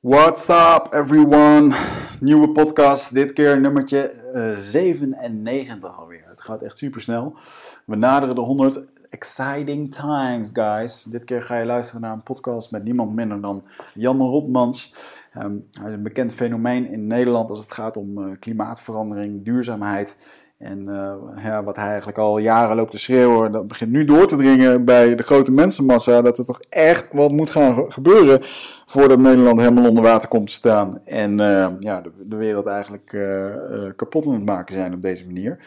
What's up everyone? Nieuwe podcast, dit keer nummertje uh, 97 alweer. Het gaat echt super snel. We naderen de 100. Exciting times, guys. Dit keer ga je luisteren naar een podcast met niemand minder dan Jan Rotmans. Um, hij is een bekend fenomeen in Nederland als het gaat om uh, klimaatverandering, duurzaamheid. En uh, ja, wat hij eigenlijk al jaren loopt te schreeuwen, dat begint nu door te dringen bij de grote mensenmassa. Dat er toch echt wat moet gaan gebeuren voordat Nederland helemaal onder water komt te staan. En uh, ja, de, de, wereld eigenlijk uh, kapot aan het maken zijn op deze manier.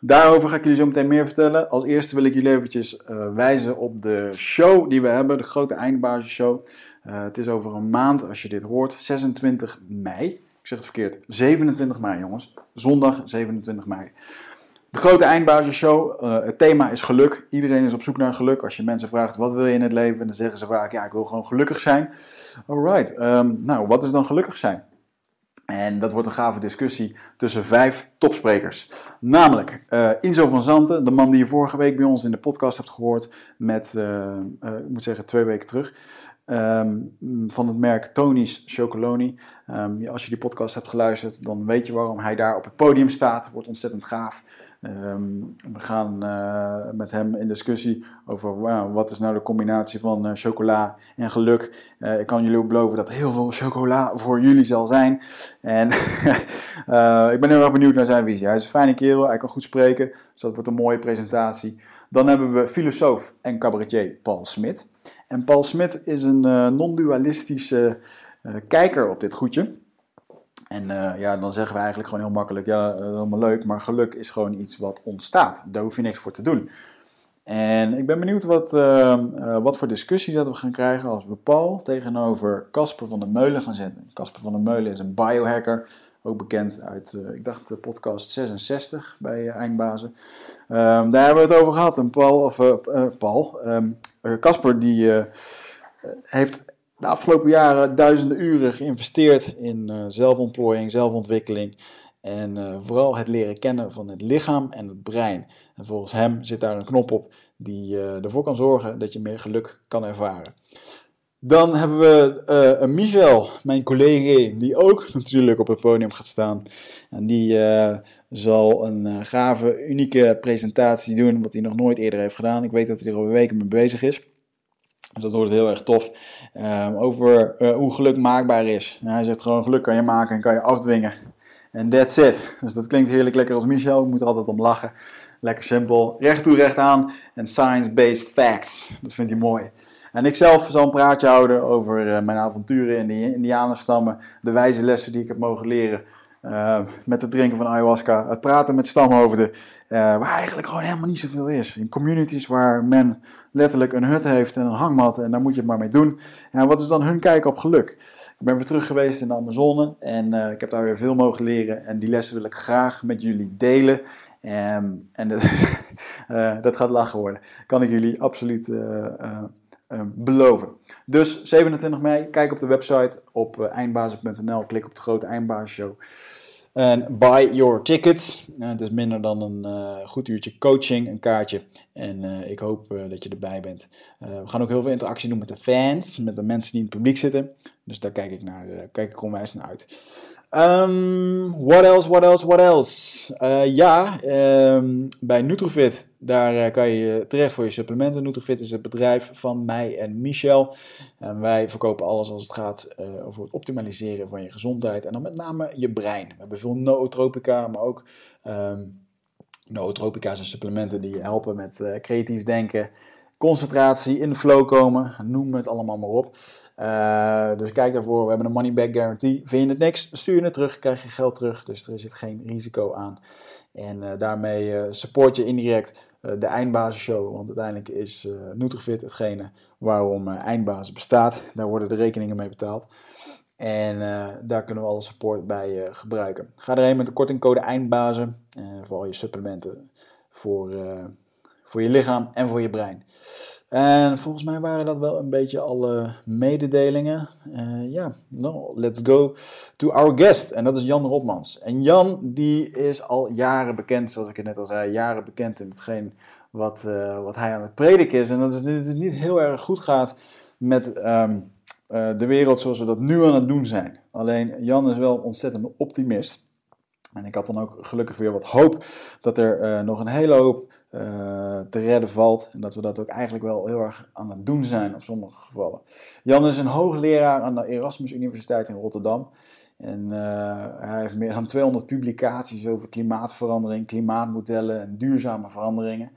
Daarover ga ik jullie zo meteen meer vertellen. Als eerste wil ik jullie eventjes wijzen op de show die we hebben, de grote eindbasisshow. het is over een maand als je dit hoort, 26 mei. Ik zeg het verkeerd. 27 mei, jongens. Zondag 27 mei. De grote eindbasisshow. Uh, het thema is geluk. Iedereen is op zoek naar geluk. Als je mensen vraagt wat wil je in het leven, dan zeggen ze vaak: ja, ik wil gewoon gelukkig zijn. Alright. Um, nou, wat is dan gelukkig zijn? En dat wordt een gave discussie tussen vijf topsprekers. Namelijk uh, Inzo van Zanten, de man die je vorige week bij ons in de podcast hebt gehoord, met, uh, ik moet zeggen, twee weken terug. Um, van het merk Tony's Chocoloni. Um, als je die podcast hebt geluisterd, dan weet je waarom hij daar op het podium staat. Wordt ontzettend gaaf. Um, we gaan uh, met hem in discussie over wat is nou de combinatie van uh, chocola en geluk. Uh, ik kan jullie beloven dat heel veel chocola voor jullie zal zijn. En ik ben heel erg benieuwd naar zijn visie. Hij is een fijne kerel, hij kan goed spreken, dus dat wordt een mooie presentatie. Dan hebben we filosoof en cabaretier Paul Smit. En Paul Smit is een non-dualistische kijker op dit goedje. En uh, ja, dan zeggen we eigenlijk gewoon heel makkelijk, ja, helemaal leuk, maar geluk is gewoon iets wat ontstaat. Daar hoef je niks voor te doen. En ik ben benieuwd wat, wat voor discussie dat we gaan krijgen als we Paul tegenover Casper van der Meulen gaan zetten. Casper van der Meulen is een biohacker, ook bekend uit, ik dacht, podcast 66 bij Eindbazen. Ehm, daar hebben we het over gehad. En Paul, of Paul, Casper um, die heeft de afgelopen jaren duizenden uren geïnvesteerd in zelfontplooiing, zelfontwikkeling en vooral het leren kennen van het lichaam en het brein. En volgens hem zit daar een knop op die ervoor kan zorgen dat je meer geluk kan ervaren. Dan hebben we uh, Michel, mijn collega, die ook natuurlijk op het podium gaat staan. En die uh, zal een uh, gave, unieke presentatie doen, wat hij nog nooit eerder heeft gedaan. Ik weet dat hij er al weken mee bezig is. Dus dat wordt heel erg tof. Um, over hoe geluk maakbaar is. Hij zegt gewoon geluk kan je maken en kan je afdwingen. En that's it. Dus dat klinkt heerlijk lekker als Michel. Ik moet er altijd om lachen. Lekker simpel. Recht toe, recht aan. En science-based facts. Dat vindt hij mooi. En ik zelf zal een praatje houden over uh, mijn avonturen in de Indianenstammen. De wijze lessen die ik heb mogen leren. Uh, met het drinken van ayahuasca. Het praten met stamhoofden. waar eigenlijk gewoon helemaal niet zoveel is. In communities waar men letterlijk een hut heeft en een hangmat en daar moet je het maar mee doen. En wat is dan hun kijk op geluk? Ik ben weer terug geweest in de Amazone en ik heb daar weer veel mogen leren en die lessen wil ik graag met jullie delen. Um, en dat, dat, gaat lachen worden, kan ik jullie absoluut beloven. Dus 27 mei, kijk op de website op eindbazen.nl, klik op de grote eindbazenshow. En buy your tickets. Uh, het is minder dan een uh, goed uurtje coaching, een kaartje. En ik hoop dat je erbij bent. we gaan ook heel veel interactie doen met de fans, met de mensen die in het publiek zitten. Dus daar kijk ik, naar, kijk ik onwijs naar uit. Um, what else, what else, what else? Uh, ja, um, bij Nutrofit, daar uh, kan je terecht voor je supplementen. Nutrofit is het bedrijf van mij en Michel. En wij verkopen alles als het gaat over het optimaliseren van je gezondheid. En dan met name je brein. We hebben veel nootropica, maar ook um, nootropica zijn supplementen die je helpen met creatief denken, concentratie, in de flow komen. Noem het allemaal maar op. Uh, dus kijk daarvoor. We hebben een money back guarantee. Vind je het niks, stuur je het terug, krijg je geld terug. Dus er zit geen risico aan. En uh, daarmee uh, support je indirect de Eindbasisshow. Want uiteindelijk is Nutrifit hetgene waarom Eindbazen bestaat. Daar worden de rekeningen mee betaald. En daar kunnen we alle support bij gebruiken. Ga erheen met de kortingcode Eindbazen. voor al je supplementen. Voor, voor je lichaam en voor je brein. En volgens mij waren dat wel een beetje alle mededelingen. Uh, ja, no, let's go to our guest. En dat is Jan Rotmans. En Jan, die is al jaren bekend, zoals ik het net al zei, jaren bekend in hetgeen wat, uh, wat hij aan het prediken is. En dat is, het niet heel erg goed gaat met um, eh, de wereld zoals we dat nu aan het doen zijn. Alleen Jan is wel ontzettend optimist. En ik had dan ook gelukkig weer wat hoop dat er eh, nog een hele hoop eh, te redden valt. En dat we dat ook eigenlijk wel heel erg aan het doen zijn op sommige gevallen. Jan is een hoogleraar aan de Erasmus Universiteit in Rotterdam. En hij heeft meer dan 200 publicaties over klimaatverandering, klimaatmodellen en duurzame veranderingen.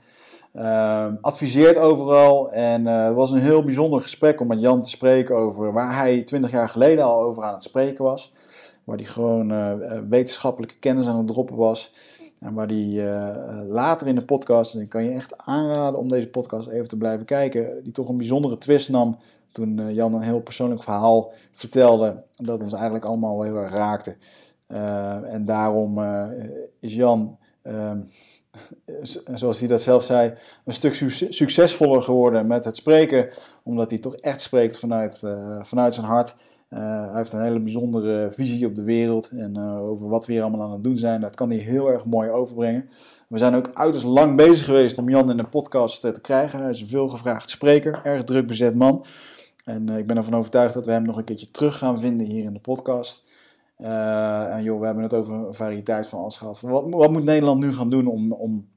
Uh, adviseert overal. En uh, het was een heel bijzonder gesprek om met Jan te spreken over waar hij 20 jaar geleden al over aan het spreken was. Waar hij gewoon wetenschappelijke kennis aan het droppen was. En waar hij later in de podcast, en ik kan je echt aanraden om deze podcast even te blijven kijken, die toch een bijzondere twist nam toen Jan een heel persoonlijk verhaal vertelde. Dat ons eigenlijk allemaal heel erg raakte. en daarom is Jan ehm, zoals hij dat zelf zei, een stuk succesvoller geworden met het spreken, omdat hij toch echt spreekt vanuit, vanuit zijn hart. Uh, hij heeft een hele bijzondere visie op de wereld en uh, over wat we hier allemaal aan het doen zijn. Dat kan hij heel erg mooi overbrengen. We zijn ook uiterst lang bezig geweest om Jan in de podcast te krijgen. Hij is een veelgevraagd spreker, erg druk bezet man. En ik ben ervan overtuigd dat we hem nog een keertje terug gaan vinden hier in de podcast. En joh, we hebben het over een variëteit van alles gehad. Wat, wat moet Nederland nu gaan doen om, om,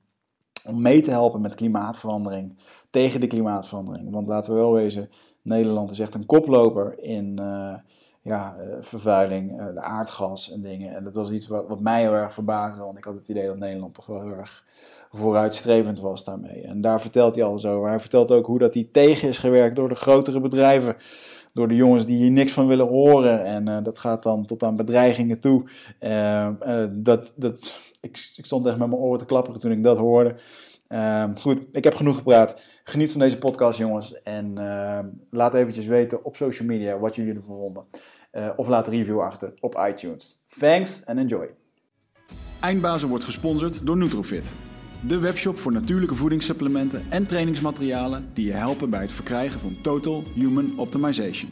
om mee te helpen met klimaatverandering, tegen de klimaatverandering? Want laten we wel wezen, Nederland is echt een koploper in uh, ja, uh, vervuiling, de aardgas en dingen. En dat was iets wat, wat mij heel erg verbaasde, want ik had het idee dat Nederland toch wel heel erg vooruitstrevend was daarmee. En daar vertelt hij alles over. Hij vertelt ook hoe dat hij tegen is gewerkt door de grotere bedrijven door de jongens die hier niks van willen horen. En dat gaat dan tot aan bedreigingen toe. Dat, dat, ik, ik, stond echt met mijn oren te klapperen toen ik dat hoorde. Ehm, goed, ik heb genoeg gepraat. Geniet van deze podcast, jongens. En ehm, laat eventjes weten op social media wat jullie ervan vonden. of laat een review achter op iTunes. Thanks and enjoy. Eindbazen wordt gesponsord door Nutrofit. De webshop voor natuurlijke voedingssupplementen en trainingsmaterialen die je helpen bij het verkrijgen van Total Human Optimization.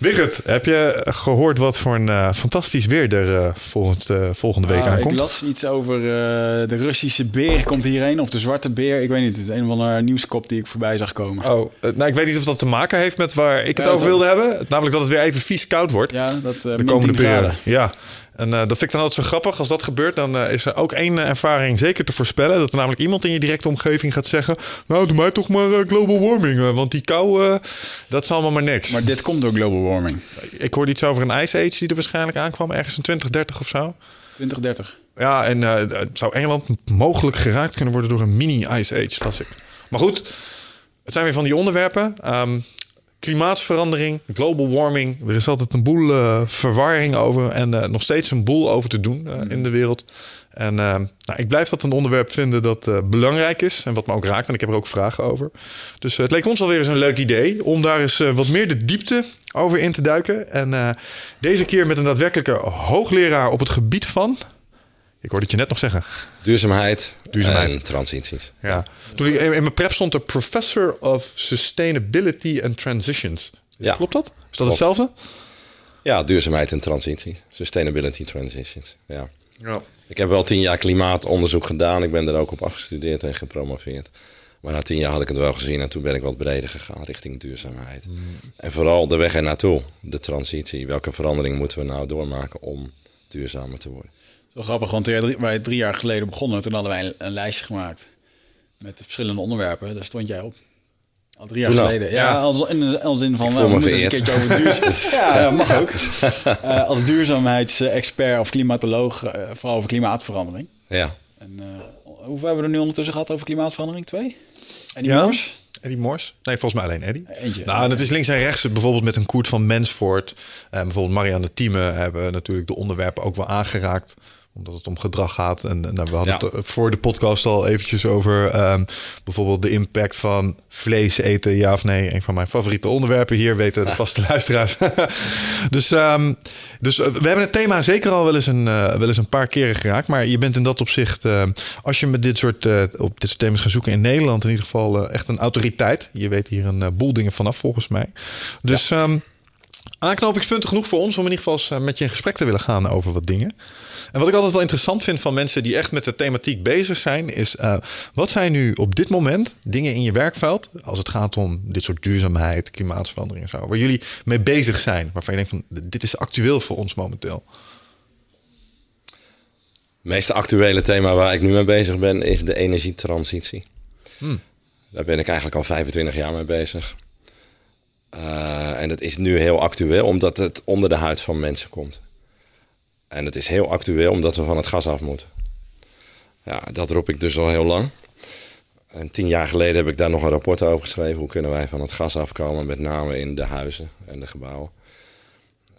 Wigert, heb je gehoord wat voor een uh, fantastisch weer er uh, volgend, uh, volgende week ah, aankomt? Ik las iets over de Russische beer komt hierheen, of de zwarte beer. Ik weet niet, het is een van de nieuwskop die ik voorbij zag komen. Oh, nou ik weet niet of dat te maken heeft met waar ik het over wilde hebben. Namelijk dat het weer even vies koud wordt. Ja, dat de komende periode. Ja. En uh, dat vind ik dan altijd zo grappig. Als dat gebeurt, dan uh, is er ook één uh, ervaring zeker te voorspellen. Dat er namelijk iemand in je directe omgeving gaat zeggen... Nou, doe mij toch maar global warming. want die kou, dat is allemaal maar niks. Maar dit komt door global warming. Ik hoorde iets over een ice age die er waarschijnlijk aankwam. Ergens in 2030 of zo. 2030. Ja, en zou Engeland mogelijk geraakt kunnen worden door een mini-ice age, las ik. Maar goed, het zijn weer van die onderwerpen. Um, klimaatverandering, global warming. Er is altijd een boel uh, verwarring over en uh, nog steeds een boel over te doen uh, in de wereld. En nou, ik blijf dat een onderwerp vinden dat belangrijk is en wat me ook raakt. En ik heb er ook vragen over. Dus het leek ons wel weer eens een leuk idee om daar eens wat meer de diepte over in te duiken. En deze keer met een daadwerkelijke hoogleraar op het gebied van ik hoorde het je net nog zeggen. Duurzaamheid, Duurzaamheid. en transities. Ja. Toen ik in mijn prep stond er Professor of Sustainability and Transitions. Ja. Klopt dat? Is dat Klopt. hetzelfde? Ja, duurzaamheid en transitie. Sustainability transitions. Ja. ja. Ik heb wel tien jaar klimaatonderzoek gedaan. Ik ben er ook op afgestudeerd en gepromoveerd. Maar na tien jaar had ik het wel gezien en toen ben ik wat breder gegaan richting duurzaamheid. Mm. En vooral de weg er naartoe, de transitie. Welke verandering moeten we nou doormaken om duurzamer te worden? Zo grappig, want toen wij drie jaar geleden begonnen, toen hadden wij een, een lijstje gemaakt met de verschillende onderwerpen. Daar stond jij op. Al drie jaar geleden. Ja, ja, als, in, als in van, nou, we moeten eens een keertje over duurzaamheid. ja, mag ook. Uh, als duurzaamheidsexpert of klimatoloog, uh, vooral over klimaatverandering. Ja. En uh, hoeveel hebben we er nu ondertussen gehad over klimaatverandering? Twee? En die ja. Eddie Mors? Nee, volgens mij alleen Eddie. Eentje. Nou, en het is links en rechts. Bijvoorbeeld met een Koert van Mensvoort. En bijvoorbeeld Marianne Thieme hebben natuurlijk de onderwerpen ook wel aangeraakt omdat het om gedrag gaat. En nou, we hadden Ja. het voor de podcast al eventjes over ehm, bijvoorbeeld de impact van vlees eten, ja of nee. Een van mijn favoriete onderwerpen hier, weten de vaste luisteraars. dus ehm, dus eh, we hebben het thema zeker al wel eens, een, eh, wel eens een paar keren geraakt. Maar je bent in dat opzicht, eh, als je met dit soort, eh, op dit soort thema's gaat zoeken in Nederland, in ieder geval eh, echt een autoriteit. Je weet hier een eh, boel dingen vanaf volgens mij. Dus ehm, aanknopingspunten genoeg voor ons om in ieder geval eens, eh, met je in gesprek te willen gaan over wat dingen. En wat ik altijd wel interessant vind van mensen die echt met de thematiek bezig zijn, is eh, wat zijn nu op dit moment dingen in je werkveld, als het gaat om dit soort duurzaamheid, klimaatverandering en zo, waar jullie mee bezig zijn, waarvan je denkt van dit is actueel voor ons momenteel. Het meest actuele thema waar ik nu mee bezig ben is de energietransitie. Daar ben ik eigenlijk al 25 jaar mee bezig. Eh, en dat is nu heel actueel omdat het onder de huid van mensen komt. En het is heel actueel omdat we van het gas af moeten. Ja, dat roep ik dus al heel lang. En tien jaar geleden heb ik daar nog een rapport over geschreven. Hoe kunnen wij van het gas afkomen, met name in de huizen en de gebouwen.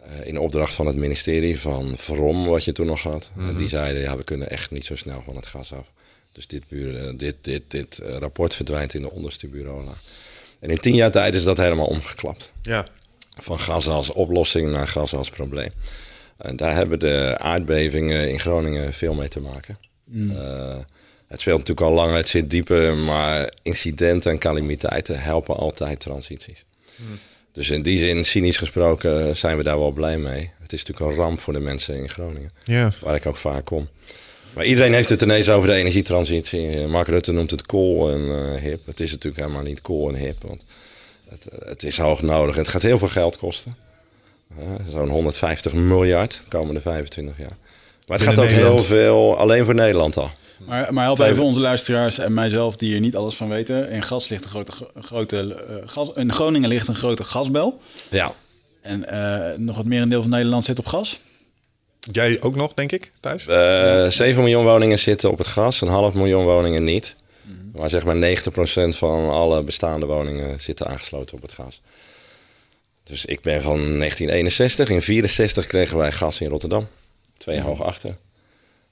Eh, in opdracht van het ministerie van Vrom, wat je toen nog had. En die zeiden, ja, we kunnen echt niet zo snel van het gas af. Dus dit, bureau- dit, dit, dit eh, rapport verdwijnt in de onderste bureau. En in tien jaar tijd is dat helemaal omgeklapt. Ja. Van gas als oplossing naar gas als probleem. En daar hebben de aardbevingen in Groningen veel mee te maken. Eh, het speelt natuurlijk al lang, het zit dieper, maar incidenten en calamiteiten helpen altijd transities. Dus in die zin, cynisch gesproken, zijn we daar wel blij mee. Het is natuurlijk een ramp voor de mensen in Groningen, waar ik ook vaak kom. Maar iedereen heeft het ineens over de energietransitie. Mark Rutte noemt het cool en eh, hip. Het is natuurlijk helemaal niet cool en hip, want het, het is hoog nodig. Het gaat heel veel geld kosten. Zo'n 150 miljard de komende 25 jaar. Maar het gaat ook heel veel alleen voor Nederland al. Maar, maar help even onze luisteraars en mijzelf die hier niet alles van weten. In, gas ligt een grote, grote eh, gas, in Groningen ligt een grote gasbel. Ja, En eh, nog het merendeel van Nederland zit op gas. Jij ook nog, denk ik, thuis? Eh 7 miljoen woningen zitten op het gas, een half miljoen woningen niet. Maar zeg maar 90% van alle bestaande woningen zitten aangesloten op het gas. Dus ik ben van 1961. In 64 kregen wij gas in Rotterdam. Twee jaar hoog achter.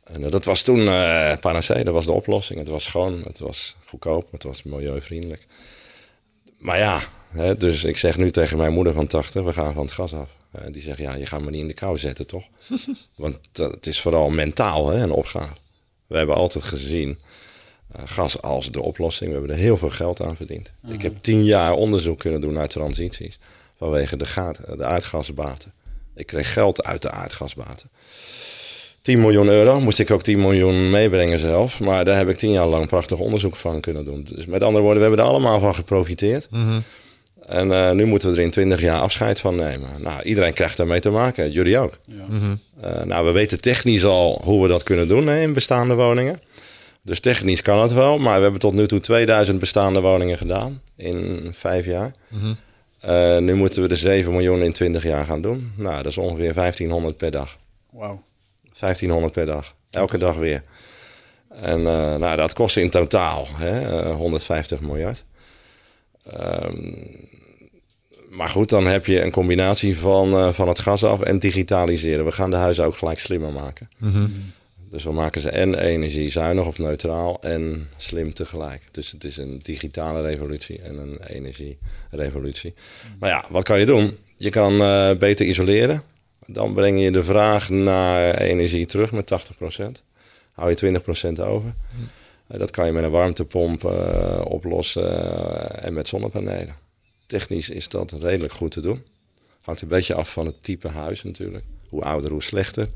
En eh, dat was toen eh panacee, dat was de oplossing. Het was schoon, het was goedkoop, het was milieuvriendelijk. Maar ja, hè, dus ik zeg nu tegen mijn moeder van 80, we gaan van het gas af. En die zegt, ja, je gaat me niet in de kou zetten, toch? Want het is vooral mentaal hè, een opgave. We hebben altijd gezien eh, gas als de oplossing. We hebben er heel veel geld aan verdiend. Ik heb tien jaar onderzoek kunnen doen naar transities vanwege de, gaat, de aardgasbaten. Ik kreeg geld uit de aardgasbaten. 10 miljoen euro, moest ik ook 10 miljoen meebrengen zelf. Maar daar heb ik tien jaar lang prachtig onderzoek van kunnen doen. Dus met andere woorden, we hebben er allemaal van geprofiteerd. En eh, nu moeten we er in 20 jaar afscheid van nemen. Nou, iedereen krijgt daarmee te maken, jullie ook. Ja. Eh, nou, we weten technisch al hoe we dat kunnen doen hè, in bestaande woningen. Dus technisch kan het wel, maar we hebben tot nu toe 2000 bestaande woningen gedaan in vijf jaar. Eh, nu moeten we de 7 miljoen in 20 jaar gaan doen. Nou, dat is ongeveer 1500 per dag. Wauw. 1500 per dag. Elke dag weer. En eh, nou, dat kost in totaal hè, eh, 150 miljard. Ehm, maar goed, dan heb je een combinatie van, eh, van het gas af en digitaliseren. We gaan de huizen ook gelijk slimmer maken. Dus we maken ze en energiezuinig of neutraal en slim tegelijk. Dus het is een digitale revolutie en een energierevolutie. Maar ja, wat kan je doen? Je kan eh, beter isoleren. Dan breng je de vraag naar energie terug met 80%. Hou je 20% over. Eh, dat kan je met een warmtepomp oplossen en met zonnepanelen. Technisch is dat redelijk goed te doen. Hangt een beetje af van het type huis natuurlijk. Hoe ouder, hoe slechter.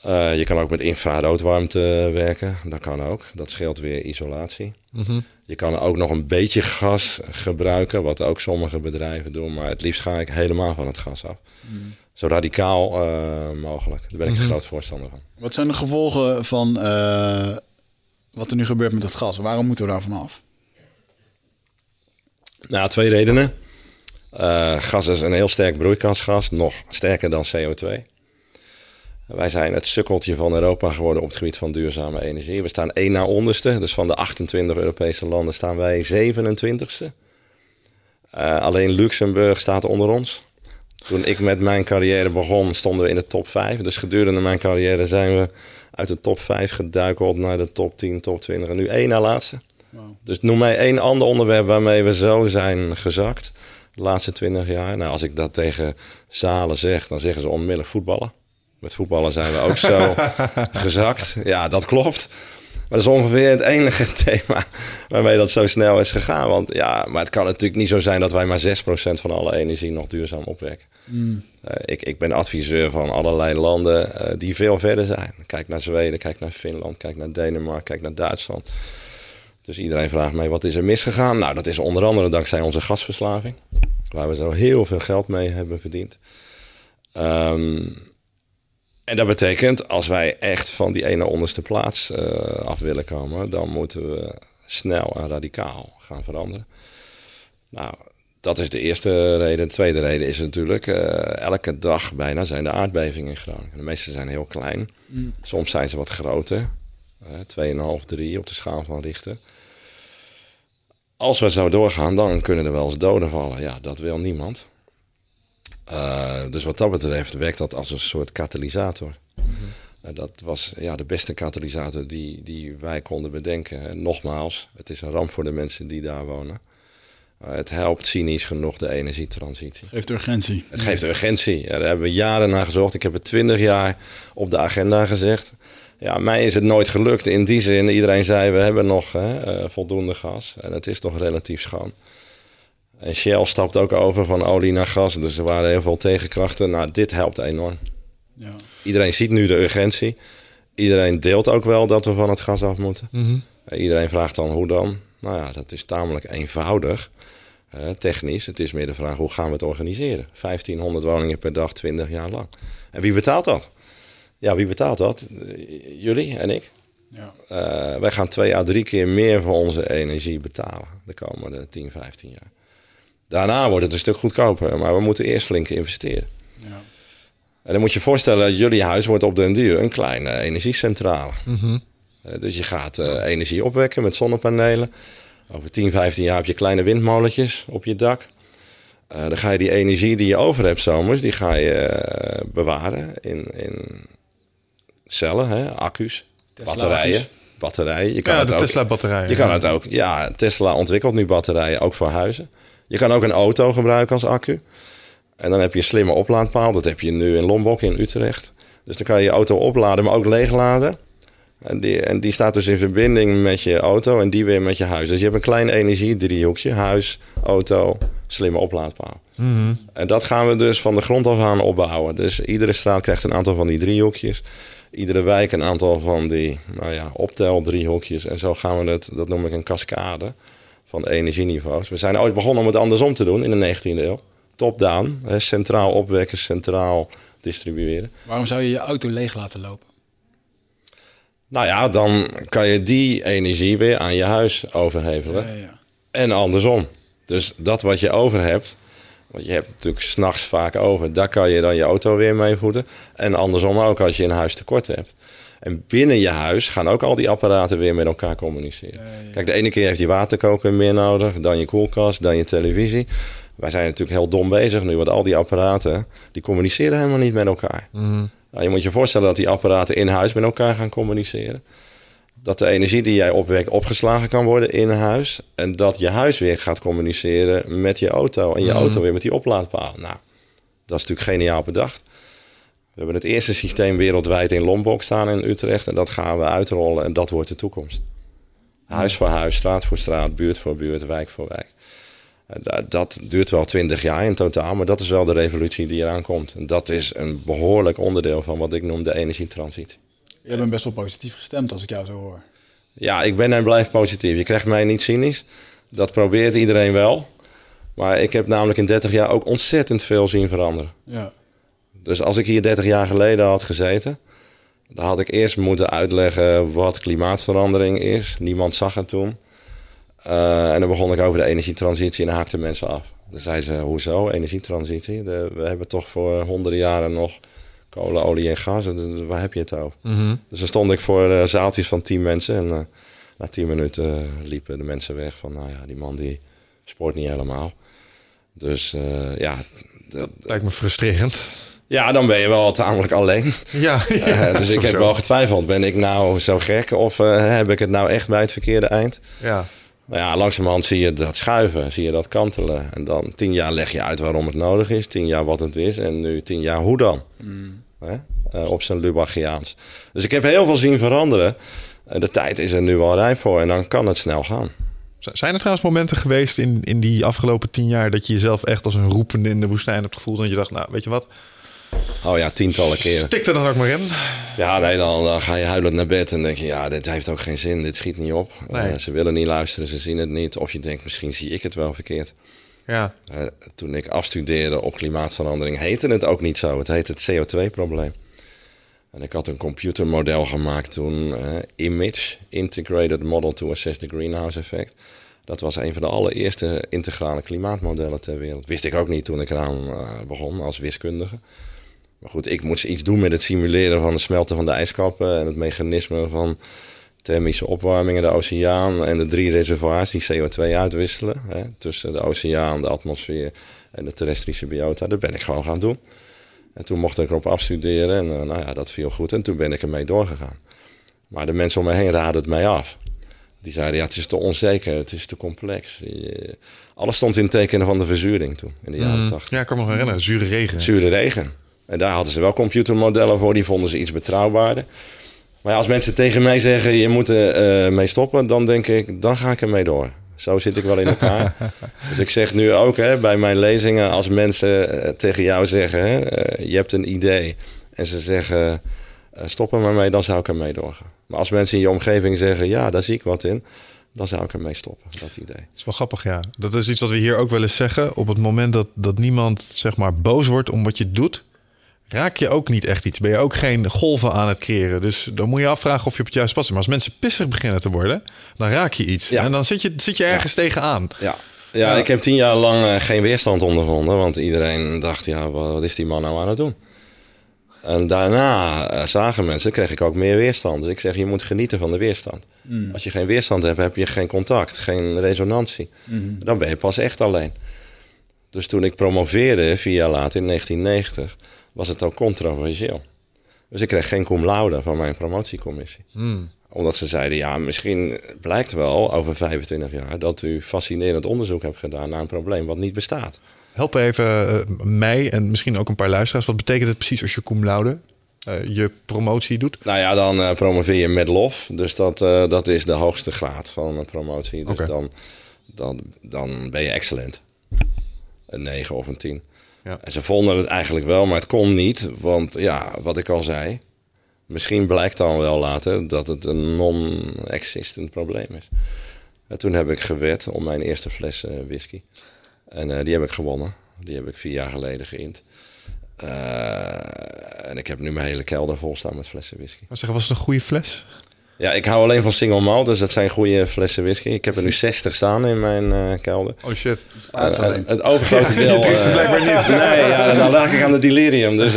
Eh, je kan ook met infraroodwarmte werken. Dat kan ook. Dat scheelt weer isolatie. Je kan ook nog een beetje gas gebruiken, wat ook sommige bedrijven doen. Maar het liefst ga ik helemaal van het gas af. Zo radicaal eh, mogelijk. Daar ben ik een groot voorstander van. Wat zijn de gevolgen van eh, wat er nu gebeurt met het gas? Waarom moeten we daar vanaf? Nou, twee redenen. Eh, gas is een heel sterk broeikasgas, nog sterker dan CO2. Wij zijn het sukkeltje van Europa geworden op het gebied van duurzame energie. We staan één na onderste, dus van de 28 Europese landen staan wij 27ste. Uh, alleen Luxemburg staat onder ons. Toen ik met mijn carrière begon, stonden we in de top 5. Dus gedurende mijn carrière zijn we uit de top 5 geduikeld naar de top 10, top 20 en nu één na laatste. Wow. Dus noem mij één ander onderwerp waarmee we zo zijn gezakt de laatste 20 jaar. Nou, als ik dat tegen zalen zeg, dan zeggen ze onmiddellijk voetballen. Met voetballen zijn we ook zo gezakt. Ja, dat klopt. Maar dat is ongeveer het enige thema waarmee dat zo snel is gegaan. Want ja, maar het kan natuurlijk niet zo zijn dat wij maar 6% van alle energie nog duurzaam opwekken. Mm. Uh, ik, ik ben adviseur van allerlei landen uh, die veel verder zijn. Kijk naar Zweden, kijk naar Finland, kijk naar Denemarken, kijk naar Duitsland. Dus iedereen vraagt mij, wat is er misgegaan? Nou, dat is onder andere dankzij onze gasverslaving. Waar we zo heel veel geld mee hebben verdiend. Um, en dat betekent, als wij echt van die ene onderste plaats uh, af willen komen, dan moeten we snel en radicaal gaan veranderen. Nou, dat is de eerste reden. De tweede reden is natuurlijk, uh, elke dag bijna zijn de aardbevingen in Groningen. De meeste zijn heel klein. Mm. Soms zijn ze wat groter. Uh, 2,5, 3 op de schaal van Richter. Als we zo doorgaan, dan kunnen er wel eens doden vallen. Ja, dat wil niemand. Uh, dus wat dat betreft werkt dat als een soort katalysator. Mm dat was ja, de beste katalysator die, die wij konden bedenken. En nogmaals, het is een ramp voor de mensen die daar wonen. Uh, het helpt cynisch genoeg de energietransitie. Het geeft urgentie. Het geeft urgentie. Ja, daar hebben we jaren naar gezocht. Ik heb het twintig jaar op de agenda gezegd. Ja, mij is het nooit gelukt in die zin. Iedereen zei, we hebben nog hè, uh, voldoende gas. En het is toch relatief schoon. En Shell stapt ook over van olie naar gas. Dus er waren heel veel tegenkrachten. Nou, dit helpt enorm. Ja. Iedereen ziet nu de urgentie. Iedereen deelt ook wel dat we van het gas af moeten. Mm Iedereen vraagt dan hoe dan. Nou ja, dat is tamelijk eenvoudig. Uh, technisch. Het is meer de vraag hoe gaan we het organiseren. 1500 woningen per dag, 20 jaar lang. En wie betaalt dat? Ja, wie betaalt dat? Jullie en ik. Ja. Uh, wij gaan twee à drie keer meer voor onze energie betalen de komende 10, 15 jaar. Daarna wordt het een stuk goedkoper, maar we moeten eerst flink investeren. Ja. En dan moet je je voorstellen, jullie huis wordt op den duur een kleine energiecentrale. Mm Dus je gaat uh, energie opwekken met zonnepanelen. Over 10, 15 jaar heb je kleine windmolentjes op je dak. Uh, dan ga je die energie die je over hebt zomers, die ga je uh, bewaren in, in cellen, hè, accu's, batterijen. Batterijen. Je kan ja, het de ook, Tesla-batterijen. Je kan het ook. Ja, Tesla ontwikkelt nu batterijen, ook voor huizen. Je kan ook een auto gebruiken als accu. En dan heb je een slimme oplaadpaal. Dat heb je nu in Lombok in Utrecht. Dus dan kan je je auto opladen, maar ook leegladen. En die, en die staat dus in verbinding met je auto en die weer met je huis. Dus je hebt een klein energiedriehoekje. Huis, auto, slimme oplaadpaal. Mhm. En dat gaan we dus van de grond af aan opbouwen. Dus iedere straat krijgt een aantal van die driehoekjes. Iedere wijk een aantal van die nou ja, optel driehoekjes. En zo gaan we het, dat noem ik een cascade van energieniveaus. We zijn ooit begonnen om het andersom te doen in de 19e eeuw. Top-down, centraal opwekken, centraal distribueren. Waarom zou je je auto leeg laten lopen? Nou ja, dan kan je die energie weer aan je huis overhevelen. Ja, ja. En andersom. Dus dat wat je over hebt, want je hebt natuurlijk s'nachts vaak over, daar kan je dan je auto weer mee voeden. En andersom ook als je een huis tekort hebt. En binnen je huis gaan ook al die apparaten weer met elkaar communiceren. Kijk, de ene keer heeft je waterkoker meer nodig, dan je koelkast, dan je televisie. Wij zijn natuurlijk heel dom bezig nu, want al die apparaten die communiceren helemaal niet met elkaar. Mhm. nou, je moet je voorstellen dat die apparaten in huis met elkaar gaan communiceren. Dat de energie die jij opwekt opgeslagen kan worden in huis. En dat je huis weer gaat communiceren met je auto. En je mhm. auto weer met die oplaadpaal. Nou, dat is natuurlijk geniaal bedacht. We hebben het eerste systeem wereldwijd in Lombok staan in Utrecht. En dat gaan we uitrollen en dat wordt de toekomst. Huis voor huis, straat voor straat, buurt voor buurt, wijk voor wijk. Dat duurt wel twintig jaar in totaal, maar dat is wel de revolutie die eraan komt. En dat is een behoorlijk onderdeel van wat ik noem de energietransitie. Je bent best wel positief gestemd als ik jou zo hoor. Ja, ik ben en blijf positief. Je krijgt mij niet cynisch. Dat probeert iedereen wel. Maar ik heb namelijk in 30 jaar ook ontzettend veel zien veranderen. Ja. Dus als ik hier 30 jaar geleden had gezeten, dan had ik eerst moeten uitleggen wat klimaatverandering is. Niemand zag het toen. Uh, en dan begon ik over de energietransitie en haakte mensen af. Dan zeiden ze, hoezo, energietransitie? De, we hebben toch voor honderden jaren nog kolen, olie en gas. Waar heb je het over? Mhm. Dus dan stond ik voor uh, zaaltjes van tien mensen. En uh, na tien minuten liepen de mensen weg van... nou ja, die man die sport niet helemaal. Dus ja... Dat lijkt me frustrerend. Ja, dan ben je wel tamelijk alleen. Ja, dus ik heb wel getwijfeld. Ben ik nou zo gek of heb ik het nou echt bij het verkeerde eind? Ja. Nou ja, langzamerhand zie je dat schuiven, zie je dat kantelen. En dan tien jaar leg je uit waarom het nodig is, tien jaar wat het is en nu tien jaar hoe dan. Mm. Uh, op zijn Lubachiaans. Dus ik heb heel veel zien veranderen. Uh, de tijd is er nu al rijp voor en dan kan het snel gaan. Zijn er trouwens momenten geweest in, in die afgelopen tien jaar dat je jezelf echt als een roepende in de woestijn hebt gevoeld? En je dacht, nou, weet je wat, Oh ja, tientallen keren. Stik er dan ook maar in. Ja, nee, dan, dan, ga je huilend naar bed en denk je, ja, dit heeft ook geen zin. Dit schiet niet op. Nee. Uh, ze willen niet luisteren, ze zien het niet. Of je denkt, misschien zie ik het wel verkeerd. Ja. Uh, toen ik afstudeerde op klimaatverandering, heette het ook niet zo. Het heette het CO2-probleem. En ik had een computermodel gemaakt toen, uh, IMAGE, Integrated Model to Assess the Greenhouse Effect. Dat was een van de allereerste integrale klimaatmodellen ter wereld. Wist ik ook niet toen ik eraan begon als wiskundige. Maar goed, ik moest iets doen met het simuleren van het smelten van de ijskappen en het mechanisme van thermische opwarming in de oceaan en de drie reservoirs die CO2 uitwisselen hè, tussen de oceaan, de atmosfeer en de terrestrische biota. Dat ben ik gewoon gaan doen. En toen mocht ik erop afstuderen en uh, nou ja, dat viel goed en toen ben ik ermee doorgegaan. Maar de mensen om me heen raadden het mij af. Die zeiden, ja, het is te onzeker, het is te complex. Alles stond in tekenen van de verzuring toen, in de jaren mm. 80. Ja, ik kan me nog herinneren, zure regen. Zure regen. En daar hadden ze wel computermodellen voor, die vonden ze iets betrouwbaarder. Maar ja, als mensen tegen mij zeggen, je moet er uh, mee stoppen, dan denk ik, dan ga ik ermee door. Zo zit ik wel in elkaar. dus ik zeg nu ook hè, bij mijn lezingen, als mensen uh, tegen jou zeggen, hè, uh, je hebt een idee. En ze zeggen, stop er maar mee, dan zou ik ermee doorgaan. Maar als mensen in je omgeving zeggen, ja, daar zie ik wat in dan zou ik ermee stoppen, dat idee. Dat is wel grappig, ja. Dat is iets wat we hier ook wel eens zeggen. Op het moment dat, dat niemand zeg maar boos wordt om wat je doet, raak je ook niet echt iets. Ben je ook geen golven aan het creëren. Dus dan moet je afvragen of je op het juiste past. Maar als mensen pissig beginnen te worden, dan raak je iets. En dan zit je, zit je ergens ja. tegenaan. Ja. Ja, ik heb tien jaar lang uh, geen weerstand ondervonden. Want iedereen dacht, ja, wat is die man nou aan het doen? En daarna uh, zagen mensen, kreeg ik ook meer weerstand. Dus ik zeg, je moet genieten van de weerstand. Mm. Als je geen weerstand hebt, heb je geen contact, geen resonantie. Mm. Dan ben je pas echt alleen. Dus toen ik promoveerde, vier jaar later, in 1990 was het ook controversieel. Dus ik kreeg geen cum laude van mijn promotiecommissie. Hmm. Omdat ze zeiden, ja, misschien blijkt wel over 25 jaar... dat u fascinerend onderzoek hebt gedaan naar een probleem wat niet bestaat. Help even uh, mij en misschien ook een paar luisteraars. Wat betekent het precies als je cum laude uh, je promotie doet? Nou ja, dan uh, promoveer je met lof. Dus dat, dat is de hoogste graad van een promotie. Dus dan, dan, dan ben je excellent. Een 9 of een 10. Ja. En ze vonden het eigenlijk wel, maar het kon niet. Want ja, wat ik al zei, misschien blijkt dan wel later dat het een non-existent probleem is. En toen heb ik gewet om mijn eerste fles uh, whisky. En uh, die heb ik gewonnen. Die heb ik vier jaar geleden geïnd. Uh, en ik heb nu mijn hele kelder vol staan met flessen whisky. Maar zeg, was het een goede fles? Ja, ik hou alleen van single malt, dus dat zijn goede flessen whisky. Ik heb er nu 60 staan in mijn uh, kelder. Oh shit. Uh, het overgrote deel... Uh, blijkbaar niet. Nee, ja, dan raak ik aan de delirium. Dus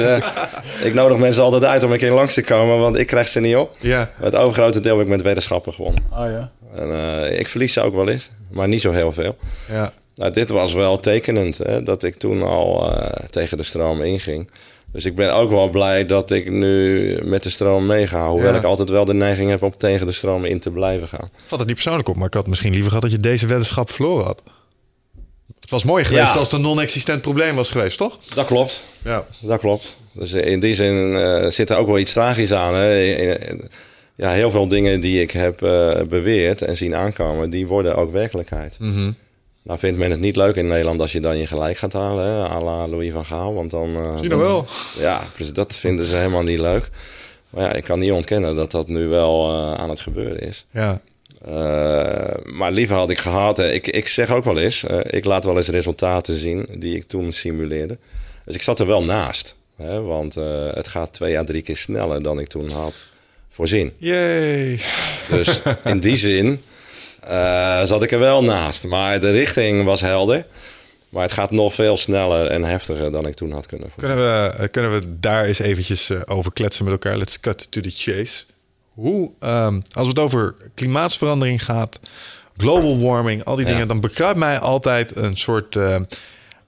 ik nodig mensen altijd uit om een keer langs te komen, want ik krijg ze niet op. Ja. Het overgrote deel heb ik met wetenschappen gewonnen. Oh ja. En, ik verlies ze ook wel eens, maar niet zo heel veel. Ja. Nou, dit was wel tekenend, hè, dat ik toen al tegen de stroom inging. Dus ik ben ook wel blij dat ik nu met de stroom meega. Hoewel ik altijd wel de neiging heb om tegen de stroom in te blijven gaan. Vat het niet persoonlijk op, maar ik had misschien liever gehad dat je deze weddenschap verloren had. Het was mooi geweest als het een non-existent probleem was geweest, toch? Dat klopt. Ja. Dat klopt. Dus in die zin uh, zit er ook wel iets tragisch aan. Hè? Ja, heel veel dingen die ik heb uh, beweerd en zien aankomen, die worden ook werkelijkheid. Mm nou vindt men het niet leuk in Nederland als je dan je gelijk gaat halen, hè, à la Louis van Gaal. Want dan, uh, Zie je nou wel? Ja, dat vinden ze helemaal niet leuk. Maar ja, ik kan niet ontkennen dat dat nu wel uh, aan het gebeuren is. Ja. Uh, maar liever had ik gehad. Ik, ik zeg ook wel eens, ik laat wel eens resultaten zien die ik toen simuleerde. Dus ik zat er wel naast. Hè, want het gaat twee à drie keer sneller dan ik toen had voorzien. Jee. Dus in die zin uh, zat ik er wel naast. Maar de richting was helder. Maar het gaat nog veel sneller en heftiger dan ik toen had kunnen Kunnen we, eh, kunnen we daar eens eventjes uh, over kletsen met elkaar? Let's cut to the chase. Hoe, um, als het over klimaatsverandering gaat, global warming, al die dingen, dan bekruipt mij altijd een soort uh,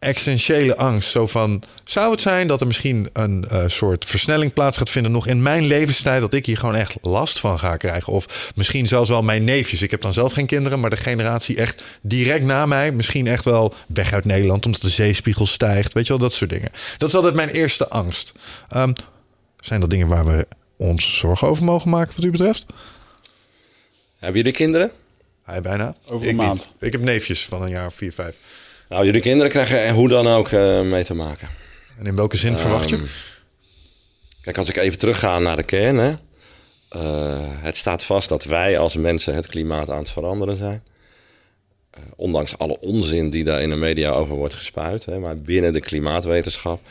existentiële angst. Zo van, zou het zijn dat er misschien een uh, soort versnelling plaats gaat vinden nog in mijn levenstijd, dat ik hier gewoon echt last van ga krijgen? Of misschien zelfs wel mijn neefjes. Ik heb dan zelf geen kinderen, maar de generatie echt direct na mij, misschien echt wel weg uit Nederland, omdat de zeespiegel stijgt. Weet je wel, dat soort dingen. Dat is altijd mijn eerste angst. Um, zijn dat dingen waar we ons zorgen over mogen maken, wat u betreft? Hebben jullie kinderen? Hij bijna. Over ik een maand. Niet. Ik heb neefjes van een jaar of vier, vijf. Nou, jullie kinderen krijgen er hoe dan ook uh, mee te maken. En in welke zin verwacht je? Kijk, als ik even terugga naar de kern. Hè. Uh, het staat vast dat wij als mensen het klimaat aan het veranderen zijn. Uh, ondanks alle onzin die daar in de media over wordt gespuit. Hè, maar binnen de klimaatwetenschap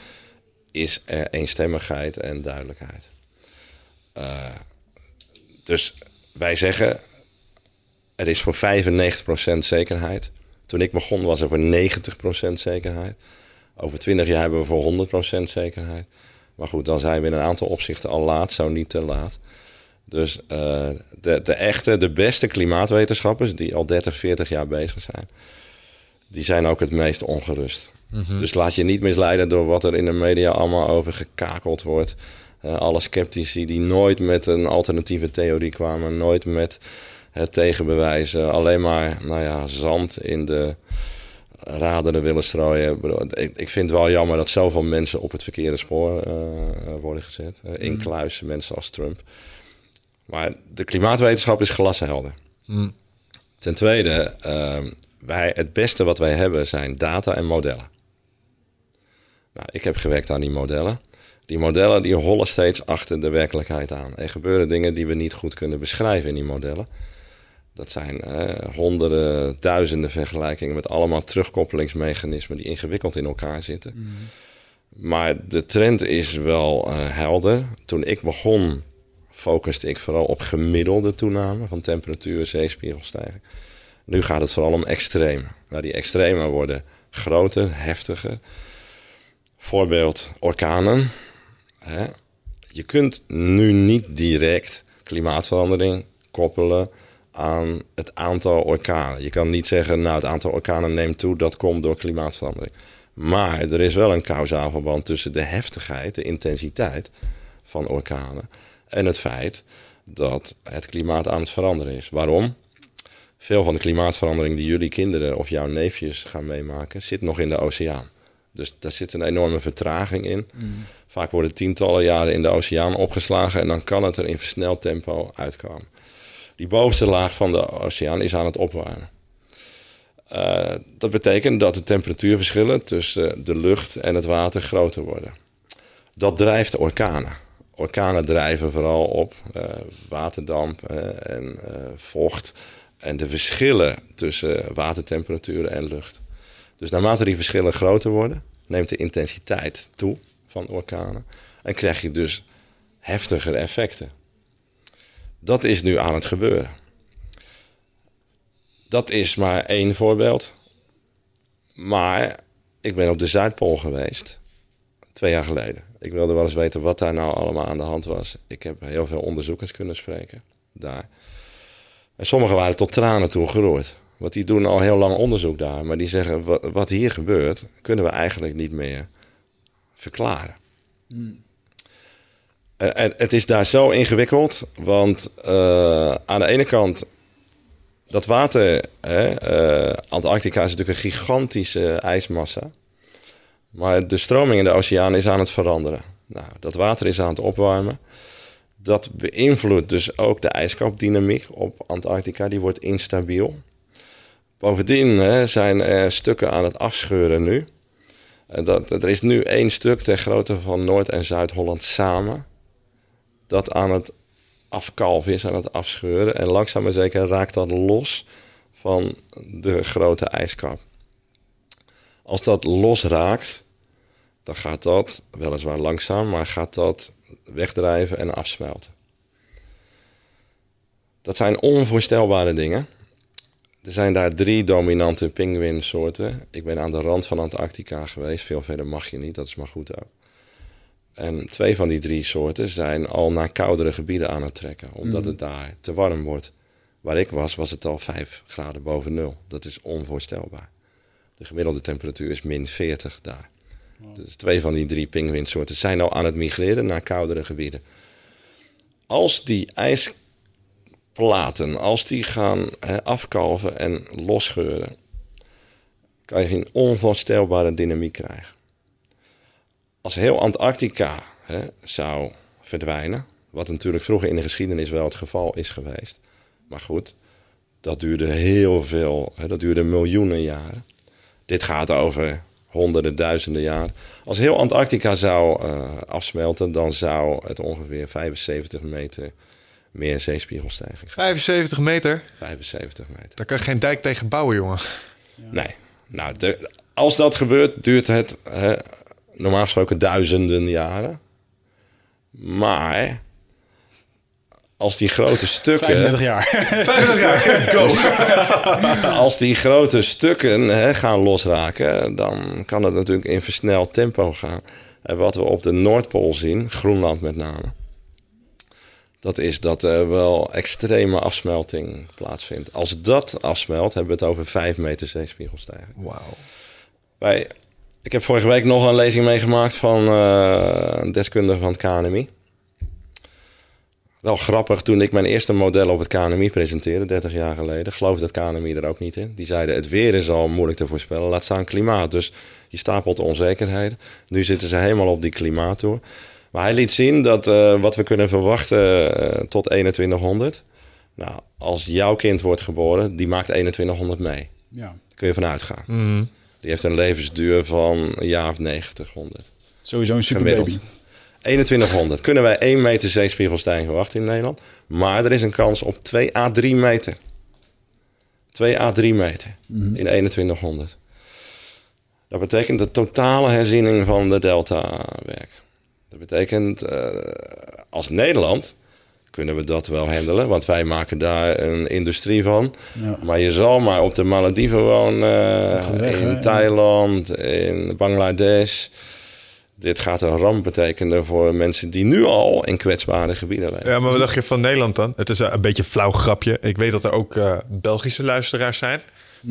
is er eenstemmigheid en duidelijkheid. dus wij zeggen, er is voor 95% zekerheid. Toen ik begon was er voor 90% zekerheid. Over 20 jaar hebben we voor 100% zekerheid. Maar goed, dan zijn we in een aantal opzichten al laat, zo niet te laat. Dus uh, de, de echte, de beste klimaatwetenschappers die al 30, 40 jaar bezig zijn, die zijn ook het meest ongerust. Mm -hmm. Dus laat je niet misleiden door wat er in de media allemaal over gekakeld wordt. Uh, alle sceptici die nooit met een alternatieve theorie kwamen, nooit met het tegenbewijzen. Alleen maar nou ja, zand in de raderen willen strooien. Ik, ik vind het wel jammer dat zoveel mensen op het verkeerde spoor uh, worden gezet. Uh, mensen als Trump. Maar de klimaatwetenschap is glashelder. Mm. Ten tweede, uh, wij, het beste wat wij hebben zijn data en modellen. Nou, ik heb gewerkt aan die modellen. Die modellen die hollen steeds achter de werkelijkheid aan. Er gebeuren dingen die we niet goed kunnen beschrijven in die modellen. Dat zijn eh, honderden, duizenden vergelijkingen met allemaal terugkoppelingsmechanismen die ingewikkeld in elkaar zitten. Mm. Maar de trend is wel uh, helder. Toen ik begon, focuste ik vooral op gemiddelde toename van temperatuur, zeespiegelstijging. Nu gaat het vooral om extreem. Nou, die extremen worden groter, heftiger. Voorbeeld orkanen. Hè? Je kunt nu niet direct klimaatverandering koppelen aan het aantal orkanen. Je kan niet zeggen, nou het aantal orkanen neemt toe, dat komt door klimaatverandering. Maar er is wel een kausaal verband tussen de heftigheid, de intensiteit van orkanen en het feit dat het klimaat aan het veranderen is. Waarom? Veel van de klimaatverandering die jullie kinderen of jouw neefjes gaan meemaken, zit nog in de oceaan. Dus daar zit een enorme vertraging in. Mm. Vaak worden tientallen jaren in de oceaan opgeslagen en dan kan het er in versneld tempo uitkomen. Die bovenste laag van de oceaan is aan het opwarmen. Uh, dat betekent dat de temperatuurverschillen tussen de lucht en het water groter worden. Dat drijft orkanen. Orkanen drijven vooral op uh, waterdamp uh, en vocht en de verschillen tussen watertemperaturen en lucht. Dus naarmate die verschillen groter worden, neemt de intensiteit toe van orkanen en krijg je dus heftigere effecten. Dat is nu aan het gebeuren. Dat is maar één voorbeeld. Maar ik ben op de Zuidpool geweest. Twee jaar geleden. Ik wilde wel eens weten wat daar nou allemaal aan de hand was. Ik heb heel veel onderzoekers kunnen spreken daar. En sommigen waren tot tranen toe geroerd. Want die doen al heel lang onderzoek daar. Maar die zeggen, wat hier gebeurt, kunnen we eigenlijk niet meer verklaren. Hmm. Eh, het is daar zo ingewikkeld, want uh, aan de ene kant dat water, hè, uh, Antarctica is natuurlijk een gigantische ijsmassa. Maar de stroming in de oceaan is aan het veranderen. Nou, dat water is aan het opwarmen. Dat beïnvloedt dus ook de ijskapdynamiek op Antarctica. Die wordt instabiel. Bovendien hè, zijn er stukken aan het afscheuren nu. Dat, er is nu één stuk ter grootte van Noord- en Zuid-Holland samen dat aan het afkalven is, aan het afscheuren. En langzaam maar zeker raakt dat los van de grote ijskap. Als dat losraakt, dan gaat dat, weliswaar langzaam, maar gaat dat wegdrijven en afsmelten. Dat zijn onvoorstelbare dingen. er zijn daar drie dominante pinguïnsoorten. Ik ben aan de rand van Antarctica geweest. Veel verder mag je niet, dat is maar goed ook. En twee van die drie soorten zijn al naar koudere gebieden aan het trekken, omdat Mhm. het daar te warm wordt. Waar ik was, was het al 5 graden boven nul. Dat is onvoorstelbaar. De gemiddelde temperatuur is min 40 daar. Dus twee van die drie pinguïnsoorten zijn al aan het migreren naar koudere gebieden. Als die ijsplaten, als die gaan hè, afkalven en losgeuren, kan je een onvoorstelbare dynamiek krijgen. Als heel Antarctica hè, zou verdwijnen, wat natuurlijk vroeger in de geschiedenis wel het geval is geweest, maar goed, dat duurde heel veel, hè, dat duurde miljoenen jaren. Dit gaat over honderden, duizenden jaren. Als heel Antarctica zou eh, afsmelten, dan zou het ongeveer 75 meter meer zeespiegelstijging zijn. 75 meter, 75 meter. daar kan je geen dijk tegen bouwen, jongen. Nee. Nou, de- als dat gebeurt, duurt het hè, normaal gesproken duizenden jaren. Maar als die grote stukken, 35 jaar. 50 jaar, go! als die grote stukken hè, gaan losraken, dan kan het natuurlijk in versneld tempo gaan. En wat we op de Noordpool zien, Groenland met name, dat is dat er wel extreme afsmelting plaatsvindt. Als dat afsmelt, hebben we het over 5 meter zeespiegelstijging. Wauw. Wij, ik heb vorige week nog een lezing meegemaakt van eh, een deskundige van het KNMI. Wel grappig, toen ik mijn eerste model op het KNMI presenteerde, 30 jaar geleden, geloofde het KNMI er ook niet in. Die zeiden, het weer is al moeilijk te voorspellen, laat staan klimaat. Dus je stapelt onzekerheden. Nu zitten ze helemaal op die klimaattoer. Maar hij liet zien dat eh, wat we kunnen verwachten eh, tot 2100. Nou, als jouw kind wordt geboren, die maakt 2100 mee. Ja, Daar kun je vanuit gaan. Mhm. Die heeft een levensduur van een jaar of 90, 100. sowieso een superbaby. Gemiddeld. 2100. Kunnen wij 1 meter zeespiegelstijging verwachten in Nederland? Maar er is een kans op 2 à 3 meter. 2 à 3 meter in 2100. Dat betekent de totale herziening van de deltawerk. Dat betekent, eh, als Nederland kunnen we dat wel handelen, want wij maken daar een industrie van. Ja. Maar je zal maar op de Malediven wonen, weg, in hè? Thailand, in Bangladesh. Dit gaat een ramp betekenen voor mensen die nu al in kwetsbare gebieden leven. Ja, maar wat dacht je van Nederland dan? Het is een beetje een flauw grapje. Ik weet dat er ook eh, Belgische luisteraars zijn.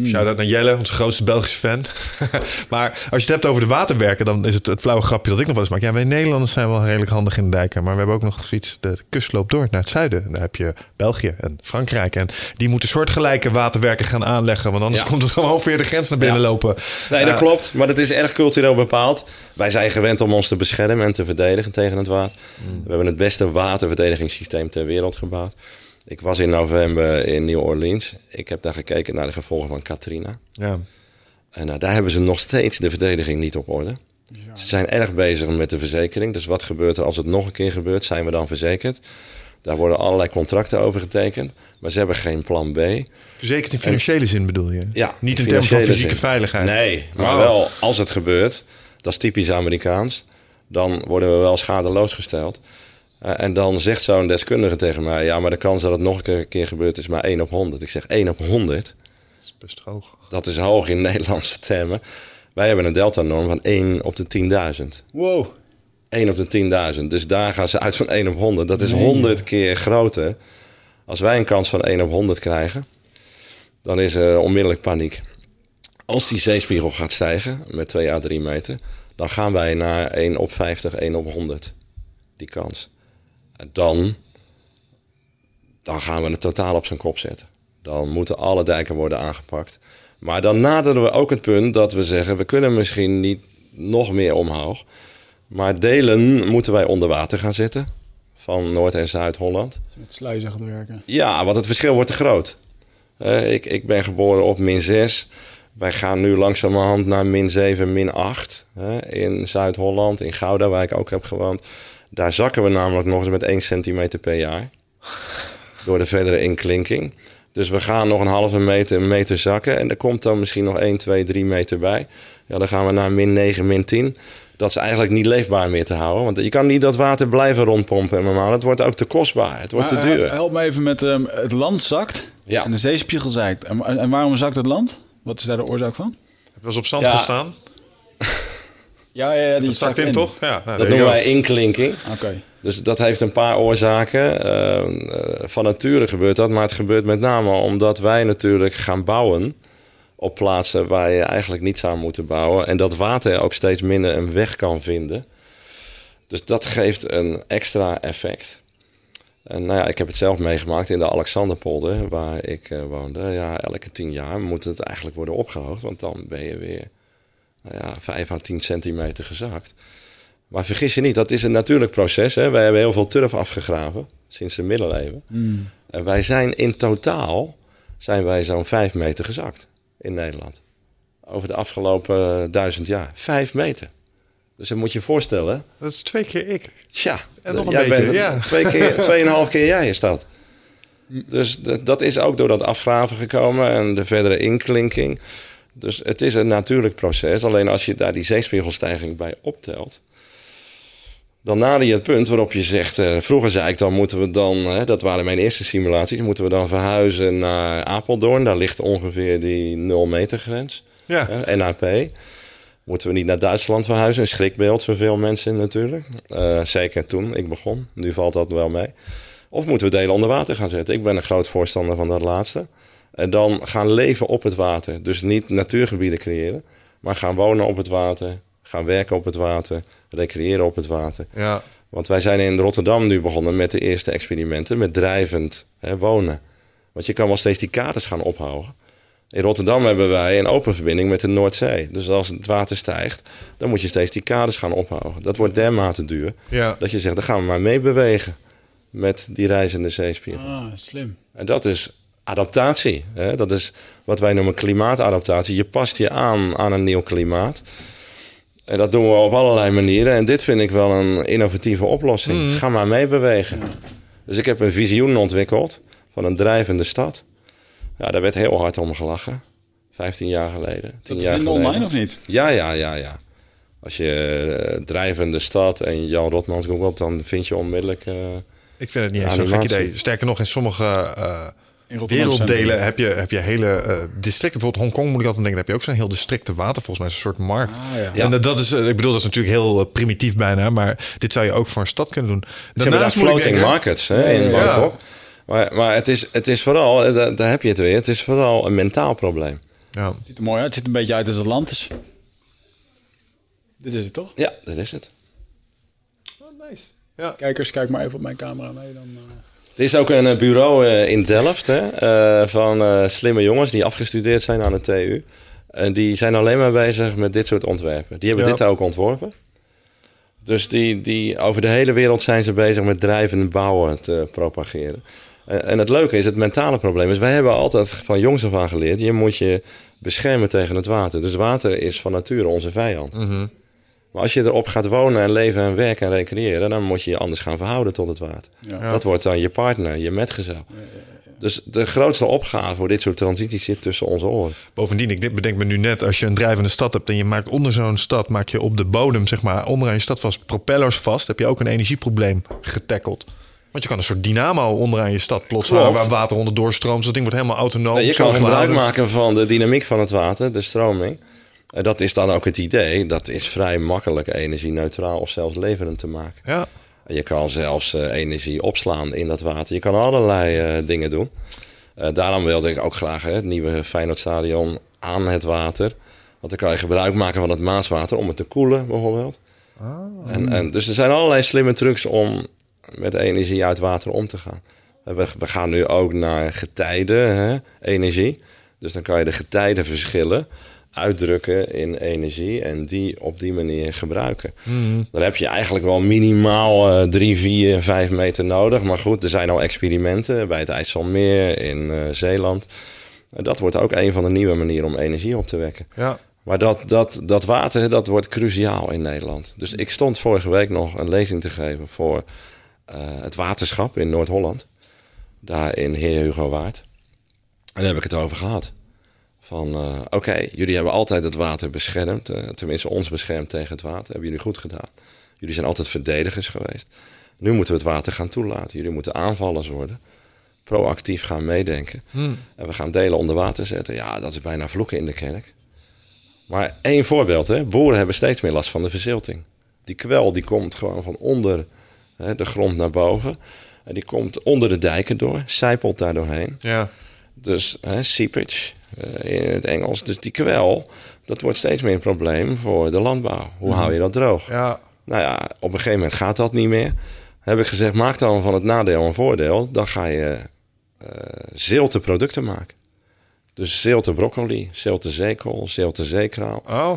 Shout-out naar Jelle, onze grootste Belgische fan. maar als je het hebt over de waterwerken, dan is het het flauwe grapje dat ik nog wel eens maak. Ja, wij Nederlanders zijn wel redelijk handig in de dijken. Maar we hebben ook nog zoiets, de kust loopt door naar het zuiden. En daar heb je België en Frankrijk. En die moeten soortgelijke waterwerken gaan aanleggen. Want anders Ja. komt het gewoon weer de grens naar binnen Ja. lopen. Nee, dat Eh, klopt. Maar dat is erg cultureel bepaald. Wij zijn gewend om ons te beschermen en te verdedigen tegen het water. We hebben het beste waterverdedigingssysteem ter wereld gebouwd. Ik was in november in New Orleans. Ik heb daar gekeken naar de gevolgen van Katrina. Ja. En uh, daar hebben ze nog steeds de verdediging niet op orde. Ja. Ze zijn erg bezig met de verzekering. Dus wat gebeurt er als het nog een keer gebeurt? Zijn we dan verzekerd? Daar worden allerlei contracten over getekend. Maar ze hebben geen plan B. Verzekerd in financiële en, zin bedoel je? Ja. Niet in termen van fysieke zin. veiligheid? Nee, maar oh. wel als het gebeurt. Dat is typisch Amerikaans. Dan worden we wel schadeloos gesteld. Uh, en dan zegt zo'n deskundige tegen mij... ja, maar de kans dat het nog een keer gebeurt is maar 1 op 100. Ik zeg 1 op 100? Dat is best hoog. Dat is hoog in Nederlandse termen. Wij hebben een delta-norm van 1 op de 10.000. Wow. 1 op de 10.000. Dus daar gaan ze uit van 1 op 100. Dat is nee. 100 keer groter. Als wij een kans van 1 op 100 krijgen... dan is er onmiddellijk paniek. Als die zeespiegel gaat stijgen met 2 à 3 meter... dan gaan wij naar 1 op 50, 1 op 100. Die kans dan, dan gaan we het totaal op zijn kop zetten. Dan moeten alle dijken worden aangepakt. Maar dan naderen we ook het punt dat we zeggen... we kunnen misschien niet nog meer omhoog... maar delen moeten wij onder water gaan zetten... van Noord- en Zuid-Holland. Met sluizen gaat werken. Ja, want het verschil wordt te groot. Uh, ik, ik ben geboren op min 6... Wij gaan nu langzamerhand naar min 7, min 8 hè, in Zuid-Holland, in Gouda, waar ik ook heb gewoond. Daar zakken we namelijk nog eens met 1 centimeter per jaar. Door de verdere inklinking. Dus we gaan nog een halve meter, een meter zakken. En er komt dan misschien nog 1, 2, 3 meter bij. Ja, dan gaan we naar min 9, min 10. dat is eigenlijk niet leefbaar meer te houden. Want je kan niet dat water blijven rondpompen normaal. Het wordt ook te kostbaar. Het wordt te duur. Help me even met um, het land zakt ja. en de zeespiegel zakt. En, en, waarom zakt het land? Wat is daar de oorzaak van? Het was op zand gestaan. Ja, ja, ja, die dat zakt in, toch? Ja, nou, dat noemen wij inklinking. Oké. Dus dat heeft een paar oorzaken. Uh, van nature gebeurt dat, maar het gebeurt met name omdat wij natuurlijk gaan bouwen op plaatsen waar je eigenlijk niet zou moeten bouwen. En dat water ook steeds minder een weg kan vinden. Dus dat geeft een extra effect. En nou ja, ik heb het zelf meegemaakt in de Alexanderpolder, waar ik uh, woonde. Ja, elke tien jaar moet het eigenlijk worden opgehoogd, want dan ben je weer nou ja, 5 à 10 centimeter gezakt. Maar vergis je niet, dat is een natuurlijk proces. Hè? Wij hebben heel veel turf afgegraven sinds de middeleeuwen. Hmm. En wij zijn in totaal zijn wij zo'n 5 meter gezakt in Nederland. Over de afgelopen eh, duizend jaar. Vijf meter. Dus dan moet je je voorstellen. Dat is twee keer ik. Tja, en nog een jij beetje, ja. Twee keer, tweeënhalf keer jij is dat. Dus dat is ook door dat afgraven gekomen en de verdere inklinking. Dus het is een natuurlijk proces. Alleen als je daar die zeespiegelstijging bij optelt, dan nader je het punt waarop je zegt... Uh, vroeger zei ik dan moeten we dan... Hè, dat waren mijn eerste simulaties... moeten we dan verhuizen naar Apeldoorn. Daar ligt ongeveer die 0 meter grens. Ja. Hè, NAP. Moeten we niet naar Duitsland verhuizen? Een schrikbeeld voor veel mensen natuurlijk. Uh, zeker toen ik begon. Nu valt dat wel mee. Of moeten we delen onder water gaan zetten? Ik ben een groot voorstander van dat laatste. En dan gaan leven op het water. Dus niet natuurgebieden creëren... maar gaan wonen op het water gaan werken op het water, recreëren op het water. Ja. Want wij zijn in Rotterdam nu begonnen met de eerste experimenten met drijvend hè, wonen. Want je kan wel steeds die kaders gaan ophouden. In Rotterdam hebben wij een open verbinding met de Noordzee. Dus als het water stijgt, dan moet je steeds die kaders gaan ophouden. Dat wordt dermate duur ja. dat je zegt, dan gaan we maar meebewegen met die reizende zeespiegel. Ah, slim. En dat is adaptatie. Hè? Dat is wat wij noemen klimaatadaptatie. Je past je aan aan een nieuw klimaat. En dat doen we op allerlei manieren. En dit vind ik wel een innovatieve oplossing. Mm. Ga maar meebewegen. Dus ik heb een visioen ontwikkeld van een drijvende stad. Ja, daar werd heel hard om gelachen. 15 jaar geleden. 10 dat jaar geleden. online of niet? Ja, ja, ja, ja. Als je uh, drijvende stad en Jan Rotmans googelt, dan vind je onmiddellijk. Uh, ik vind het niet eens zo'n gek idee. Sterker nog, in sommige uh, werelddelen heb je, heb je hele uh, districten. Bijvoorbeeld Hongkong moet ik altijd denken. heb je ook zo'n heel districte water. Volgens mij is een soort markt. Ah, ja. En dat is, ik bedoel, dat is natuurlijk heel primitief bijna. Maar dit zou je ook voor een stad kunnen doen. Daarnaast hebben floating denken, markets hè, in Bangkok. Maar, maar het, is, het is vooral, eh, daar, daar, heb je het weer. Het is vooral een mentaal probleem. Ja. Het ziet er mooi uit. Het ziet een beetje uit als Atlantis. Dit is het toch? Ja, dit is het. Oh, nice. Ja. Kijkers, kijk maar even op mijn camera mee. Dan, uh... Er is ook een eh, bureau uh, in Delft hè, uh, van slimme jongens die afgestudeerd zijn aan de TU. En die zijn alleen maar bezig met dit soort ontwerpen. Die hebben dit ook ontworpen. Dus die, die, over de hele wereld zijn ze bezig met drijvende bouwen te propageren. en het leuke is, het mentale probleem is... wij hebben altijd van jongs af aan geleerd... je moet je beschermen tegen het water. Dus water is van nature onze vijand. Mm maar als je erop gaat wonen en leven en werken en recreëren, dan moet je je anders gaan verhouden tot het water. Dat wordt dan je partner, je metgezel. Dus de grootste opgave voor dit soort transities zit tussen onze oren. Bovendien, ik bedenk me nu net, als je een drijvende stad hebt en je maakt onder zo'n stad, maak je op de bodem, zeg maar, onderaan je stad vast propellers vast, heb je ook een energieprobleem getackeld. Want je kan een soort dynamo onderaan je stad plots waar water onder doorstroomt. Dus dat ding wordt helemaal autonoom. je kan gebruik maken van de dynamiek van het water, de stroming. En dat is dan ook het idee. Dat is vrij makkelijk energie-neutraal of zelfs leverend te maken. Ja. En je kan zelfs uh, energie opslaan in dat water. Je kan allerlei uh, dingen doen. Uh, daarom wilde ik ook graag hè, het nieuwe Feyenoordstadion aan het water. Want dan kan je gebruik maken van het Maaswater om het te koelen bijvoorbeeld. Oh. En, en, dus er zijn allerlei slimme trucs om met energie uit water om te gaan. We, we gaan nu ook naar getijden, hè, energie. Dus dan kan je de getijdenverschillen uitdrukken in energie en die op die manier gebruiken. Mhm. Dan heb je eigenlijk wel minimaal uh, drie, vier, vijf meter nodig. Maar goed, er zijn al experimenten bij het IJsselmeer in uh, Zeeland. En dat wordt ook een van de nieuwe manieren om energie op te wekken. Ja. Maar dat, dat, dat water, dat wordt cruciaal in Nederland. Dus ik stond vorige week nog een lezing te geven voor uh, het waterschap in Noord-Holland. Daar in Heer Hugo Waard. En daar heb ik het over gehad. Van uh, oké, jullie hebben altijd het water beschermd. Uh, tenminste, ons beschermd tegen het water. Hebben jullie goed gedaan. Jullie zijn altijd verdedigers geweest. Nu moeten we het water gaan toelaten. Jullie moeten aanvallers worden. Proactief gaan meedenken. Hmm. En we gaan delen onder water zetten. Ja, dat is bijna vloeken in de kerk. Maar één voorbeeld, hè. boeren hebben steeds meer last van de verzilting. Die kwel die komt gewoon van onder hè, de grond naar boven. En die komt onder de dijken door, zijpelt daar doorheen. Ja. Dus hè, seepage in het Engels. Dus die kwel, dat wordt steeds meer een probleem voor de landbouw. Hoe hou je dat droog? Ja. Nou ja, op een gegeven moment gaat dat niet meer. Heb ik gezegd, maak dan van het nadeel een voordeel. Dan ga je uh, zilte producten maken. Dus zilte broccoli, zilte zeekool, zilte zeekraal. Oh.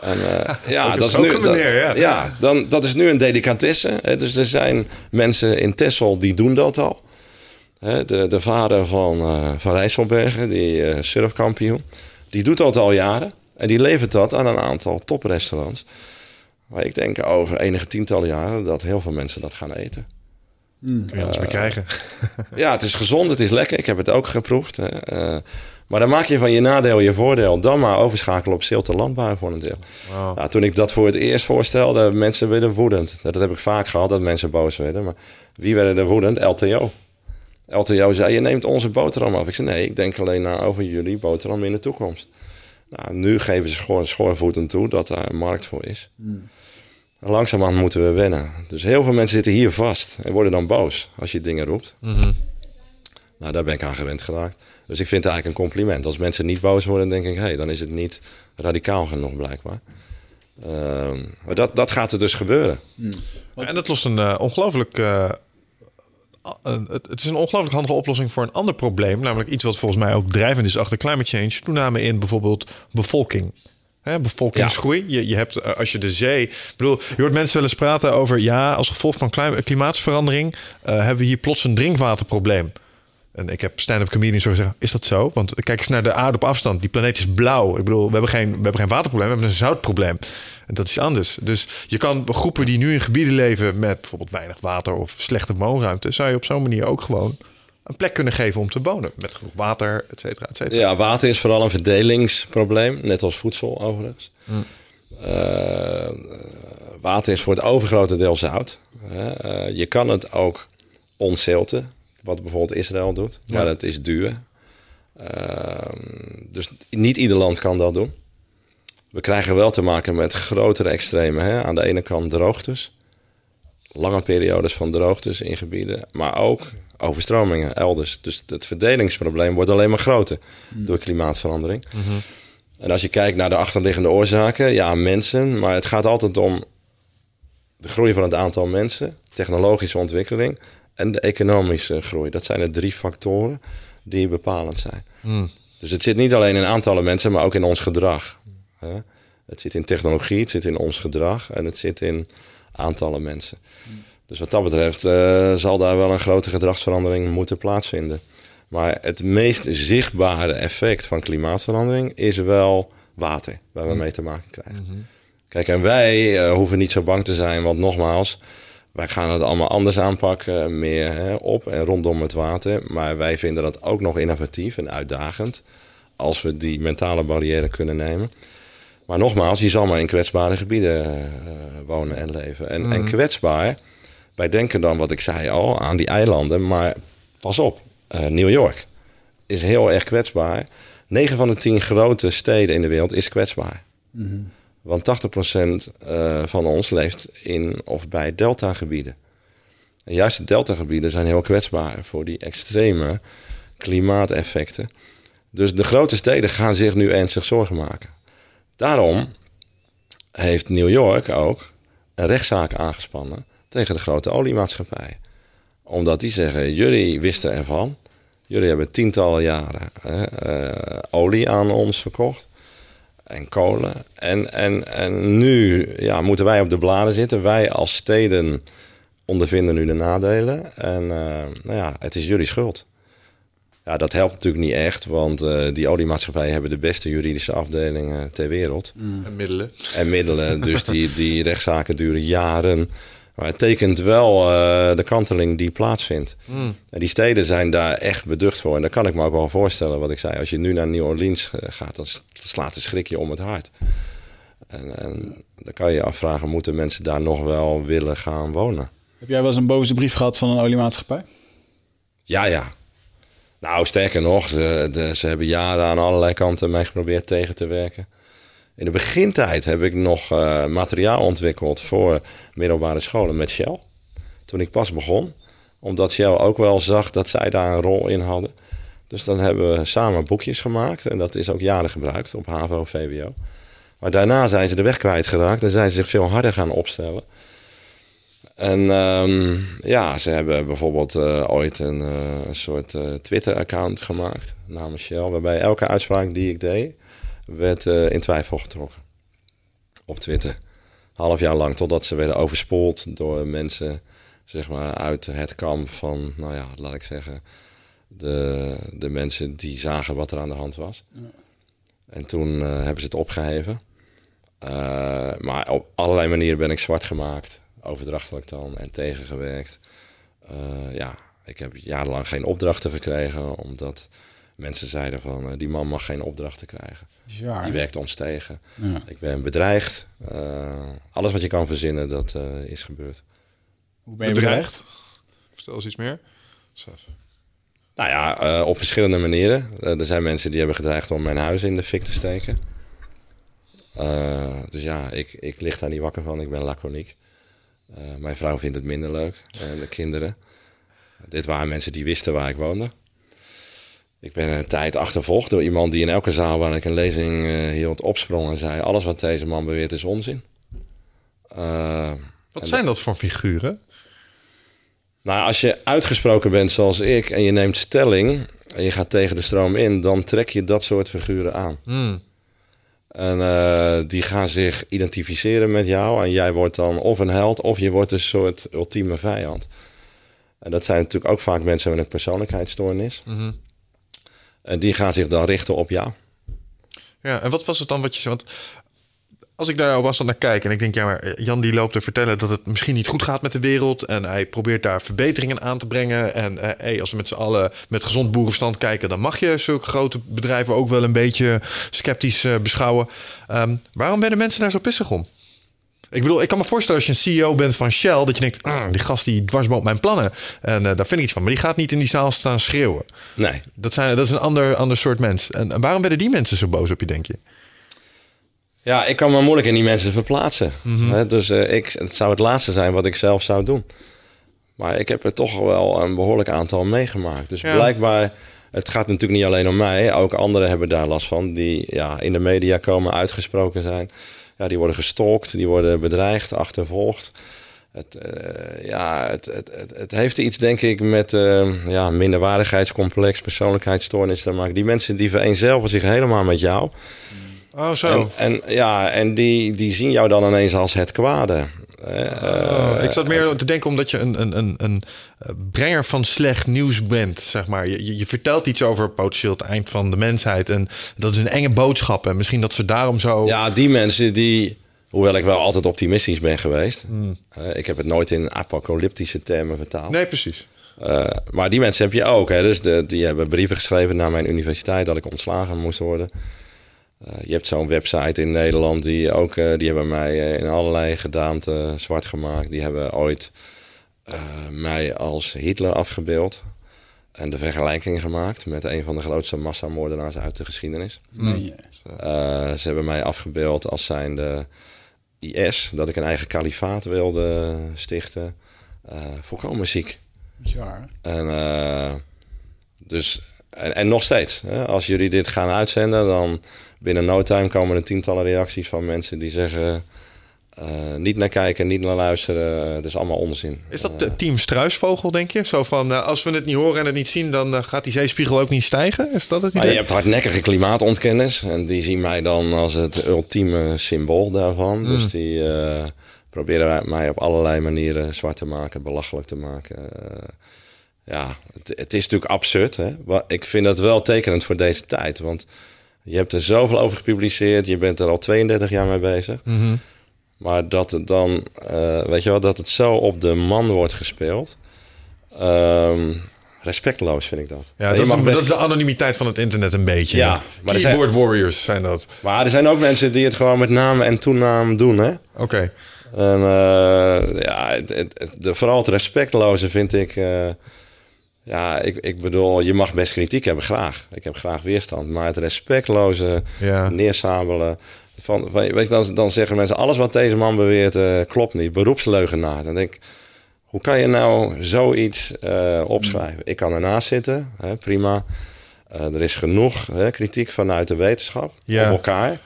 En, uh, ja, dat is, nu, een manier, ja. Dat, ja, dan, dat is nu een delicatesse. Dus er zijn mensen in Texel die doen dat al. Hè, de, de vader van, uh, van Rijsselbergen, die uh, surfkampioen, die doet dat al jaren. En die levert dat aan een aantal toprestaurants. Maar ik denk over enige tientallen jaren dat heel veel mensen dat gaan eten. Mm. Kun je anders bekrijgen. ja, het is gezond, het is lekker. Ik heb het ook geproefd. Hè. Maar dan maak je van je nadeel je voordeel. Dan maar overschakelen op zilte landbouw voor een deel. Wow. Nou, toen ik dat voor het eerst voorstelde, mensen werden woedend. Dat heb ik vaak gehad, dat mensen boos werden. Maar wie werden er woedend? LTO. LTO zei, je neemt onze boterham af. Ik zei, nee, ik denk alleen na over jullie boterham in de toekomst. Nou, nu geven ze gewoon schoorvoeten toe dat daar een markt voor is. Mm. Langzaamaan moeten we wennen. Dus heel veel mensen zitten hier vast en worden dan boos als je dingen roept. Mm -hmm. Nou, daar ben ik aan gewend geraakt. Dus ik vind het eigenlijk een compliment. Als mensen niet boos worden, denk ik, hé, hey, dan is het niet radicaal genoeg blijkbaar. Uh, maar dat, dat gaat er dus gebeuren. Mm. En dat lost een uh, ongelooflijk. Uh, het is een ongelooflijk handige oplossing voor een ander probleem. Namelijk iets wat volgens mij ook drijvend is achter climate change. Toename in bijvoorbeeld bevolking. Hè, bevolkingsgroei. Ja. Je, je hebt, eh, als je de zee. Ik bedoel, je hoort mensen wel eens praten over. Ja, als gevolg van klimaatsverandering. hebben we hier plots een drinkwaterprobleem. En ik heb stand-up comedians zo gezegd, is dat zo? Want kijk eens naar de aarde op afstand. Die planeet is blauw. Ik bedoel, we hebben geen, we hebben geen waterprobleem, we hebben een zoutprobleem. En dat is anders. Dus je kan groepen die nu in gebieden leven met bijvoorbeeld weinig water of slechte woonruimte, zou je op zo'n manier ook gewoon een plek kunnen geven om te wonen. Met genoeg water, et cetera, et cetera. Ja, water is vooral een verdelingsprobleem, net als voedsel overigens. Mm. Uh, water is voor het overgrote deel zout. Uh, je kan het ook onzilten wat bijvoorbeeld Israël doet. Maar het is duur. Ehm, dus niet ieder land kan dat doen. We krijgen wel te maken met grotere extremen. Hè? Aan de ene kant droogtes. Lange periodes van droogtes in gebieden. Maar ook overstromingen elders. Dus het verdelingsprobleem wordt alleen maar groter door klimaatverandering. En als je kijkt naar de achterliggende oorzaken, ja, mensen. Maar het gaat altijd om de groei van het aantal mensen, technologische ontwikkeling en de economische groei. Dat zijn de drie factoren die bepalend zijn. Mm. Dus het zit niet alleen in aantallen mensen, maar ook in ons gedrag. Hè? Het zit in technologie, het zit in ons gedrag en het zit in aantallen mensen. Dus wat dat betreft eh, zal daar wel een grote gedragsverandering moeten plaatsvinden. Maar het meest zichtbare effect van klimaatverandering is wel water, waar we mee te maken krijgen. Kijk, en wij eh, hoeven niet zo bang te zijn, want nogmaals, wij gaan het allemaal anders aanpakken, meer hè, op en rondom het water. Maar wij vinden dat ook nog innovatief en uitdagend als we die mentale barrière kunnen nemen. Maar nogmaals, je zal maar in kwetsbare gebieden uh, wonen en leven. En, en kwetsbaar, wij denken dan, wat ik zei al, aan die eilanden. Maar pas op, uh, New York is heel erg kwetsbaar. 9 van de 10 grote steden in de wereld is kwetsbaar. Mm-hmm. Want 80% uh, van ons leeft in of bij deltagebieden. En juist de deltagebieden zijn heel kwetsbaar voor die extreme klimaateffecten. Dus de grote steden gaan zich nu ernstig zorgen maken. Daarom heeft New York ook een rechtszaak aangespannen tegen de grote oliemaatschappijen. Omdat die zeggen, jullie wisten ervan. Jullie hebben tientallen jaren uh, olie aan ons verkocht en kolen. En, en, en nu ja, moeten wij op de bladen zitten. Wij als steden ondervinden nu de nadelen. En uh, nou ja, het is jullie schuld. Ja, dat helpt natuurlijk niet echt, want uh, die oliemaatschappijen hebben de beste juridische afdelingen ter wereld. Mm. En middelen. En middelen, dus die, die rechtszaken duren jaren. Maar het tekent wel uh, de kanteling die plaatsvindt. Hmm. En die steden zijn daar echt beducht voor. En daar kan ik me ook wel voorstellen wat ik zei. Als je nu naar New Orleans gaat, dan slaat de schrikje om het hart. En, en dan kan je je afvragen, moeten mensen daar nog wel willen gaan wonen? Heb jij wel eens een boze brief gehad van een oliemaatschappij? Ja, ja. Nou, sterker nog, ze, de, ze hebben jaren aan allerlei kanten mij geprobeerd tegen te werken. In de begintijd heb ik nog uh, materiaal ontwikkeld voor middelbare scholen met Shell. Toen ik pas begon. Omdat Shell ook wel zag dat zij daar een rol in hadden. Dus dan hebben we samen boekjes gemaakt. En dat is ook jaren gebruikt op HAVO, VWO. Maar daarna zijn ze de weg kwijtgeraakt en zijn ze zich veel harder gaan opstellen. En um, ja, ze hebben bijvoorbeeld uh, ooit een, een soort Twitter-account gemaakt namens Shell, waarbij elke uitspraak die ik deed, werd in twijfel getrokken. Op Twitter. Half jaar lang, totdat ze werden overspoeld door mensen zeg maar, uit het kamp van, nou ja, laat ik zeggen, de, de mensen die zagen wat er aan de hand was. Ja. En toen hebben ze het opgeheven. maar op allerlei manieren ben ik zwart gemaakt overdrachtelijk dan en tegengewerkt. Ja, ik heb jarenlang geen opdrachten gekregen, omdat mensen zeiden van uh, die man mag geen opdrachten krijgen. Ja. Die werkt ons tegen. Ja. Ik ben bedreigd. Uh, alles wat je kan verzinnen, dat is gebeurd. Hoe ben je bedreigd? Vertel eens iets meer. Nou ja, op verschillende manieren. er zijn mensen die hebben gedreigd om mijn huis in de fik te steken. dus ja, ik, ik lig daar niet wakker van. Ik ben laconiek. Uh, mijn vrouw vindt het minder leuk en de kinderen. Dit waren mensen die wisten waar ik woonde. Ik ben een tijd achtervolgd door iemand die in elke zaal waar ik een lezing uh, hield opsprong en zei: Alles wat deze man beweert is onzin. Uh, wat zijn dat voor figuren? Nou, als je uitgesproken bent zoals ik en je neemt stelling en je gaat tegen de stroom in, dan trek je dat soort figuren aan. Hmm. En uh, die gaan zich identificeren met jou. En jij wordt dan of een held of je wordt een soort ultieme vijand. En dat zijn natuurlijk ook vaak mensen met een persoonlijkheidsstoornis. Mm -hmm. En die gaan zich dan richten op jou. Ja, en wat was het dan wat je... Want als ik daar was dan naar kijk en ik denk, ja, maar Jan die loopt te vertellen dat het misschien niet goed gaat met de wereld. En hij probeert daar verbeteringen aan te brengen. En eh, hey, als we met z'n allen met gezond boerenverstand kijken, dan mag je zulke grote bedrijven ook wel een beetje sceptisch uh, beschouwen. Um, waarom werden mensen daar zo pissig om? Ik bedoel, ik kan me voorstellen als je een CEO bent van Shell, dat je denkt, ah, die gast die dwarsboomt mijn plannen. En uh, daar vind ik iets van. Maar die gaat niet in die zaal staan schreeuwen. Nee. Dat, zijn, dat is een ander, ander soort mens. En, en waarom werden die mensen zo boos op je, denk je? Ja, ik kan me moeilijk in die mensen verplaatsen. Mhm. Dus uh, ik, het zou het laatste zijn wat ik zelf zou doen. Maar ik heb er toch wel een behoorlijk aantal meegemaakt. Dus Ja. blijkbaar, het gaat natuurlijk niet alleen om mij. Ook anderen hebben daar last van. Die ja, in de media komen, uitgesproken zijn. Ja, die worden gestalkt, die worden bedreigd, achtervolgd. Het, eh, ja, het, het, het, het heeft iets, denk ik, met eh, ja, minderwaardigheidscomplex, persoonlijkheidsstoornis te maken. Die mensen die vereenzelvigen zich helemaal met jou. Oh, zo. En, en, ja, en die, die zien jou dan ineens als het kwade. Eh, Oh, ik zat meer te denken omdat je een, een, een, een eh, brenger van slecht nieuws bent, zeg maar. Je, je, je vertelt iets over potentieel het eind van de mensheid. En dat is een enge boodschap. En misschien dat ze daarom zo... Ja, die mensen die, hoewel ik wel altijd optimistisch ben geweest. Hmm. eh, ik heb het nooit in apocalyptische termen vertaald. Nee, precies. Eh, maar die mensen heb je ook. Hè? Dus de, die hebben brieven geschreven naar mijn universiteit dat ik ontslagen moest worden. Eh, je hebt zo'n website in Nederland die ook, eh, die hebben mij eh, in allerlei gedaanten zwart gemaakt. Die hebben ooit eh, mij als Hitler afgebeeld en de vergelijking gemaakt met een van de grootste massamoordenaars uit de geschiedenis. Eh, ze hebben mij afgebeeld als zijnde IS, dat ik een eigen kalifaat wilde stichten. Eh volkomen ziek. Bizar. En, eh, dus, en, en nog steeds, hè, als jullie dit gaan uitzenden, dan binnen no time komen er tientallen reacties van mensen die zeggen: eh, niet naar kijken, niet naar luisteren, het is allemaal onzin. Is dat eh, team Struisvogel, denk je? Zo van, eh, als we het niet horen en het niet zien, dan gaat die zeespiegel ook niet stijgen? Is dat het idee? je hebt hardnekkige klimaatontkenners en die zien mij dan als het ultieme symbool daarvan. Mm. Dus die eh, proberen mij op allerlei manieren zwart te maken, belachelijk te maken. Ja, het, het is natuurlijk absurd. Hè? Maar ik vind dat wel tekenend voor deze tijd. Want je hebt er zoveel over gepubliceerd. Je bent er al 32 jaar mee bezig. Mhm. Maar dat het dan, eh, weet je wel, dat het zo op de man wordt gespeeld. Ehm, respectloos vind ik dat. Ja, dat is, mag best- dat is de anonimiteit van het internet een beetje. Ja, maar er zijn- Keyboard warriors zijn dat. Maar er zijn ook mensen die het gewoon met naam en toenaam doen, hè? Oké. En eh, ja, het, het- het- de, vooral het respectloze vind ik. eh, ja, ik, ik bedoel, je mag best kritiek hebben, graag. Ik heb graag weerstand. Maar het respectloze Ja. neersabelen. Van, weet je, dan, dan zeggen mensen: alles wat deze man beweert eh, klopt niet. Beroepsleugenaar. Dan denk ik. Hoe kan je nou zoiets eh, opschrijven? Ik kan ernaast zitten, hè, prima. Eh, er is genoeg hè, kritiek vanuit de wetenschap Ja. op elkaar.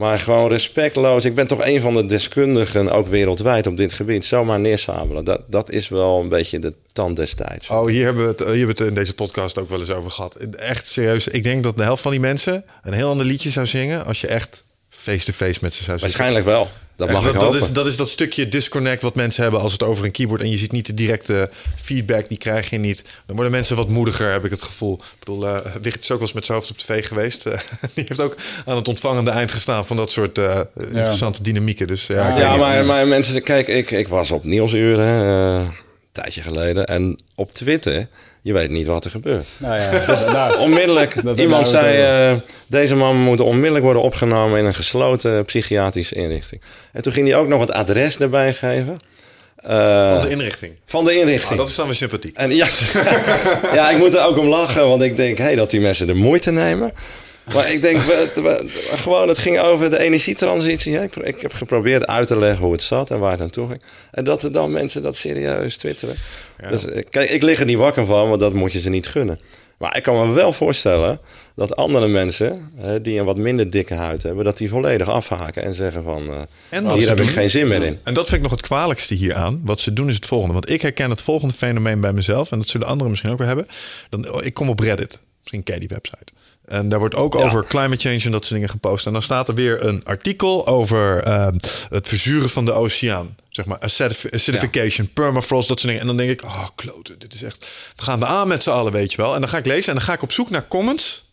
Maar gewoon respectloos. Ik ben toch een van de deskundigen, ook wereldwijd op dit gebied. Zomaar neersabelen. Dat, dat is wel een beetje de tand destijds. Oh, hier hebben, we het, hier hebben we het in deze podcast ook wel eens over gehad. Echt serieus. Ik denk dat de helft van die mensen een heel ander liedje zou zingen als je echt face-to-face met ze zou zitten. Waarschijnlijk wel. Dat Echt, mag ik dat, dat, is, dat is dat stukje disconnect wat mensen hebben als het over een keyboard en je ziet niet de directe feedback, die krijg je niet. Dan worden mensen wat moediger, heb ik het gevoel. Ik bedoel, eh Wicht is ook wel eens met zijn hoofd op tv geweest. Eh, die heeft ook aan het ontvangende eind gestaan van dat soort eh, interessante dynamieken. Dus ja, Ja, maar, maar mensen, kijk, ik, ik was op eh, een tijdje geleden. En op Twitter, je weet niet wat er gebeurt. Nou ja, dus, nou, Onmiddellijk, Dat iemand het zei, eh, deze man moet onmiddellijk worden opgenomen in een gesloten psychiatrische inrichting. En toen ging hij ook nog het adres erbij geven. Eh, van de inrichting. van de Ah, inrichting. dat is dan weer sympathiek. En ja, ja, ik moet er ook om lachen, want ik denk hey, dat die mensen de moeite nemen. Maar ik denk, we, we- gewoon, het ging over de energietransitie. hè. Ik, ik heb geprobeerd uit te leggen hoe het zat en waar het naartoe ging. En dat er dan mensen dat serieus twitteren. Dus eh, kijk, ik lig er niet wakker van, want dat moet je ze niet gunnen. Maar ik kan me wel voorstellen dat andere mensen, hè, die een wat minder dikke huid hebben, dat die volledig afhaken en zeggen van, eh, En hier heb ik geen zin meer in. En dat vind ik nog het kwalijkste hieraan. Wat ze doen is het volgende. Want ik herken het volgende fenomeen bij mezelf. En dat zullen anderen misschien ook wel hebben. Dan, oh, ik kom op Reddit. Misschien ken je die website. En daar wordt ook Ja. over climate change en dat soort dingen gepost. En dan staat er weer een artikel over ehm, het verzuren van de oceaan. Zeg maar acidif- acidification, permafrost, dat soort dingen. En dan denk ik, oh kloten, dit is echt... We gaan we aan met z'n allen, weet je wel. En dan ga ik lezen en dan ga ik op zoek naar comments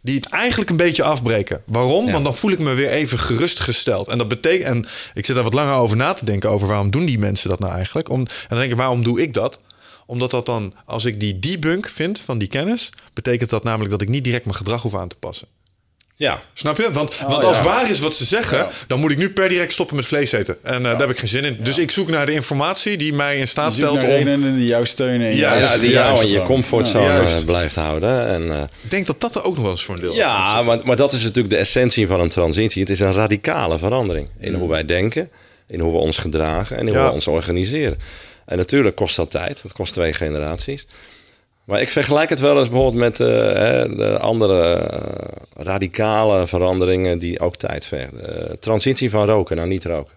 die het eigenlijk een beetje afbreken. Waarom? Ja. Want dan voel ik me weer even gerustgesteld. En dat betekent, en ik zit daar wat langer over na te denken over waarom doen die mensen dat nou eigenlijk? Om, en dan denk ik, waarom doe ik dat? Omdat dat dan, als ik die debunk vind van die kennis, betekent dat namelijk dat ik niet direct mijn gedrag hoef aan te passen. Ja, Snap je? Want, want als waar is wat ze zeggen, dan moet ik nu per direct stoppen met vlees eten. En eh, daar heb ik geen zin in. Dus ik zoek naar de informatie die mij in staat stelt om. redenen die jou steunen. en Ja, die jou in je comfortzone blijft houden. En, eh, Ik denk dat dat er ook nog wel eens voor een deel Ja, maar, maar dat is natuurlijk de essentie van een transitie. Het is een radicale verandering in hoe wij denken, in hoe we ons gedragen en in Ja. hoe we ons organiseren. En natuurlijk kost dat tijd. Dat kost twee generaties. Maar ik vergelijk het wel eens bijvoorbeeld met eh, hè, de andere eh, radicale veranderingen die ook tijd vergen. Eh, transitie van roken naar niet roken.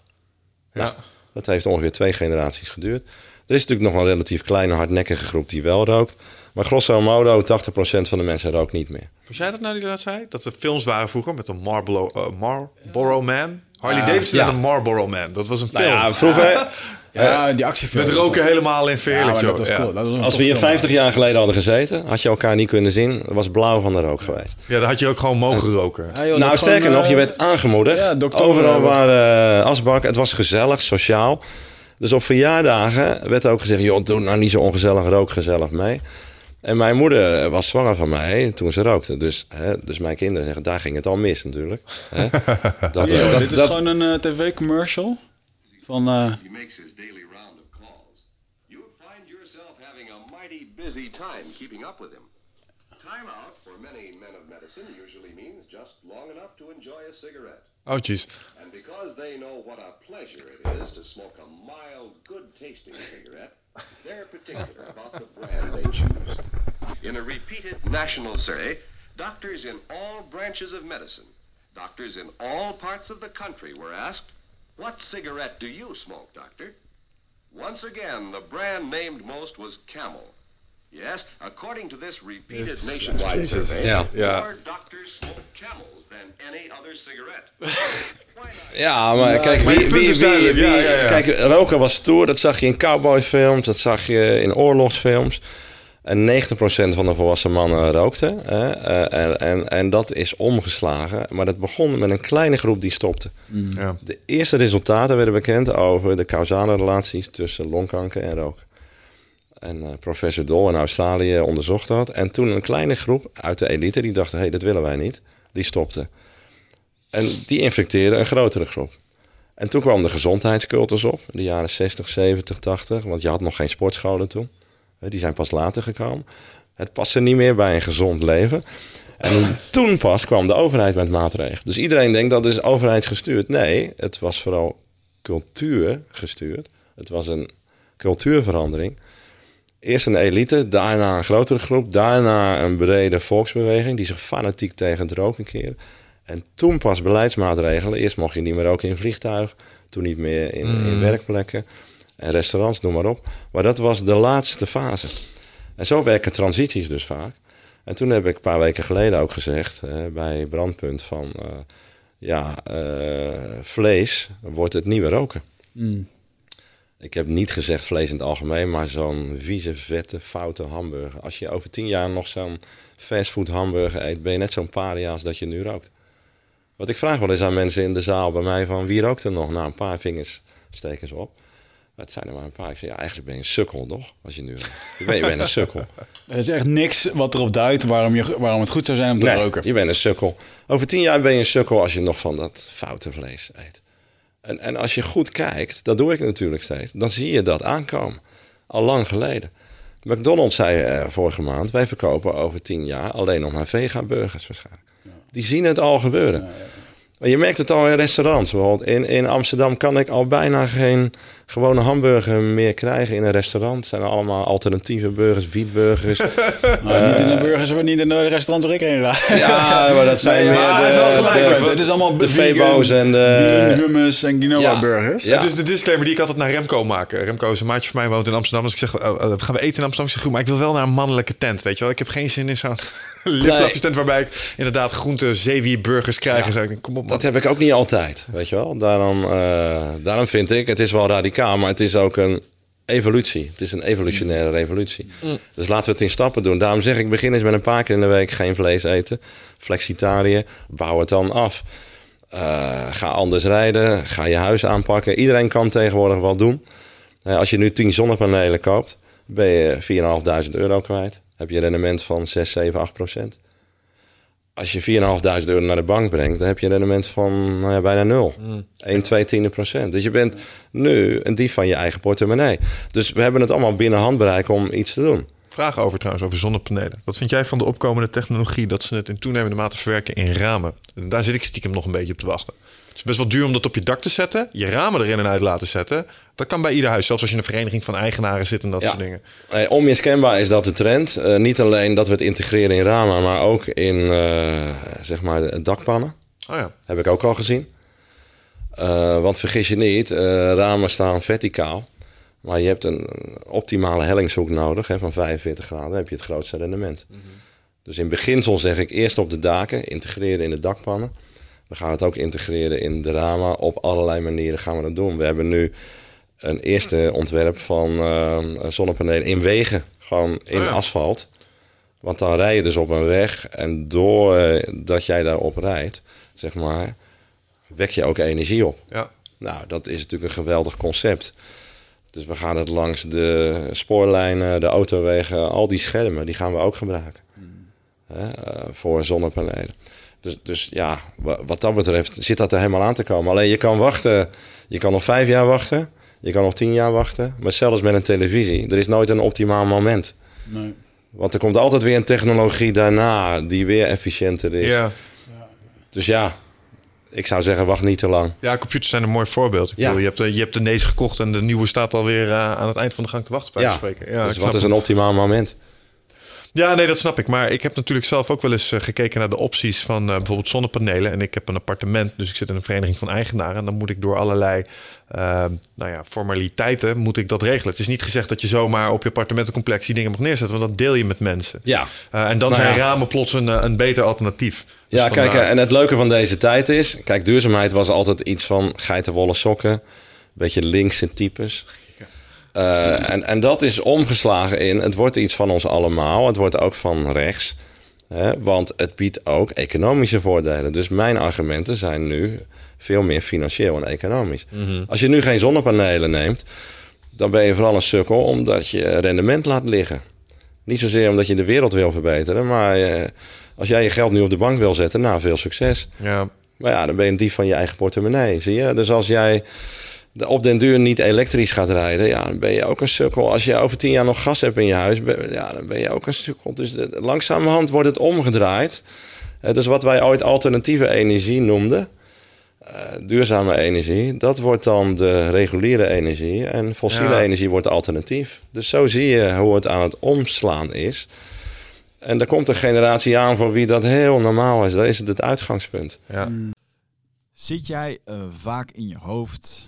Ja. Dat heeft ongeveer twee generaties geduurd. Er is natuurlijk nog een relatief kleine hardnekkige groep die wel rookt. Maar grosso modo, 80% van de mensen rookt niet meer. Was jij dat nou die dat zei? Dat er films waren vroeger met een Marlboro, Marlboro Man? Harley Davidson ja. en een Marlboro Man. Dat was een Nou film. ja, vroeger, Ja, die actiefilm. Met roken helemaal in Ja, verheerlijk, dat joh. Ja. cool. Dat was een als we hier topfilm. 50 jaar geleden hadden gezeten, had je elkaar niet kunnen zien. Het was blauw van de rook geweest. Ja, dan had je ook gewoon mogen roken. Ja, joh, nou, dat sterker gewoon, nog, je eh, werd aangemoedigd. Overal hebben- waren uh, asbak. Het was gezellig, sociaal. Dus op verjaardagen werd ook gezegd... joh, doe nou niet zo ongezellig, rook gezellig mee. En mijn moeder was zwanger van mij toen ze rookte. Dus, hè, dus mijn kinderen zeggen, daar ging het al mis natuurlijk. Hè? Dat, Ja, eh, dat, dit is dat- gewoon een eh, tv-commercial van... eh, busy time keeping up with him. Time out for many men of medicine usually means just long enough to enjoy a cigarette. Oh, jeez. And because they know what a pleasure it is to smoke a mild, good tasting cigarette, they're particular about the brand they choose. In a repeated national survey, doctors in all branches of medicine, doctors in all parts of the country were asked, What cigarette do you smoke, doctor? Once again, the brand named most was Camel. Yes, according to this repeated nationwide Jesus. survey, Ja. Ja. more doctors smoke Camels than any other cigarette. Ja, maar kijk, wie, wie, is wie, duidelijk. Ja, wie- ja, ja. kijk, roken was stoer. Dat zag je in cowboyfilms, dat zag je in oorlogsfilms. En 90% van de volwassen mannen rookte. Hè? Eh, en, en, en dat is omgeslagen. Maar dat begon met een kleine groep die stopte. Ja. De eerste resultaten werden bekend over de causale relaties tussen longkanker en rook. En eh, professor Dol in Australië onderzocht dat. En toen een kleine groep uit de elite die dachten: hé, hey, dat willen wij niet, die stopte. En die infecteerde een grotere groep. En toen kwam de gezondheidscultus op, in de jaren 60, 70, 80. Want je had nog geen sportscholen toen. Die zijn pas later gekomen. Het paste niet meer bij een gezond leven. En toen pas kwam de overheid met maatregelen. Dus iedereen denkt dat is overheidsgestuurd. Nee, het was vooral cultuur gestuurd. Het was een cultuurverandering. Eerst een elite, daarna een grotere groep, daarna een brede volksbeweging die zich fanatiek tegen het roken keerde. En toen pas beleidsmaatregelen. Eerst mocht je niet meer roken in vliegtuig, toen niet meer in, in werkplekken en restaurants, noem maar op. Maar dat was de laatste fase. En zo werken transities dus vaak. En toen heb ik een paar weken geleden ook gezegd eh, bij Brandpunt van... eh, ja, eh, vlees wordt het nieuwe roken. Ik heb niet gezegd vlees in het algemeen, maar zo'n vieze, vette, foute hamburger. Als je over tien jaar nog zo'n fastfood hamburger eet, ben je net zo'n paria als dat je nu rookt. Wat ik vraag wel eens aan mensen in de zaal bij mij van wie rookt er nog? Nou, een paar vingers steken ze op. Het zijn er maar een paar. Ik zeg, ja, eigenlijk ben je een sukkel, toch? Als je nu rookt. Je bent, je bent een sukkel. Er is echt niks wat erop duidt waarom, je, waarom het goed zou zijn om te Nee, roken. je bent een sukkel. Over tien jaar ben je een sukkel als je nog van dat foute vlees eet. En, en als je goed kijkt, dat doe ik natuurlijk steeds, dan zie je dat aankomen. Al lang geleden. McDonald's zei vorige maand, wij verkopen over tien jaar alleen nog maar vega burgers waarschijnlijk. Die zien het al gebeuren. Je merkt het al in restaurants. Bijvoorbeeld in, in Amsterdam kan ik al bijna geen gewone hamburger meer krijgen in een restaurant. Zijn allemaal alternatieve burgers, wietburgers. Maar niet in de burgers, niet in de restaurant waar ik heen ga. ja, maar dat zijn Nee, meer maar de, hij heeft wel gelijk, de- hoor. Het is allemaal de vegan, Febo's en de... hummus en quinoa Ja. burgers. Ja. Het is de disclaimer die ik altijd naar Remco maak. Remco is een maatje van mij, woont in Amsterdam. Dus ik zeg, oh, gaan we eten in Amsterdam? Ik zeg, goed, maar ik wil wel naar een mannelijke tent, weet je wel. Ik heb geen zin in zo'n liflafjes tent waarbij ik inderdaad groente zeewier burgers krijg. En zo. Ik denk, kom op, man. Dat heb ik ook niet altijd, weet je wel. Daarom, eh, daarom vind ik, het is wel radicaal, maar het is ook een evolutie. Het is een evolutionaire revolutie. Dus laten we het in stappen doen. Daarom zeg ik, begin eens met een paar keer in de week geen vlees eten. Flexitarië, bouw het dan af. Eh, ga anders rijden, ga je huis aanpakken. Iedereen kan tegenwoordig wat doen. Eh, als je nu 10 zonnepanelen koopt, ben je 4.500 euro kwijt. Heb je een rendement van 6, 7, 8 procent. Als je 4.500 euro naar de bank brengt, dan heb je een rendement van nou ja, bijna nul. 1, 2 tiende procent. Dus je bent nu een dief van je eigen portemonnee. Dus we hebben het allemaal binnen handbereik om iets te doen. Vraag over trouwens, over zonnepanelen. Wat vind jij van de opkomende technologie dat ze het in toenemende mate verwerken in ramen? En daar zit ik stiekem nog een beetje op te wachten. Het is best wel duur om dat op je dak te zetten, je ramen erin en uit laten zetten. Dat kan bij ieder huis, zelfs als je in een vereniging van eigenaren zit en dat soort dingen. Nee, onmiskenbaar is dat de trend. Eh, niet alleen dat we het integreren in ramen, maar ook in eh, zeg maar dakpannen. Oh ja. Heb ik ook al gezien. Eh, want vergis je niet, eh, ramen staan verticaal. Maar je hebt een optimale hellingshoek nodig hè, van 45 graden. Dan heb je het grootste rendement. Dus in beginsel zeg ik eerst op de daken, integreren in de dakpannen. We gaan het ook integreren in de ramen. Op allerlei manieren gaan we dat doen. We hebben nu een eerste ontwerp van eh, zonnepanelen in wegen. Gewoon in ja. asfalt. Want dan rij je dus op een weg. En doordat jij daarop rijdt, zeg maar, wek je ook energie op. ja. Nou, dat is natuurlijk een geweldig concept. Dus we gaan het langs de spoorlijnen, de autowegen, al die schermen, die gaan we ook gebruiken. Hè, eh, voor zonnepanelen. Dus, dus ja, wa- wat dat betreft zit dat er helemaal aan te komen. Alleen je kan wachten, je kan nog vijf jaar wachten, je kan nog tien jaar wachten. Maar zelfs met een televisie, er is nooit een optimaal moment. Nee. Want er komt altijd weer een technologie daarna die weer efficiënter is. Ja. Dus ja, ik zou zeggen, wacht niet te lang. ja, computers zijn een mooi voorbeeld. Ik Ja. bedoel, je, hebt de, je hebt de Nees gekocht en de nieuwe staat alweer uh, aan het eind van de gang te wachten, bij Ja, van spreken. Ja, dus wat is een optimaal moment? Ja, nee, dat snap ik. Maar ik heb natuurlijk zelf ook wel eens eh, gekeken naar de opties van eh, bijvoorbeeld zonnepanelen. En ik heb een appartement, dus ik zit in een vereniging van eigenaren. En dan moet ik door allerlei eh, nou ja, formaliteiten moet ik dat regelen. Het is niet gezegd dat je zomaar op je appartementencomplex die dingen mag neerzetten, want dat deel je met mensen. Ja. En dan Nou zijn ja. ramen plots een, een beter alternatief. Dus Ja, kijk, en het leuke van deze tijd is... Kijk, duurzaamheid was altijd iets van geitenwolle sokken. Beetje linkse types. Eh, en, en dat is omgeslagen in, het wordt iets van ons allemaal. Het wordt ook van rechts. Hè, want het biedt ook economische voordelen. Dus mijn argumenten zijn nu veel meer financieel en economisch. Als je nu geen zonnepanelen neemt, dan ben je vooral een sukkel omdat je rendement laat liggen. Niet zozeer omdat je de wereld wil verbeteren, maar eh, als jij je geld nu op de bank wil zetten, nou veel succes. Ja. Maar ja, dan ben je een dief van je eigen portemonnee, zie je? Dus als jij op den duur niet elektrisch gaat rijden, ja, dan ben je ook een sukkel. Als je over tien jaar nog gas hebt in je huis, ben- ja, dan ben je ook een sukkel. Dus de, langzamerhand wordt het omgedraaid. Eh, dus wat wij ooit alternatieve energie noemden, eh, duurzame energie, dat wordt dan de reguliere energie. En fossiele Ja. energie wordt alternatief. Dus zo zie je hoe het aan het omslaan is. En er komt een generatie aan voor wie dat heel normaal is. Dat is het, het uitgangspunt. Ja. Zit jij eh, vaak in je hoofd?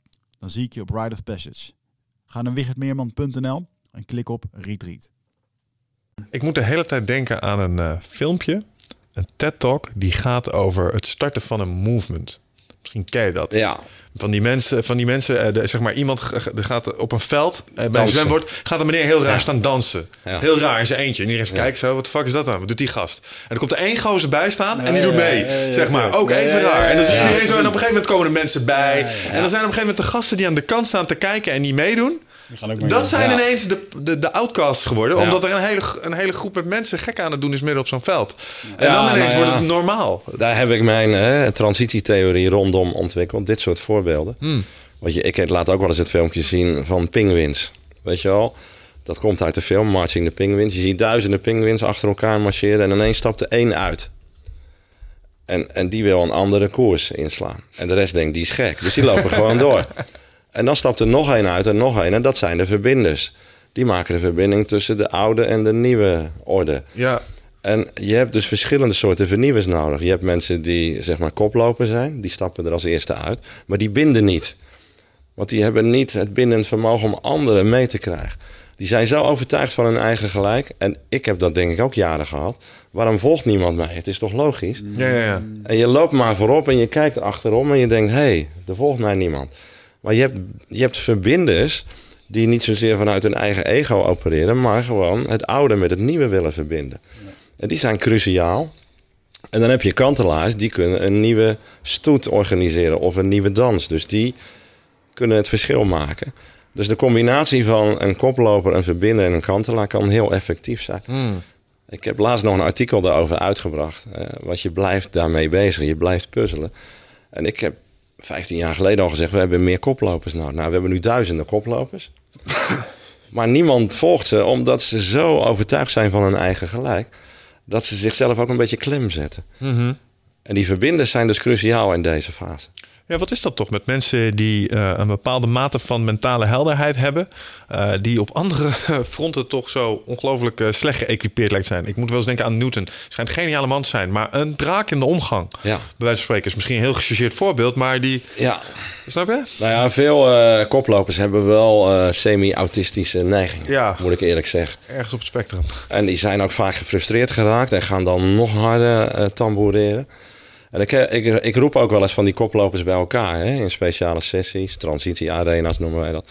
Dan zie ik je op Ride of Passage. Ga naar wichertmeerman.nl en klik op Retreat. Ik moet de hele tijd denken aan een eh, filmpje, een TED-talk, die gaat over het starten van een movement. Misschien ken je dat. Ja, Van die mensen, van die mensen eh, de, zeg maar, iemand er gaat op een veld, eh, bij een zwembord, gaat een meneer heel raar Ja. staan dansen. Ja. Heel raar in zijn eentje. En iedereen zegt, Ja. kijk zo, wat de fuck is dat dan? Wat doet die gast? En dan komt er één gozer bij staan en die doet ja, mee. ja, ja, zeg maar, ook Ja, even ja, ja, raar. En dan zie je ja, iedereen zo, en op een gegeven moment komen er mensen bij. Ja, ja. En dan zijn op een gegeven moment de gasten die aan de kant staan te kijken en die meedoen. Dat zijn Ja. ineens de, de, de outcasts geworden. Ja. Omdat er een hele, een hele groep met mensen gek aan het doen is midden op zo'n veld. En Ja, dan ineens nou wordt het normaal. daar heb ik mijn hè, transitietheorie rondom ontwikkeld. Dit soort voorbeelden. Hmm. Want je, ik laat ook wel eens het filmpje zien van pinguïns. Weet je wel? Dat komt uit de film Marching the Penguins. Je ziet duizenden pinguïns achter elkaar marcheren en ineens stapt er één uit. En, en die wil een andere koers inslaan. En de rest denkt, die is gek. Dus die lopen gewoon door. En dan stapt er nog één uit en nog één. En dat zijn de verbinders. Die maken de verbinding tussen de oude en de nieuwe orde. Ja, En je hebt dus verschillende soorten vernieuwers nodig. Je hebt mensen die zeg maar koploper zijn, die stappen er als eerste uit, maar die binden niet. Want die hebben niet het bindend vermogen om anderen mee te krijgen. Die zijn zo overtuigd van hun eigen gelijk. En ik heb dat denk ik ook jaren gehad. Waarom volgt niemand mij? Het is toch logisch? ja, ja. ja. En je loopt maar voorop en je kijkt achterom en je denkt... hé, hey, er volgt mij niemand. Maar je hebt, je hebt verbinders die niet zozeer vanuit hun eigen ego opereren... maar gewoon het oude met het nieuwe willen verbinden. En die zijn cruciaal. En dan heb je kantelaars die kunnen een nieuwe stoet organiseren of een nieuwe dans. Dus die kunnen het verschil maken. Dus de combinatie van een koploper, een verbinder en een kantelaar kan heel effectief zijn. Ik heb laatst nog een artikel daarover uitgebracht. eh, want je blijft daarmee bezig, je blijft puzzelen. En ik heb 15 jaar geleden al gezegd, we hebben meer koplopers nodig. Nou, we hebben nu duizenden koplopers. maar niemand volgt ze omdat ze zo overtuigd zijn van hun eigen gelijk... dat ze zichzelf ook een beetje klem zetten. En die verbinders zijn dus cruciaal in deze fase. Ja, wat is dat toch met mensen die eh, een bepaalde mate van mentale helderheid hebben, eh, die op andere fronten toch zo ongelooflijk uh, slecht geëquipeerd lijkt zijn? Ik moet wel eens denken aan Newton. Schijnt een geniale man te zijn, maar een draak in de omgang. Ja. Bij wijze van spreken is misschien een heel gechargeerd voorbeeld, maar die. Ja. Snap je? Nou ja, veel koplopers hebben wel semi-autistische neigingen. Ja. Moet ik eerlijk zeggen. Ergens op het spectrum. En die zijn ook vaak gefrustreerd geraakt en gaan dan nog harder tamboureren. En ik, ik, ik, roep ook wel eens van die koplopers bij elkaar hè, in speciale sessies, transitie-arena's noemen wij dat.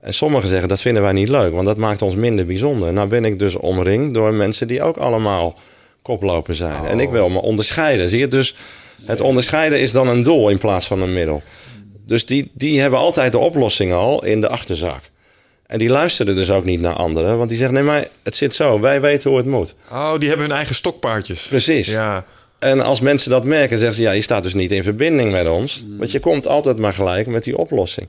En sommigen zeggen dat vinden wij niet leuk, want dat maakt ons minder bijzonder. Nou ben ik dus omringd door mensen die ook allemaal koploper zijn. En ik wil me onderscheiden. Zie je, dus het onderscheiden is dan een doel in plaats van een middel. Dus die, die hebben altijd de oplossing al in de achterzak. En die luisteren dus ook niet naar anderen, want die zeggen: nee, maar het zit zo, wij weten hoe het moet. Oh, die hebben hun eigen stokpaardjes. Precies. Ja. En als mensen dat merken, zeggen ze: ja, je staat dus niet in verbinding met ons. Mm. Want je komt altijd maar gelijk met die oplossing.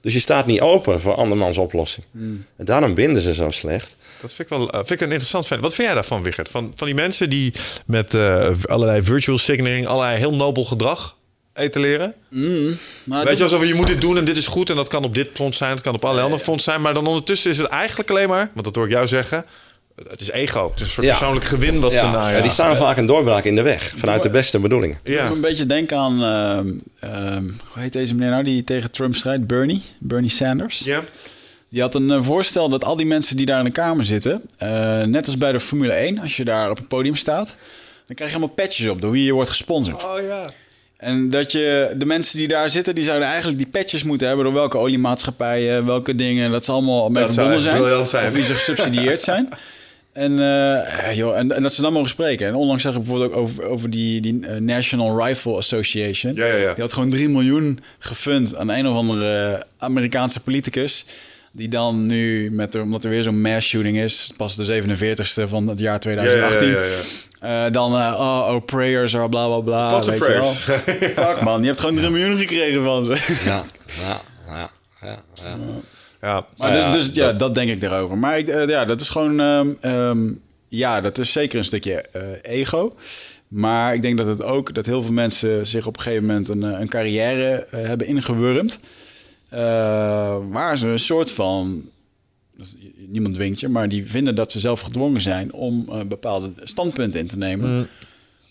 Dus je staat niet open voor andermans oplossing. Mm. En daarom binden ze zo slecht. Dat vind ik wel uh, vind ik een interessant feit. Wat vind jij daarvan, Wigert? Van, van die mensen die met uh, allerlei virtual signaling, allerlei heel nobel gedrag etaleren? Mm, Weet je, alsof je moet dit doen en dit is goed en dat kan op dit front zijn, het kan op allerlei andere fronts zijn, maar dan ondertussen is het eigenlijk alleen maar, want dat hoor ik jou zeggen, het is ego. Het is een soort persoonlijk gewin wat ja. ze na. Ja. die staan vaak een doorbraak in de weg. Vanuit de beste bedoelingen. Ja. Ik een beetje denken aan... Uh, hoe heet deze meneer nou die tegen Trump strijdt? Bernie? Bernie Sanders. Ja. Die had een voorstel dat al die mensen die daar in de kamer zitten... Uh, net als bij de Formule 1, als je daar op het podium staat... dan krijg je allemaal patches op door wie je wordt gesponsord. Oh ja. En dat je de mensen die daar zitten, die zouden eigenlijk die patches moeten hebben door welke oliemaatschappijen, welke dingen, dat ze allemaal mee verbonden zijn, zijn. Of wie ze gesubsidieerd zijn. En, uh, joh, en, en, dat ze dan mogen spreken. En onlangs zag ik bijvoorbeeld ook over, over die, die uh, National Rifle Association. Ja, ja, ja. Die had gewoon 3 miljoen gefund aan een of andere Amerikaanse politicus. Die dan nu, met er, omdat er weer zo'n mass shooting is, pas de 47ste van het jaar 2018. Ja, uh, dan, oh, oh, prayers are bla bla bla. Wat weet prayers? Fuck man, je hebt gewoon 3 miljoen gekregen van ze. Ja, ja, ja, ja. Ja. Ja, dus, dus ja, dat denk ik daarover. Maar ik, uh, ja, dat is gewoon, um, um, ja, dat is zeker een stukje uh, ego. Maar ik denk dat het ook dat heel veel mensen zich op een gegeven moment een, een carrière uh, hebben ingewurmd. waar ze een soort van, niemand dwingt je, maar die vinden dat ze zelf gedwongen zijn om bepaalde standpunten in te nemen. Mm.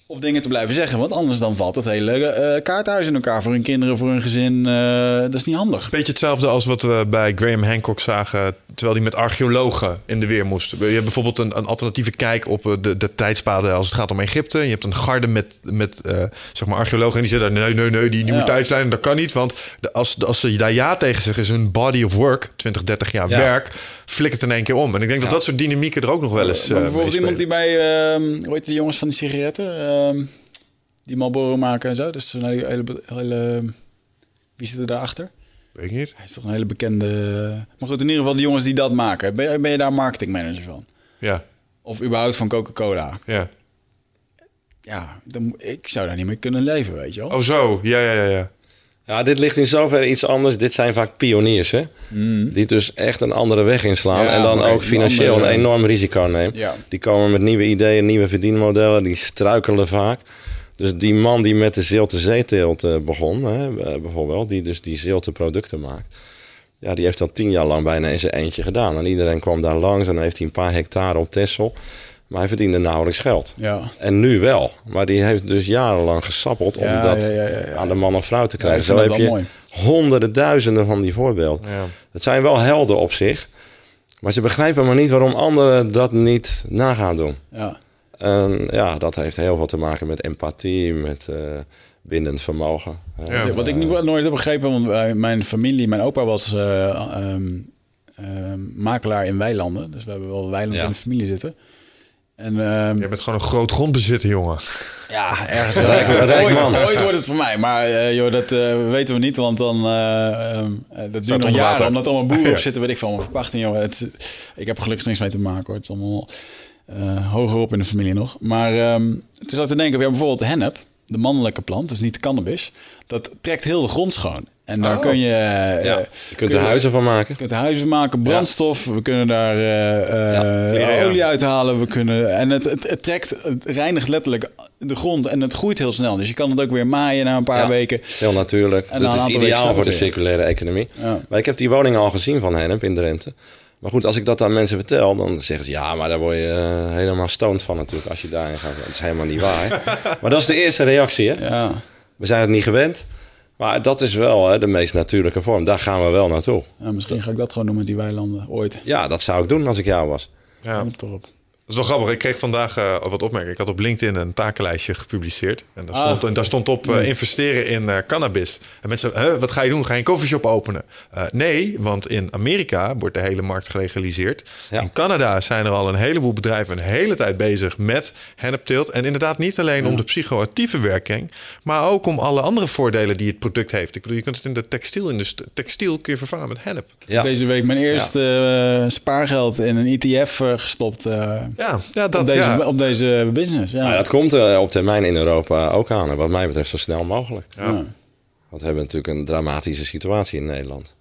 Of dingen te blijven zeggen, want anders dan valt het hele uh, kaarthuis in elkaar voor hun kinderen, voor hun gezin. Uh, dat is niet handig. Beetje hetzelfde als wat we bij Graham Hancock zagen, terwijl hij met archeologen in de weer moest. Je hebt bijvoorbeeld een, een alternatieve kijk op de, de tijdspaden als het gaat om Egypte. Je hebt een garde met, met uh, zeg maar archeologen en die zeggen nee, nee, nee, die nieuwe ja. tijdslijn, dat kan niet. Want de, als, als ze daar ja tegen zeggen, is hun body of work, 20, 30 jaar ja. werk, flikkert in één keer om. En ik denk ja. dat dat soort dynamieken er ook nog wel eens. bijvoorbeeld iemand die bij, hoe heet die jongens van die sigaretten? Um, die Marlboro maken en zo. Dus een hele, hele, hele... Wie zit er daarachter? Weet ik niet. Hij is toch een hele bekende... Maar goed, in ieder geval de jongens die dat maken. Ben, ben je daar marketingmanager van? Ja. Of überhaupt van Coca-Cola? Ja. Ja, dan, ik zou daar niet mee kunnen leven, weet je wel. Oh zo, ja, ja, ja, ja. Ja, dit ligt in zoverre iets anders. Dit zijn vaak pioniers, hè? Mm. Die dus echt een andere weg inslaan. Ja, en dan ook financieel een andere- een enorm risico nemen. Ja. Die komen met nieuwe ideeën, nieuwe verdienmodellen. Die struikelen vaak. Dus die man die met de zilte zeeteelt eh, begon, hè, eh, bijvoorbeeld, die dus die zilte producten maakt. Ja, die heeft dat tien jaar lang bijna in zijn eentje gedaan. En iedereen kwam daar langs en dan heeft hij een paar hectare op Texel. Maar hij verdiende nauwelijks geld. Ja. En nu wel. Maar die heeft dus jarenlang gesappeld om Ja, dat ja, ja, ja, ja. aan de man of vrouw te krijgen. Zo heb wel je mooi. honderden, duizenden van die voorbeelden. Ja. Het zijn wel helden op zich. Maar ze begrijpen maar niet waarom anderen dat niet na gaan doen. Ja. En ja, dat heeft heel veel te maken met empathie, met eh bindend vermogen. Ja. Wat ik nooit heb begrepen, want bij mijn familie, mijn opa was eh, ehm, ehm, makelaar in weilanden. Dus we hebben wel weilanden Ja. in de familie zitten. En ehm, Je bent gewoon een groot grondbezitter, jongen. ja, ergens Rijk- rijk ooit, man. ooit wordt het voor mij. Maar eh, joh, dat eh, weten we niet, want dan eh, dat duurt nog jaren. water. Omdat allemaal boeren Ja. op zitten, weet ik van, verpachting. Joh. Het, ik heb er gelukkig niks mee te maken hoor. Het is allemaal eh, hoger op in de familie nog. Maar ehm toen zat ik te denken, ja, bijvoorbeeld hennep. De mannelijke plant, dus niet de cannabis, dat trekt heel de grond schoon. En daar Oh. kun je, eh, Ja, je kunt er huizen van maken. je kunt er huizen maken, brandstof. We kunnen daar eh, eh, ja. olie uithalen. We kunnen, en het, het, het trekt, het reinigt letterlijk de grond en het groeit heel snel. Dus je kan het ook weer maaien na een paar weken. Heel natuurlijk. En Dat is ideaal voor de circulaire economie. Maar ik heb die woning al gezien van Hennep in Drenthe. Maar goed, als ik dat aan mensen vertel, dan zeggen ze... ja, maar daar word je eh, helemaal stoned van natuurlijk als je daarin gaat. Dat is helemaal niet waar. maar dat is de eerste reactie, hè? Ja. We zijn het niet gewend. Maar dat is wel hè, de meest natuurlijke vorm. Daar gaan we wel naartoe. Ja, misschien ga ik dat gewoon doen met die weilanden ooit. Ja, dat zou ik doen als ik jou was. Ja. Kom toch op. Dat is wel grappig. Ik kreeg vandaag eh, wat opmerkingen. Ik had op LinkedIn een takenlijstje gepubliceerd. En daar Ah. stond, en daar stond op eh, investeren in eh, cannabis. En mensen hè, wat ga je doen? Ga je een koffieshop openen? Eh, nee, want in Amerika wordt de hele markt gelegaliseerd. Ja. In Canada zijn er al een heleboel bedrijven een hele tijd bezig met hennepteelt. En inderdaad niet alleen om de psychoactieve werking, maar ook om alle andere voordelen die het product heeft. Ik bedoel, je kunt het in de textielindustrie, textiel kun je vervangen met hennep. Ja. Deze week mijn eerste spaargeld in een ETF eh, gestopt. Ja, ja dat op, deze, ja. op deze business. Ja. Maar dat komt eh, op termijn in Europa ook aan. En wat mij betreft zo snel mogelijk. Ja. Ja. Want we hebben natuurlijk een dramatische situatie in Nederland.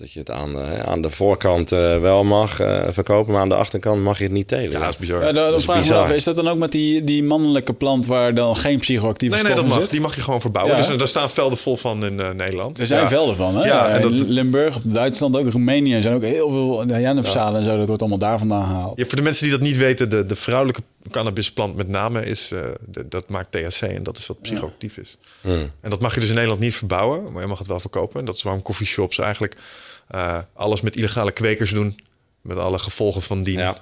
Dat je het aan, eh, aan de voorkant eh, wel mag eh, verkopen, maar aan de achterkant mag je het niet telen. Ja, dat is bizar. Ja, dan Dat is vraag me bizar. af, is dat dan ook met die, die mannelijke plant waar dan geen psychoactieve Nee, nee, dat mag. zit? Die mag je gewoon verbouwen. Ja. Dus, eh, daar staan velden vol van in eh, Nederland. Er zijn Ja. velden van, hè? Ja, en dat- Limburg, op Duitsland, ook Roemenië zijn ook heel veel Janepzalen en zo. Dat wordt allemaal daar vandaan gehaald. Ja, voor de mensen die dat niet weten, de, de vrouwelijke cannabisplant met name is, eh, de- dat maakt THC en dat is wat psychoactief is. En dat mag je dus in Nederland niet verbouwen, maar je mag het wel verkopen. Dat is waarom coffeeshops eigenlijk eh, alles met illegale kwekers doen, met alle gevolgen van dien. Ja.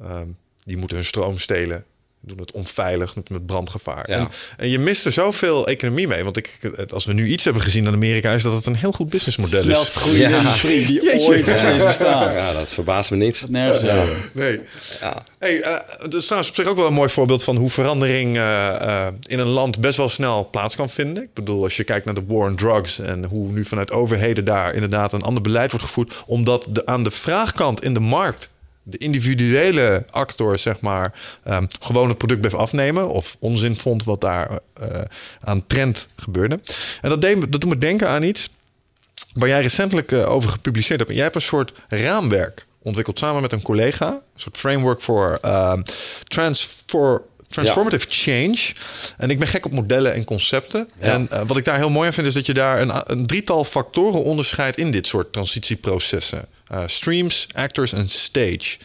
Ehm, die moeten hun stroom stelen, doen het onveilig met, met brandgevaar. Ja. En, en je mist er zoveel economie mee, want ik, als we nu iets hebben gezien in Amerika, is dat het een heel goed businessmodel is. Snelst groeiende Ja. industrie die Jeetje. ooit heeft bestaan. Ja, dat verbaast me niet. Nergens over. Nee. Ja. Hey, eh, dat is trouwens op zich ook wel een mooi voorbeeld van hoe verandering eh, eh, in een land best wel snel plaats kan vinden. Ik bedoel, als je kijkt naar de war on drugs en hoe nu vanuit overheden daar inderdaad een ander beleid wordt gevoerd, omdat de, aan de vraagkant in de markt de individuele actor, zeg maar, ehm, gewoon het product bleef afnemen of onzin vond wat daar eh, aan trend gebeurde. En dat, deed, dat doet me denken aan iets waar jij recentelijk eh, over gepubliceerd hebt. Jij hebt een soort raamwerk ontwikkeld samen met een collega. Een soort framework voor ehm, transfor, transformative change. En ik ben gek op modellen en concepten. Ja. En eh, wat ik daar heel mooi aan vind... is dat je daar een, een drietal factoren onderscheidt... in dit soort transitieprocessen. Eh, streams, actors en stage.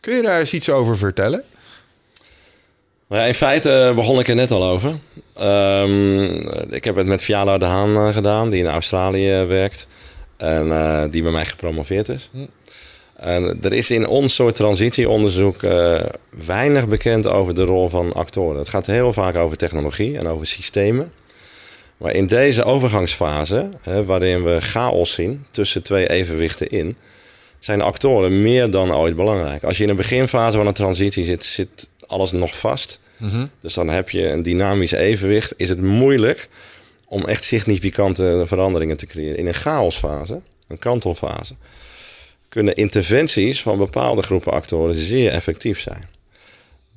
Kun je daar eens iets over vertellen? Maar ja, in feite eh, begon ik er net al over. Ehm, ik heb het met Fiala de Haan eh, gedaan, die in Australië werkt. En die bij mij gepromoveerd is. En er is in ons soort transitieonderzoek weinig bekend over de rol van actoren. Het gaat heel vaak over technologie en over systemen. Maar in deze overgangsfase, hè, waarin we chaos zien tussen twee evenwichten in, zijn actoren meer dan ooit belangrijk. Als je in een beginfase van een transitie zit, zit alles nog vast. Dus dan heb je een dynamisch evenwicht. Is het moeilijk om echt significante veranderingen te creëren. In een chaosfase, een kantelfase, kunnen interventies van bepaalde groepen actoren zeer effectief zijn.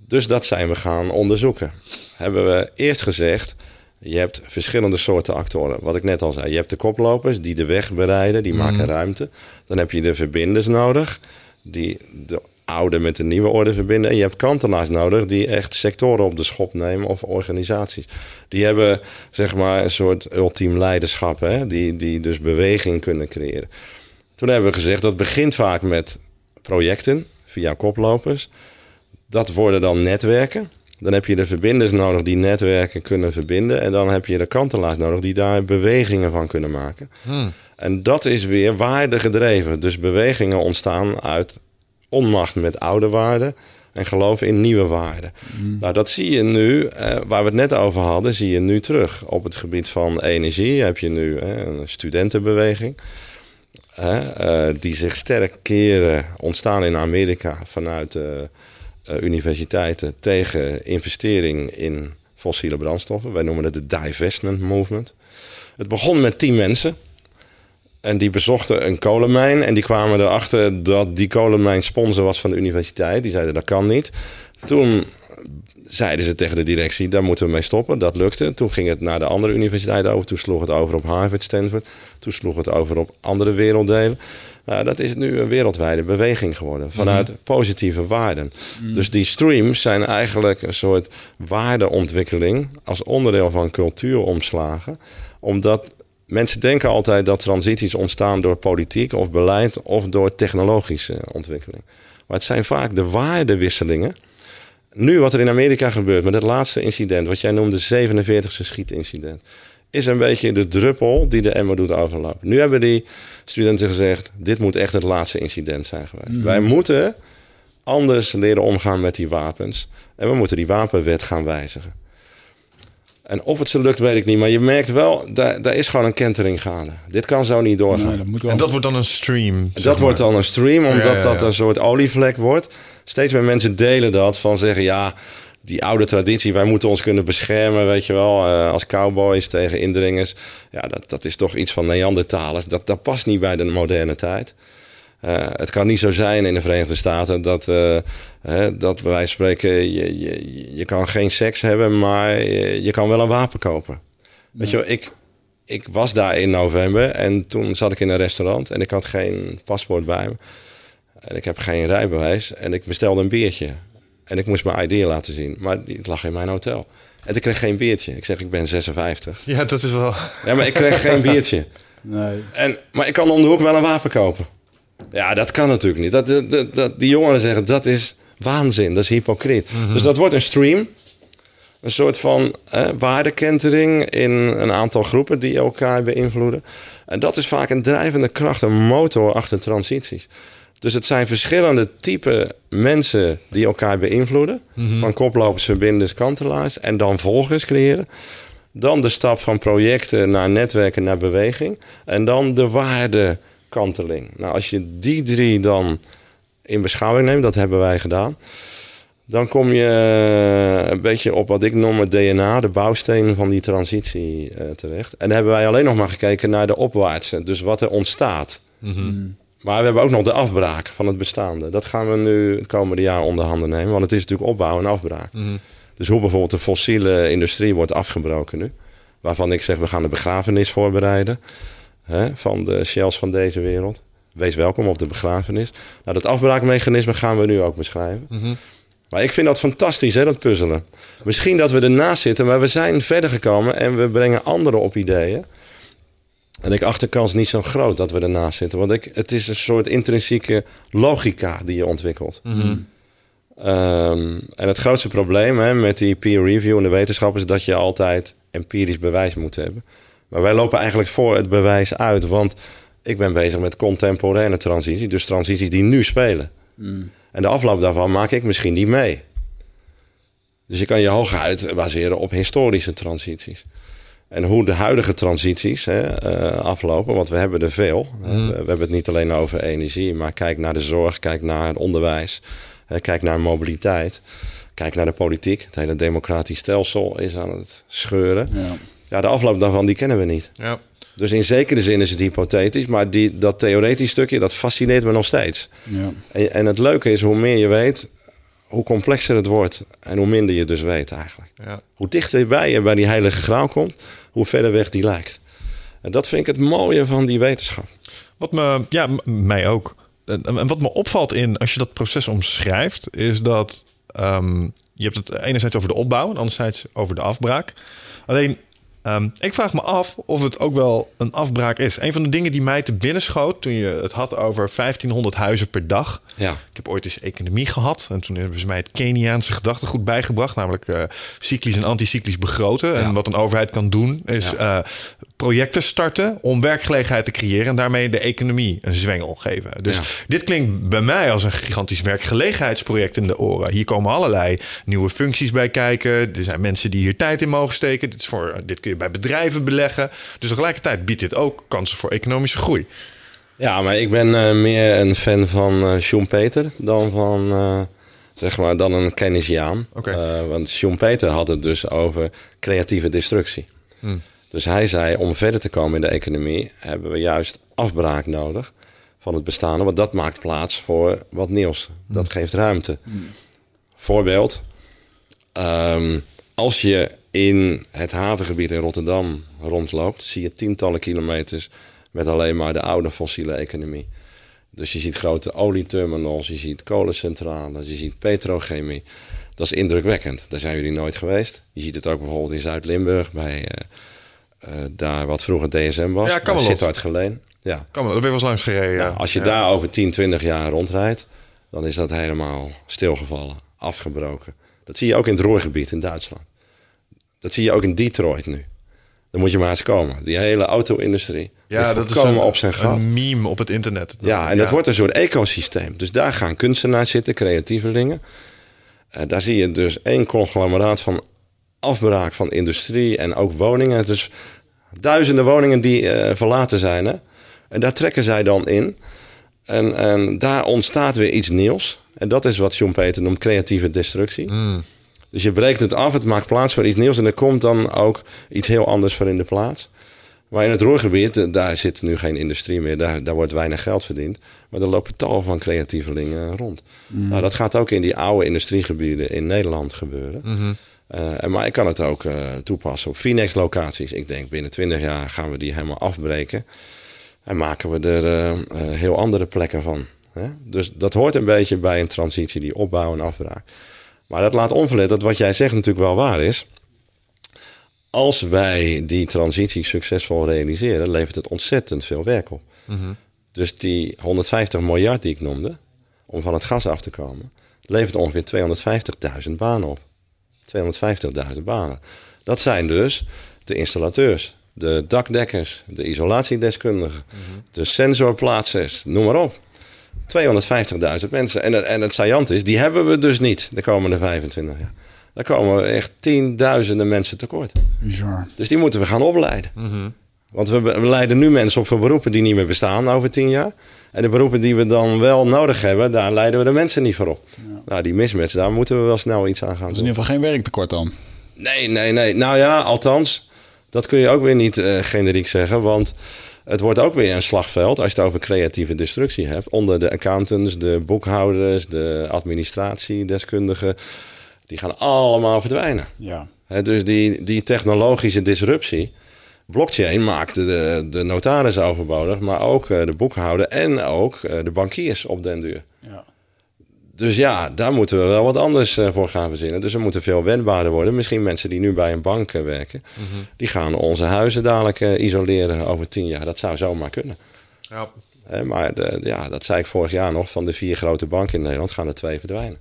Dus dat zijn we gaan onderzoeken. Hebben we eerst gezegd, je hebt verschillende soorten actoren. Wat ik net al zei, je hebt de koplopers die de weg bereiden, die maken ruimte. Dan heb je de verbinders nodig, die de oude met de nieuwe orde verbinden. En je hebt kantelaars nodig die echt sectoren op de schop nemen of organisaties. Die hebben zeg maar een soort ultiem leiderschap, hè? Die, die dus beweging kunnen creëren. Toen hebben we gezegd dat begint vaak met projecten via koplopers. Dat worden dan netwerken. Dan heb je de verbinders nodig die netwerken kunnen verbinden. En dan heb je de kantelaars nodig die daar bewegingen van kunnen maken. En dat is weer waarde gedreven. Dus bewegingen ontstaan uit onmacht met oude waarden en geloof in nieuwe waarden. Nou, dat zie je nu, eh, waar we het net over hadden, zie je nu terug. Op het gebied van energie heb je nu eh, een studentenbeweging. hè, eh, die zich sterk keren, ontstaan in Amerika vanuit eh, eh, universiteiten tegen investering in fossiele brandstoffen. Wij noemen het de divestment movement. Het begon met tien mensen. En die bezochten een kolenmijn. En die kwamen erachter dat die kolenmijn sponsor was van de universiteit. Die zeiden dat kan niet. Toen zeiden ze tegen de directie, daar moeten we mee stoppen. Dat lukte. Toen ging het naar de andere universiteit over. Toen sloeg het over op Harvard, Stanford. Toen sloeg het over op andere werelddelen. Nou, dat is nu een wereldwijde beweging geworden. Vanuit positieve waarden. Dus die streams zijn eigenlijk een soort waardeontwikkeling. Als onderdeel van cultuuromslagen. Omdat mensen denken altijd dat transities ontstaan door politiek of beleid. Of door technologische ontwikkeling. Maar het zijn vaak de waardewisselingen nu wat er in Amerika gebeurt met het laatste incident, wat jij noemde 47e schietincident, is een beetje de druppel die de emmer doet overlopen. Nu hebben die studenten gezegd, dit moet echt het laatste incident zijn geweest. Wij moeten anders leren omgaan met die wapens en we moeten die wapenwet gaan wijzigen. En of het ze lukt, weet ik niet. Maar je merkt wel, daar, daar is gewoon een kentering gaande. Dit kan zo niet doorgaan. Nee, dat moet wel. En dat wordt dan een stream. Dat maar. wordt dan een stream, omdat Ja, ja, ja. dat een soort olievlek wordt. Steeds meer mensen delen dat van zeggen, ja, die oude traditie, wij moeten ons kunnen beschermen, weet je wel, eh, als cowboys tegen indringers. Ja, dat, dat is toch iets van Neandertalers. Dat, dat past niet bij de moderne tijd. Eh, het kan niet zo zijn in de Verenigde Staten dat, eh, hè, dat bij wijze van spreken, je, je, je kan geen seks hebben, maar je, kan wel een wapen kopen. Weet je ik, ik was daar in november en toen zat ik in een restaurant en ik had geen paspoort bij me. En ik heb geen rijbewijs en ik bestelde een biertje. En ik moest mijn ID laten zien, maar die- het lag in mijn hotel. En ik kreeg geen biertje. Ik zeg, ik ben 56. Ja, dat is wel... Ja, maar ik kreeg geen biertje. Nee. En, maar ik kan om de hoek wel een wapen kopen. Ja, dat kan natuurlijk niet. Dat, dat, dat, dat- die jongeren zeggen, dat is waanzin, dat is hypocriet. Dus dat wordt een stream. Een soort van eh, waardekentering in een aantal groepen die elkaar beïnvloeden. En dat is vaak een drijvende kracht, een motor achter transities. Dus het zijn verschillende type mensen die elkaar beïnvloeden. Van koplopers, verbinders, kantelaars. En dan volgers creëren. Dan de stap van projecten naar netwerken, naar beweging. En dan de waardekanteling. Nou, als je die drie dan in beschouwing neemt, dat hebben wij gedaan. Dan kom je eh, een beetje op wat ik noem het DNA, de bouwsteen van die transitie eh, terecht. En dan hebben wij alleen nog maar gekeken naar de opwaartse, dus wat er ontstaat. Maar we hebben ook nog de afbraak van het bestaande. Dat gaan we nu het komende jaar onder handen nemen, want het is natuurlijk opbouw en afbraak. Dus hoe bijvoorbeeld de fossiele industrie wordt afgebroken nu. Waarvan ik zeg, we gaan de begrafenis voorbereiden hè, van de shells van deze wereld. Wees welkom op de begrafenis. Nou, dat afbraakmechanisme gaan we nu ook beschrijven. Maar ik vind dat fantastisch, hè, dat puzzelen. Misschien dat we ernaast zitten, maar we zijn verder gekomen en we brengen anderen op ideeën. En ik acht de kans niet zo groot dat we ernaast zitten. Want ik, het is een soort intrinsieke logica die je ontwikkelt. Ehm, en het grootste probleem hè, met die peer review in de wetenschap is dat je altijd empirisch bewijs moet hebben. Maar wij lopen eigenlijk voor het bewijs uit. Want ik ben bezig met contemporaine transitie, dus transities die nu spelen. En de afloop daarvan maak ik misschien niet mee. Dus je kan je hooguit baseren op historische transities. En hoe de huidige transities hè, eh, aflopen, want we hebben er veel. We, we hebben het niet alleen over energie, maar kijk naar de zorg, kijk naar het onderwijs, hè, kijk naar mobiliteit, kijk naar de politiek. Het hele democratisch stelsel is aan het scheuren. Ja. Ja, de afloop daarvan die kennen we niet. Ja. Dus in zekere zin is het hypothetisch, maar die, dat theoretisch stukje, dat fascineert me nog steeds. Ja. En, en het leuke is, hoe meer je weet, hoe complexer het wordt. En hoe minder je dus weet eigenlijk. Ja. Hoe dichterbij je bij die heilige graal komt, hoe verder weg die lijkt. En dat vind ik het mooie van die wetenschap. Wat me, ja, mij ook. En, en wat me opvalt in, als je dat proces omschrijft, is dat ehm, je hebt het enerzijds over de opbouw en anderzijds over de afbraak. Alleen, ehm, ik vraag me af of het ook wel een afbraak is. Een van de dingen die mij te binnen schoot toen je het had over 1500 huizen per dag. Ja. Ik heb ooit eens economie gehad. En toen hebben ze mij het Keniaanse gedachtegoed bijgebracht. Namelijk eh, cyclisch en anticyclisch begroten. En wat een overheid kan doen is eh, projecten starten om werkgelegenheid te creëren. En daarmee de economie een zwengel geven. Dus Ja. dit klinkt bij mij als een gigantisch werkgelegenheidsproject in de oren. Hier komen allerlei nieuwe functies bij kijken. Er zijn mensen die hier tijd in mogen steken. Dit, is voor, dit kun je bij bedrijven beleggen. Dus tegelijkertijd biedt dit ook kansen voor economische groei. Ja, maar ik ben eh, meer een fan van eh Schumpeter dan van, eh, zeg maar, dan een Keynesiaan. Oké. Eh, want Schumpeter had het dus over creatieve destructie. Dus hij zei, om verder te komen in de economie hebben we juist afbraak nodig van het bestaande. Want dat maakt plaats voor wat nieuws. Dat geeft ruimte. Voorbeeld, Ehm, als je in het havengebied in Rotterdam rondloopt, zie je tientallen kilometers met alleen maar de oude fossiele economie. Dus je ziet grote olieterminals, je ziet kolencentrales, je ziet petrochemie. Dat is indrukwekkend. Daar zijn jullie nooit geweest. Je ziet het ook bijvoorbeeld in Zuid-Limburg, bij uh, daar wat vroeger DSM was. Ja, kan wel. Zit uit Geleen. Ja. Kan wel, daar ben je wel eens langs gereden. Ja, als je daar over 10, 20 jaar rondrijdt, dan is dat helemaal stilgevallen, afgebroken. Dat zie je ook in het Roergebied in Duitsland. Dat zie je ook in Detroit nu. Dan moet je maar eens komen. Die hele auto-industrie. Ja, dat een, op zijn gat. een meme op het internet. Ja, en dat wordt een soort ecosysteem. Dus daar gaan kunstenaars zitten, creatievelingen. Uh, daar zie je dus één conglomeraat van afbraak van industrie en ook woningen. Dus duizenden woningen die uh, verlaten zijn. Hè? En daar trekken zij dan in. En, en daar ontstaat weer iets nieuws. En dat is wat John Peter noemt creatieve destructie. Mm. Dus je breekt het af, het maakt plaats voor iets nieuws en er komt dan ook iets heel anders voor in de plaats. Maar in het Roergebied, eh, daar zit nu geen industrie meer, daar, daar wordt weinig geld verdiend. Maar er lopen tal van creatievelingen rond. Mm. Nou, dat gaat ook in die oude industriegebieden in Nederland gebeuren. Mhm. Uh, maar ik kan het ook uh, toepassen op Phoenix locaties. Ik denk binnen 20 jaar gaan we die helemaal afbreken. En maken we er uh, heel andere plekken van. Hè? Dus dat hoort een beetje bij een transitie, die opbouw en afbraak. Maar dat laat onverlet dat wat jij zegt natuurlijk wel waar is. Als wij die transitie succesvol realiseren, levert het ontzettend veel werk op. Mhm. Dus die 150 miljard die ik noemde, om van het gas af te komen, levert ongeveer 250.000 banen op. 250.000 banen. Dat zijn dus de installateurs, de dakdekkers, de isolatiedeskundigen, de sensorplaatsers, noem maar op. 250.000 mensen. En, en het saillant is, die hebben we dus niet de komende 25 jaar. Daar komen we echt tienduizenden mensen tekort. Bizar. Dus die moeten we gaan opleiden. Want we, we leiden nu mensen op voor beroepen die niet meer bestaan over tien jaar. En de beroepen die we dan wel nodig hebben, daar leiden we de mensen niet voor op. Nou, die mismatch, daar moeten we wel snel iets aan gaan doen. in ieder geval geen werktekort dan. Nee, nee, nee. Nou ja, althans, dat kun je ook weer niet eh, generiek zeggen. Want het wordt ook weer een slagveld als je het over creatieve destructie hebt. Onder de accountants, de boekhouders, de administratiedeskundigen. Die gaan allemaal verdwijnen. Ja. Dus die, die technologische disruptie. Blockchain maakte de, de notaris overbodig, maar ook eh, de boekhouder en ook eh, de bankiers op den duur. ja. Dus ja, daar moeten we wel wat anders eh, voor gaan verzinnen. Dus we moeten veel wendbaarder worden. Misschien mensen die nu bij een bank werken, die gaan onze huizen dadelijk eh, isoleren over tien jaar. Dat zou zomaar kunnen. Ja. Hè, maar de, ja, dat zei ik vorig jaar nog. Van de vier grote banken in Nederland gaan er twee verdwijnen.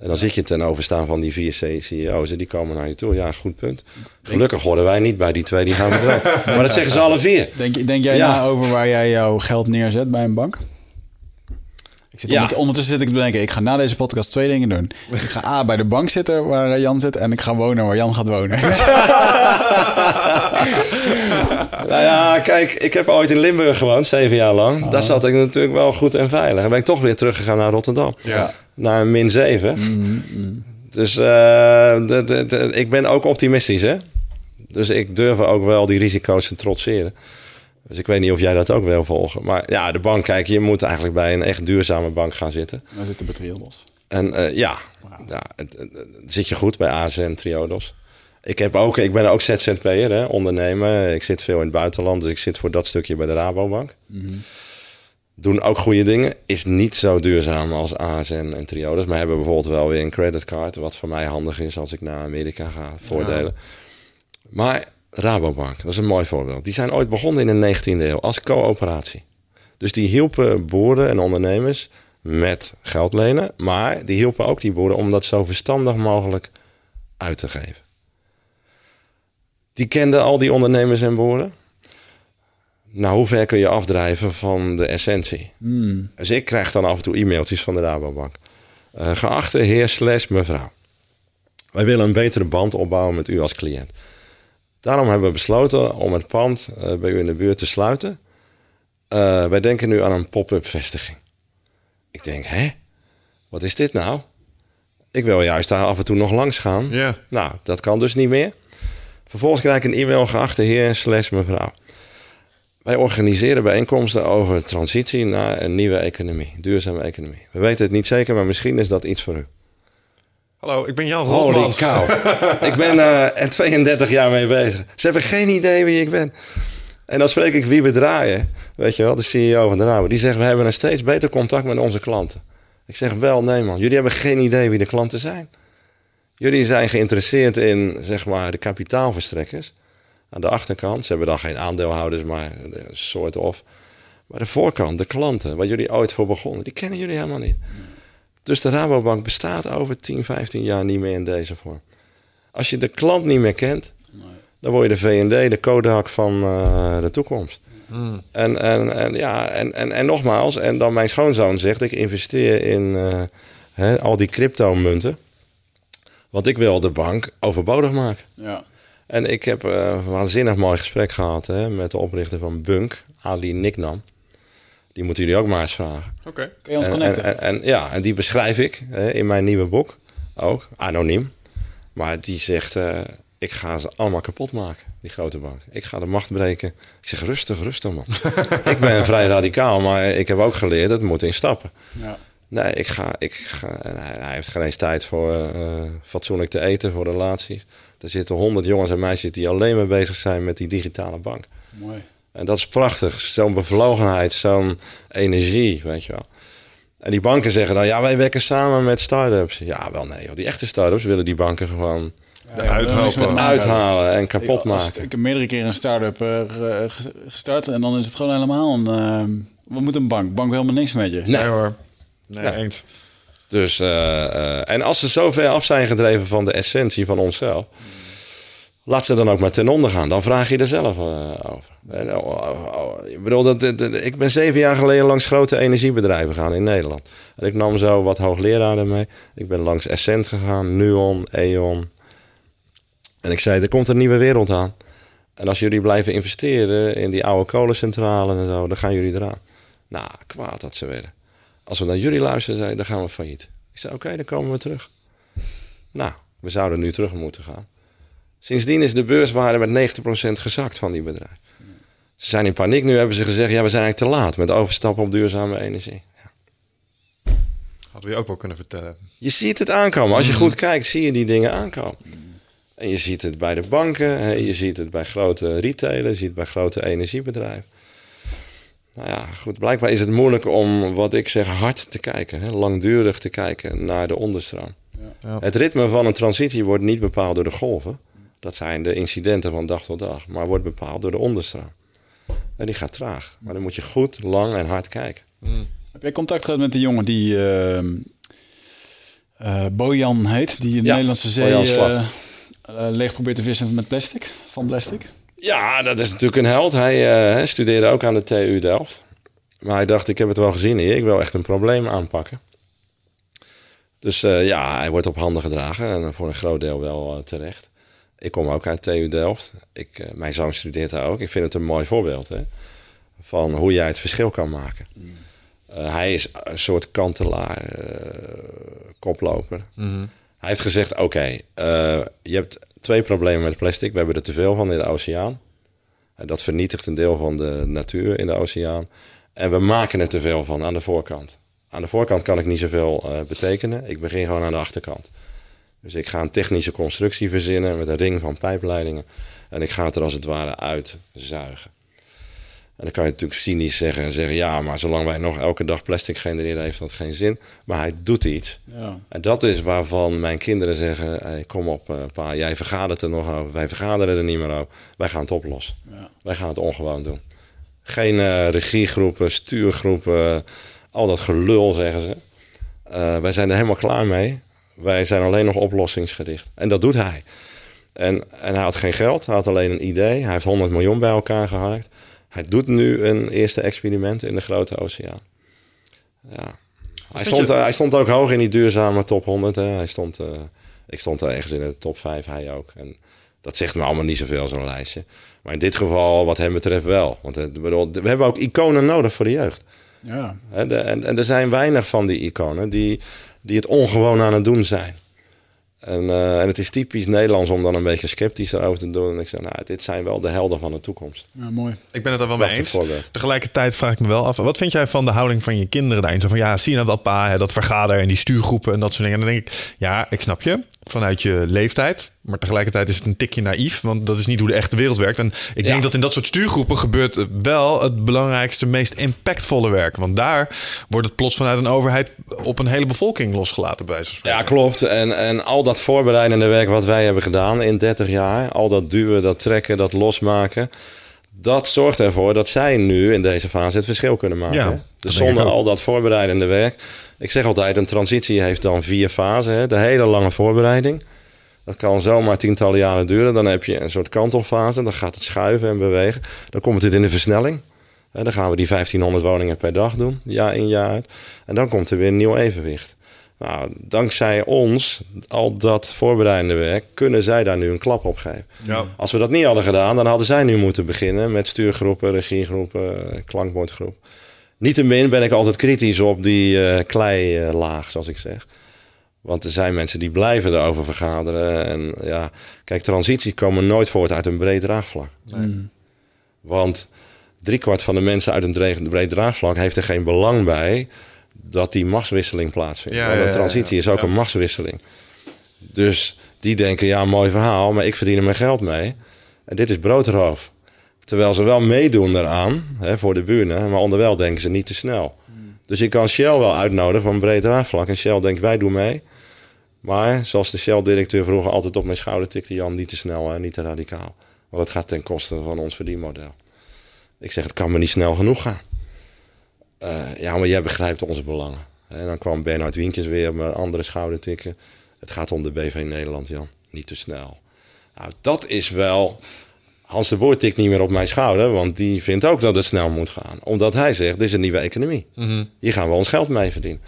En dan zit je ten overstaan van die vier CEO's en die komen naar je toe. Ja, goed punt. Gelukkig horen wij niet bij die twee die gaan verdwijnen. maar dat zeggen ze alle vier. Denk, denk jij Ja. na over waar jij jouw geld neerzet bij een bank? Ik zit Ja. ondert- ondertussen zit ik te bedenken, ik ga na deze podcast twee dingen doen. Ik ga A, bij de bank zitten waar eh, Jan zit en ik ga wonen waar Jan gaat wonen. Nou ja, kijk, ik heb ooit in Limburg gewoond, zeven jaar lang. Daar zat ik natuurlijk wel goed en veilig. Dan ben ik toch weer teruggegaan naar Rotterdam. Ja. Naar een min 7. Mm, Dus eh, de, de, de- ik ben ook optimistisch, hè. Dus ik durf ook wel die risico's te trotseren. Dus ik weet niet of jij dat ook wil volgen. Maar ja, de bank, kijk, je moet eigenlijk bij een echt duurzame bank gaan zitten. Daar zit de Betriodos. En eh, ja, ja het, het- het- zit je goed bij ASN Triodos. Ik, heb ook, ik ben ook ZZP'er, hè, ondernemer. Ik zit veel in het buitenland, dus ik zit voor dat stukje bij de Rabobank. Doen ook goede dingen. Is niet zo duurzaam als ASN en Triodos. Maar hebben bijvoorbeeld wel weer een creditcard. Wat voor mij handig is als ik naar Amerika ga. Voordelen. Maar Rabobank, dat is een mooi voorbeeld. Die zijn ooit begonnen in de 19e eeuw als coöperatie. Dus die hielpen boeren en ondernemers met geld lenen. Maar die hielpen ook die boeren om dat zo verstandig mogelijk uit te geven. Die kenden al die ondernemers en boeren. Nou, hoe ver kun je afdrijven van de essentie? Dus ik krijg dan af en toe e-mailtjes van de Rabobank. Eh, geachte heer slash mevrouw. Wij willen een betere band opbouwen met u als cliënt. Daarom hebben we besloten om het pand eh, bij u in de buurt te sluiten. Eh, wij denken nu aan een pop-up vestiging. Ik denk, hè? Wat is dit nou? Ik wil juist daar af en toe nog langs gaan. Ja. Nou, dat kan dus niet meer. Vervolgens krijg ik een e-mail, geachte heer slash mevrouw. Wij organiseren bijeenkomsten over transitie naar een nieuwe economie, duurzame economie. We weten het niet zeker, maar misschien is dat iets voor u. Hallo, ik ben Jan Holy cow. ik ben eh, er 32 jaar mee bezig. Ze hebben geen idee wie ik ben. En dan spreek ik Wiebe Draaien, weet je wel, de CEO van de Rabo. Die zegt, we hebben een steeds beter contact met onze klanten. Ik zeg, wel, nee man, jullie hebben geen idee wie de klanten zijn. Jullie zijn geïnteresseerd in, zeg maar, de kapitaalverstrekkers. Aan de achterkant, ze hebben dan geen aandeelhouders, maar een soort of. Maar de voorkant, de klanten, waar jullie ooit voor begonnen, die kennen jullie helemaal niet. Dus de Rabobank bestaat over 10, 15 jaar niet meer in deze vorm. Als je de klant niet meer kent, dan word je de V&D, de Kodak van eh, de toekomst. En, en, en, ja, en, en, en nogmaals, en dan mijn schoonzoon zegt, ik investeer in eh, hè, al die cryptomunten. Want ik wil de bank overbodig maken. Ja. En ik heb eh, een waanzinnig mooi gesprek gehad hè, met de oprichter van Bunk, Ali Niknam. Die moeten jullie ook maar eens vragen. Oké. Kun je ons En, connecten? en, en, en ja, en die beschrijf ik hè, in mijn nieuwe boek ook, anoniem. Maar die zegt, eh, ik ga ze allemaal kapot maken, die grote bank. Ik ga de macht breken. Ik zeg, rustig, rustig man. ik ben vrij radicaal, maar ik heb ook geleerd, het moet in stappen. ja. Nee, ik ga, ik ga en hij, hij heeft geen eens tijd voor eh, fatsoenlijk te eten, voor relaties. Er zitten honderd jongens en meisjes die alleen maar bezig zijn met die digitale bank. Mooi. En dat is prachtig. Zo'n bevlogenheid, zo'n energie, weet je wel. En die banken zeggen dan, ja, wij werken samen met start-ups. Ja, wel nee, joh. die echte start-ups willen die banken gewoon Ja, ja, uithalen en kapot maken. ik heb meerdere keren een start-up eh, ge- ge- gestart en dan is het gewoon helemaal een... eh, we moeten een bank. Bank wil helemaal niks met je. Nee. Nee hoor. Nee, Ja. eens. Dus, eh, eh, en als ze zo ver af zijn gedreven van de essentie van onszelf, laat ze dan ook maar ten onder gaan. Dan vraag je er zelf eh, over. En, oh, oh, oh, ik bedoel, dat, dat- dat- ik ben zeven jaar geleden langs grote energiebedrijven gegaan in Nederland. En ik nam zo wat hoogleraren mee. Ik ben langs Essent gegaan, Nuon, E.ON. En ik zei, er komt een nieuwe wereld aan. En als jullie blijven investeren in die oude kolencentrales en zo, dan gaan jullie eraan. Nou, kwaad dat ze werden. Als we naar jullie luisteren, zei, dan gaan we failliet. Ik zei, oké, dan komen we terug. Nou, we zouden nu terug moeten gaan. Sindsdien is de beurswaarde met 90% gezakt van die bedrijven. Ze zijn in paniek. Nu hebben ze gezegd, ja, we zijn eigenlijk te laat met overstappen op duurzame energie. Hadden we je ook wel kunnen vertellen. Je ziet het aankomen. Als je goed kijkt, zie je die dingen aankomen. En je ziet het bij de banken, je ziet het bij grote retailers, je ziet het bij grote energiebedrijven. Nou ja, goed, blijkbaar is het moeilijk om, wat ik zeg, hard te kijken. Hè, langdurig te kijken naar de onderstroom. Ja. Het ritme van een transitie wordt niet bepaald door de golven. Dat zijn de incidenten van dag tot dag. Maar wordt bepaald door de onderstroom. En die gaat traag. Maar dan moet je goed, lang en hard kijken. Heb jij contact gehad met de jongen die ehm, eh, Bojan heet? Die in de Ja, Nederlandse zee eh, eh, leeg probeert te vissen met plastic? Van plastic? Ja, dat is natuurlijk een held. Hij eh, studeerde ook aan de TU Delft. Maar hij dacht, ik heb het wel gezien hier. Ik wil echt een probleem aanpakken. Dus eh, ja, hij wordt op handen gedragen. En voor een groot deel wel eh, terecht. Ik kom ook uit TU Delft. Ik, mijn zoon studeert daar ook. Ik vind het een mooi voorbeeld. Hè? Van hoe jij het verschil kan maken. Eh, hij is een soort kantelaar, koploper. Hij heeft gezegd, oké, je hebt twee problemen met plastic. We hebben er te veel van in de oceaan. En dat vernietigt een deel van de natuur in de oceaan. En we maken er te veel van aan de voorkant. Aan de voorkant kan ik niet zoveel eh, betekenen. Ik begin gewoon aan de achterkant. Dus ik ga een technische constructie verzinnen met een ring van pijpleidingen. En ik ga het er als het ware uitzuigen. En dan kan je natuurlijk cynisch zeggen en zeggen... ja, maar zolang wij nog elke dag plastic genereren... heeft dat geen zin. Maar hij doet iets. Ja. En dat is waarvan mijn kinderen zeggen: hey, Kom op, eh, pa, jij vergadert er nog over. Wij vergaderen er niet meer over. Wij gaan het oplossen. Ja. Wij gaan het ongewoon doen. Geen eh, regiegroepen, stuurgroepen, al dat gelul zeggen ze. Eh, wij zijn er helemaal klaar mee. Wij zijn alleen nog oplossingsgericht. En dat doet hij. En, en hij had geen geld, hij had alleen een idee. Hij heeft 100 miljoen bij elkaar geharkt. Hij doet nu een eerste experiment in de grote oceaan. Ja. Hij, stond, je- eh, hij stond ook hoog in die duurzame top 100. Hè. Hij stond, eh, ik stond er ergens in de top 5, hij ook. En dat zegt me allemaal niet zoveel, zo'n lijstje. Maar in dit geval, wat hem betreft, wel. Want eh, bedoel, we hebben ook iconen nodig voor de jeugd. Ja. De- en, en er zijn weinig van die iconen die, die het ongewoon aan het doen zijn. En, eh, en het is typisch Nederlands om dan een beetje sceptisch erover te doen. En ik zeg, nou, dit zijn wel de helden van de toekomst. Ja, mooi. Ik ben het er wel mee eens. voorbeeld. Tegelijkertijd vraag ik me wel af, wat vind jij van de houding van je kinderen daarin? Zo van, ja, zie je nou wel pa, hè, dat vergader en die stuurgroepen en dat soort dingen. En dan denk ik, ja, ik snap je, vanuit je leeftijd. Maar tegelijkertijd is het een tikje naïef, want dat is niet hoe de echte wereld werkt. En ik Ja. denk dat in dat soort stuurgroepen gebeurt wel het belangrijkste, meest impactvolle werk. Want daar wordt het plots vanuit een overheid op een hele bevolking losgelaten bij. Ja, klopt. En, en al dat voorbereidende werk wat wij hebben gedaan in 30 jaar, al dat duwen, dat trekken, dat losmaken, dat zorgt ervoor dat zij nu in deze fase het verschil kunnen maken. Ja, dus zonder al dat voorbereidende werk. Ik zeg altijd, een transitie heeft dan vier fasen. Hè? De hele lange voorbereiding. Dat kan zomaar tientallen jaren duren. Dan heb je een soort kantelfase. Dan gaat het schuiven en bewegen. Dan komt het in de versnelling. Hè, dan gaan we die 1500 woningen per dag doen, jaar in jaar uit. En dan komt er weer een nieuw evenwicht. Nou, dankzij ons, al dat voorbereidende werk, kunnen zij daar nu een klap op geven. Ja. Als we dat niet hadden gedaan, dan hadden zij nu moeten beginnen met stuurgroepen, regiegroepen, klankbordgroep. Niettemin ben ik altijd kritisch op die eh kleilaag, zoals ik zeg. Want er zijn mensen die blijven erover vergaderen. En ja, kijk, transities komen nooit voort uit een breed draagvlak. Want driekwart van de mensen uit een breed draagvlak heeft er geen belang bij dat die machtswisseling plaatsvindt. Ja, Want een transitie is ook een machtswisseling. Dus die denken, ja, mooi verhaal, maar ik verdien er mijn geld mee. En dit is broodroof. Terwijl ze wel meedoen eraan, hè, voor de buren, maar onderwijl denken ze niet te snel. Dus je kan Shell wel uitnodigen van een breed draagvlak. En Shell denkt, wij doen mee. Maar zoals de Shell-directeur vroeger altijd op mijn schouder tikte... Jan, niet te snel en niet te radicaal. Want het gaat ten koste van ons verdienmodel. Ik zeg, het kan me niet snel genoeg gaan. Eh, ja, maar jij begrijpt onze belangen. En dan kwam Bernhard Wientjes weer mijn andere schouder tikken. Het gaat om de BV Nederland, Jan. Niet te snel. Nou, dat is wel... Hans de Boer tikt niet meer op mijn schouder, want die vindt ook dat het snel moet gaan. Omdat hij zegt, dit is een nieuwe economie. Hier gaan we ons geld mee verdienen.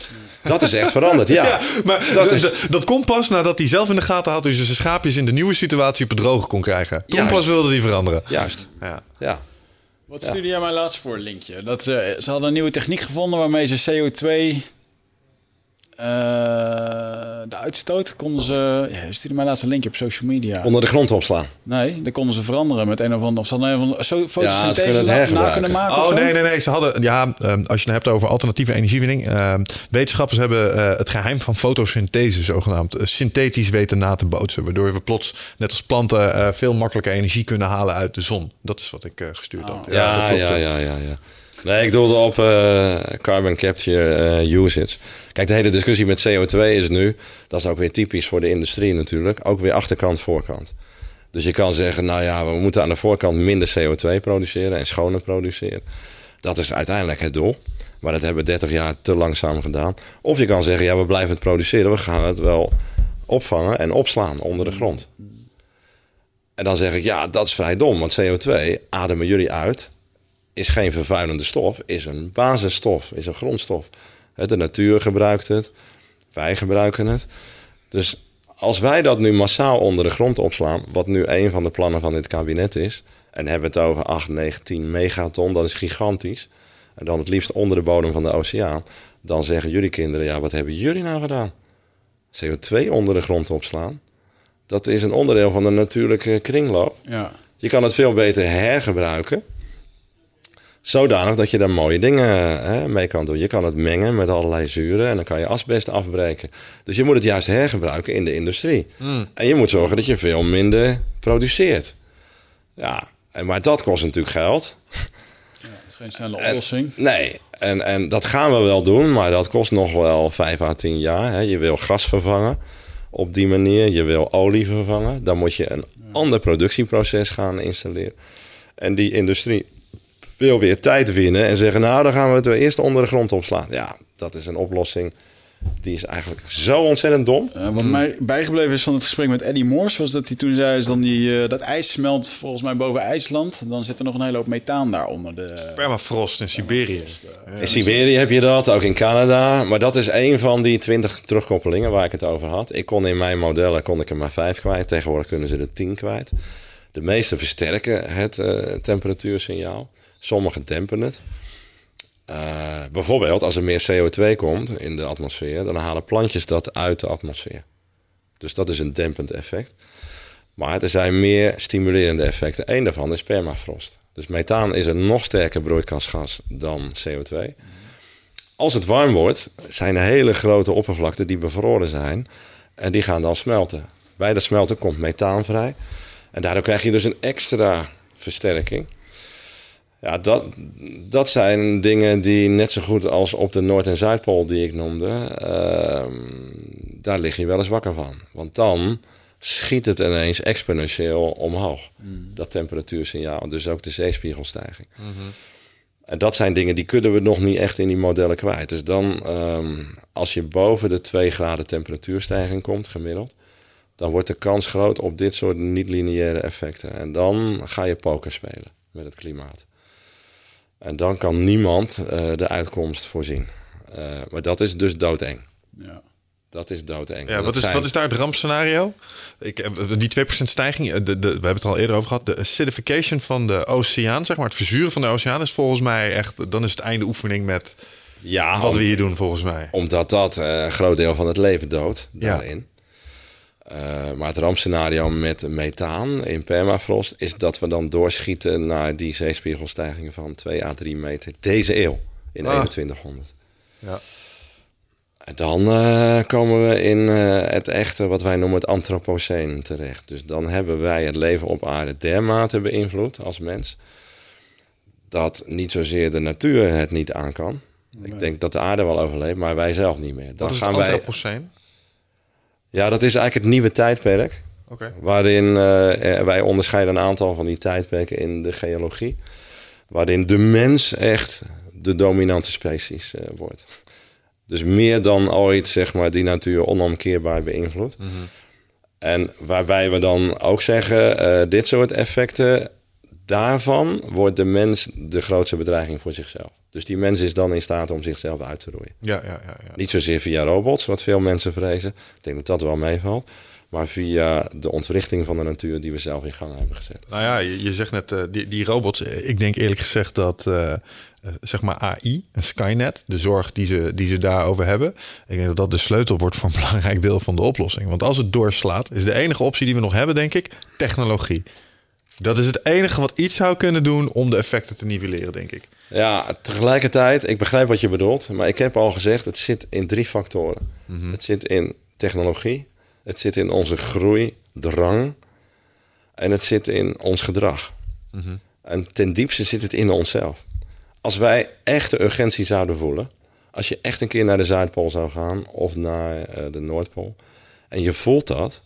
Dat is echt veranderd, ja. Ja, maar dat is- dat komt pas nadat hij zelf in de gaten had... dus zijn schaapjes in de nieuwe situatie op het droge kon krijgen. Toen Juist. pas wilde hij veranderen. Juist, Ja. ja. Wat stuurde jij mij laatst voor, linkje? Dat ze, ze hadden een nieuwe techniek gevonden waarmee ze CO2... eh, de uitstoot konden ze... Ja, je stuurde mij laatst een linkje op social media. Onder de grond opslaan. Nee, dat konden ze veranderen met een of ander... Of ze hadden een of andere zo, kunnen fotosynthese het na- kunnen maken Oh, nee, nee, nee. Ze hadden, ja, ehm, als je het hebt over alternatieve energiewinning. ehm, wetenschappers hebben eh, het geheim van fotosynthese zogenaamd eh, synthetisch weten na te bootsen. Waardoor we plots, net als planten, eh, veel makkelijker energie kunnen halen uit de zon. Dat is wat ik eh, gestuurd had. Ja, dat klopt, ja, eh. ja, ja, ja. Nee, ik doelde op eh, carbon capture eh, usage. Kijk, de hele discussie met CO2 is nu, dat is ook weer typisch voor de industrie natuurlijk, ook weer achterkant, voorkant. Dus je kan zeggen, nou ja, we moeten aan de voorkant minder CO2 produceren en schoner produceren. Dat is uiteindelijk het doel. Maar dat hebben we 30 jaar te langzaam gedaan. Of je kan zeggen, ja, we blijven het produceren, we gaan het wel opvangen en opslaan onder de grond. En dan zeg ik, ja, dat is vrij dom, want CO2 ademen jullie uit is geen vervuilende stof, is een basisstof, is een grondstof. De natuur gebruikt het, wij gebruiken het. Dus als wij dat nu massaal onder de grond opslaan, wat nu een van de plannen van dit kabinet is, en hebben het over 8, 9, 10 megaton, dat is gigantisch. En dan het liefst onder de bodem van de oceaan. Dan zeggen jullie kinderen, ja, wat hebben jullie nou gedaan? CO2 onder de grond opslaan. Dat is een onderdeel van de natuurlijke kringloop. Ja. Je kan het veel beter hergebruiken. Zodanig dat je daar mooie dingen hè, mee kan doen. Je kan het mengen met allerlei zuren en dan kan je asbest afbreken. Dus je moet het juist hergebruiken in de industrie. En je moet zorgen dat je veel minder produceert. Ja, en, maar dat kost natuurlijk geld. Dat is geen snelle oplossing. Nee, en, en dat gaan we wel doen, maar dat kost nog wel 5 à 10 jaar. Hè. Je wil gas vervangen op die manier, je wil olie vervangen. Dan moet je een ander productieproces gaan installeren. En die industrie wil weer tijd winnen en zeggen, nou dan gaan we het weer eerst onder de grond opslaan. Ja, dat is een oplossing die is eigenlijk zo ontzettend dom. Eh, wat mij bijgebleven is van het gesprek met Eddie Morse... was dat hij toen zei is dan die, eh, dat ijs smelt volgens mij boven IJsland. Dan zit er nog een hele hoop methaan daaronder. De, Permafrost in Siberië. In Siberië heb je dat, ook in Canada. Maar dat is een van die 20 terugkoppelingen waar ik het over had. Ik kon in mijn modellen kon ik er maar 5 kwijt. Tegenwoordig kunnen ze er 10 kwijt. De meeste versterken het eh, temperatuursignaal. Sommige dempen het. Eh, bijvoorbeeld als er meer CO2 komt in de atmosfeer, dan halen plantjes dat uit de atmosfeer. Dus dat is een dempend effect. Maar er zijn meer stimulerende effecten. Eén daarvan is permafrost. Dus methaan is een nog sterker broeikasgas dan CO2. Als het warm wordt, zijn er hele grote oppervlakten die bevroren zijn. En die gaan dan smelten. Bij dat smelten komt methaan vrij. En daardoor krijg je dus een extra versterking. Ja, dat, dat zijn dingen die net zo goed als op de Noord- en Zuidpool die ik noemde, ehm, daar lig je wel eens wakker van. Want dan schiet het ineens exponentieel omhoog. Dat temperatuursignaal, dus ook de zeespiegelstijging. En dat zijn dingen die kunnen we nog niet echt in die modellen kwijt. Dus dan, ehm, als je boven de 2 graden temperatuurstijging komt, gemiddeld, dan wordt de kans groot op dit soort niet-lineaire effecten. En dan ga je poker spelen met het klimaat. En dan kan niemand eh, de uitkomst voorzien. Eh, maar dat is dus doodeng. Ja. Dat is doodeng. Ja, wat is, zijn- wat is daar het rampscenario? Ik, heb- die 2% stijging, eh, de, de, we hebben het al eerder over gehad. De acidification van de oceaan, zeg maar, het verzuren van de oceaan is volgens mij echt, dan is het einde oefening met Ja, wat om- we hier doen volgens mij. omdat dat eh, een groot deel van het leven doodt Ja. daarin. Eh, maar het rampscenario met methaan in permafrost is dat we dan doorschieten naar die zeespiegelstijging van 2 à 3 meter deze eeuw in Ah. 2100. Ja. En dan eh, komen we in eh, het echte, wat wij noemen het antropoceen terecht. Dus dan hebben wij het leven op aarde dermate beïnvloed als mens, dat niet zozeer de natuur het niet aan kan. Ik denk dat de aarde wel overleeft, maar wij zelf niet meer. Dan Wat is gaan het wij. Ja, dat is eigenlijk het nieuwe tijdperk. Waarin eh, eh, wij onderscheiden een aantal van die tijdperken in de geologie. Waarin de mens echt de dominante species eh, wordt. Dus meer dan ooit, zeg maar, die natuur onomkeerbaar beïnvloedt. En waarbij we dan ook zeggen, dit soort effecten, daarvan wordt de mens de grootste bedreiging voor zichzelf. Dus die mens is dan in staat om zichzelf uit te roeien. Ja, ja, ja, ja. Niet zozeer via robots, wat veel mensen vrezen. Ik denk dat dat wel meevalt. Maar via de ontwrichting van de natuur die we zelf in gang hebben gezet. Nou ja, je, je zegt net, eh, die, die robots. eh, Ik denk eerlijk gezegd dat, eh, zeg maar AI en Skynet, de zorg die ze, die ze daarover hebben. Ik denk dat dat de sleutel wordt voor een belangrijk deel van de oplossing. Want als het doorslaat, is de enige optie die we nog hebben, denk ik, technologie. Dat is het enige wat iets zou kunnen doen om de effecten te nivelleren, denk ik. Ja, tegelijkertijd, ik begrijp wat je bedoelt. Maar ik heb al gezegd, het zit in drie factoren. Het zit in technologie. Het zit in onze groei, drang. En het zit in ons gedrag. En ten diepste zit het in onszelf. Als wij echte urgentie zouden voelen... als je echt een keer naar de Zuidpool zou gaan... of naar eh, de Noordpool... en je voelt dat...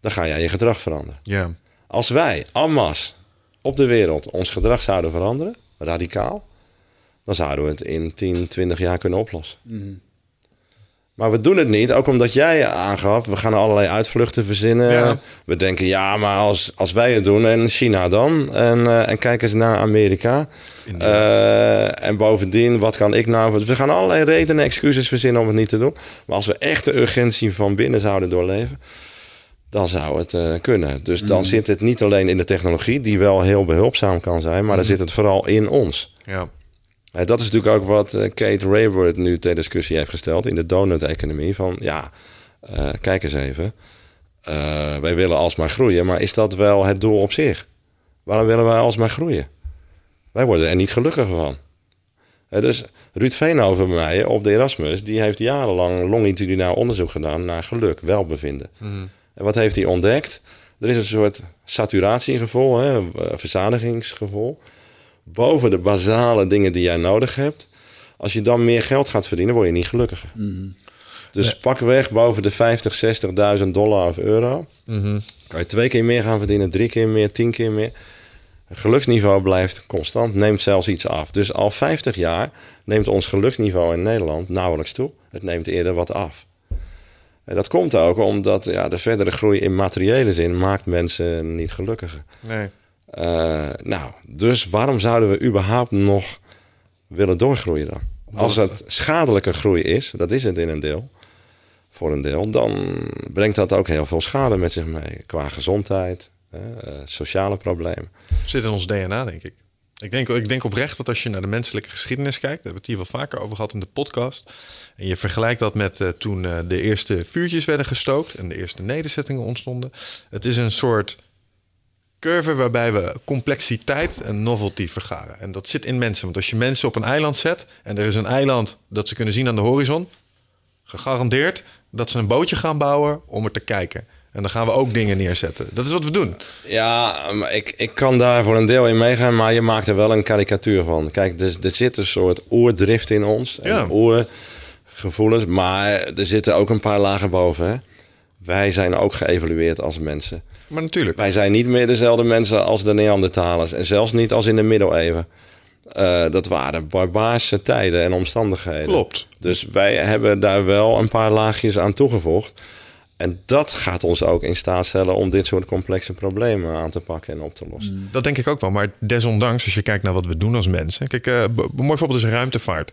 dan ga jij je gedrag veranderen. Ja. Als wij, masse, op de wereld ons gedrag zouden veranderen, radicaal, dan zouden we het in 10, 20 jaar kunnen oplossen. Maar we doen het niet, ook omdat jij aangaf, we gaan allerlei uitvluchten verzinnen. Ja. We denken, ja, maar als, als wij het doen en China dan, en, eh, en kijk eens naar Amerika. Eh, en bovendien, wat kan ik nou? We gaan allerlei redenen, excuses verzinnen om het niet te doen. Maar als we echt de urgentie van binnen zouden doorleven, dan zou het eh, kunnen. Dus dan zit het niet alleen in de technologie, die wel heel behulpzaam kan zijn, maar dan zit het vooral in ons. Ja. Eh, dat is natuurlijk ook wat eh, Kate Raworth nu ter discussie heeft gesteld in de donut-economie. Van ja, kijk eens even. Wij willen alsmaar groeien, maar is dat wel het doel op zich? Waarom willen wij alsmaar groeien? Wij worden er niet gelukkiger van. Dus Ruud Veenhoven bij mij op de Erasmus, die heeft jarenlang longitudinaal onderzoek gedaan naar geluk, welbevinden. En wat heeft hij ontdekt? Er is een soort saturatiegevoel, hè, een verzadigingsgevoel boven de basale dingen die jij nodig hebt. Als je dan meer geld gaat verdienen, word je niet gelukkiger. Dus pak weg boven de 50, 60.000 dollar of euro. Kan je twee keer meer gaan verdienen, drie keer meer, tien keer meer. Het geluksniveau blijft constant, neemt zelfs iets af. Dus al 50 jaar neemt ons geluksniveau in Nederland nauwelijks toe. Het neemt eerder wat af. En dat komt ook omdat ja, de verdere groei in materiële zin maakt mensen niet gelukkiger. Nee. Eh, nou, dus waarom zouden we überhaupt nog willen doorgroeien dan? Als het schadelijke groei is, dat is het in een deel, voor een deel, dan brengt dat ook heel veel schade met zich mee. Qua gezondheid, eh, sociale problemen. Zit in ons DNA, denk ik. Ik denk, ik denk oprecht dat als je naar de menselijke geschiedenis kijkt, daar hebben we het hier wel vaker over gehad in de podcast. En je vergelijkt dat met uh, toen uh, de eerste vuurtjes werden gestookt en de eerste nederzettingen ontstonden. Het is een soort curve waarbij we complexiteit en novelty vergaren. En dat zit in mensen. Want als je mensen op een eiland zet en er is een eiland dat ze kunnen zien aan de horizon, gegarandeerd dat ze een bootje gaan bouwen om er te kijken. En dan gaan we ook dingen neerzetten. Dat is wat we doen. Ja, maar ik, ik kan daar voor een deel in meegaan, maar je maakt er wel een karikatuur van. Kijk, er, er zit een soort oerdrift in ons. En Ja. Oergevoelens, maar er zitten ook een paar lagen boven. Hè? Wij zijn ook geëvalueerd als mensen. Maar natuurlijk. Wij zijn niet meer dezelfde mensen als de Neandertalers. En zelfs niet als in de middeleeuwen. Eh, dat waren barbaarse tijden en omstandigheden. Klopt. Dus wij hebben daar wel een paar laagjes aan toegevoegd. En dat gaat ons ook in staat stellen om dit soort complexe problemen aan te pakken en op te lossen. Dat denk ik ook wel. Maar desondanks, als je kijkt naar wat we doen als mensen. Kijk, eh, een mooi voorbeeld is ruimtevaart.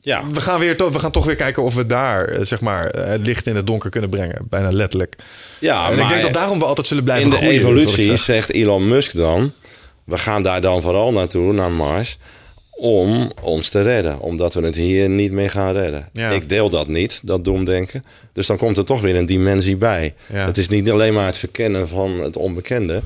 Ja, We gaan, weer we gaan toch weer kijken of we daar, eh, zeg maar, eh, het licht in het donker kunnen brengen. Bijna letterlijk. ja en ik maar denk dat daarom we altijd zullen blijven in de groeien. ik evolutie zeg. zegt Elon Musk dan... we gaan daar dan vooral naartoe, naar Mars... om ons te redden. Omdat we het hier niet meer gaan redden. Ja. Ik deel dat niet, dat doemdenken. Dus dan komt er toch weer een dimensie bij. Ja. Het is niet alleen maar het verkennen van het onbekende...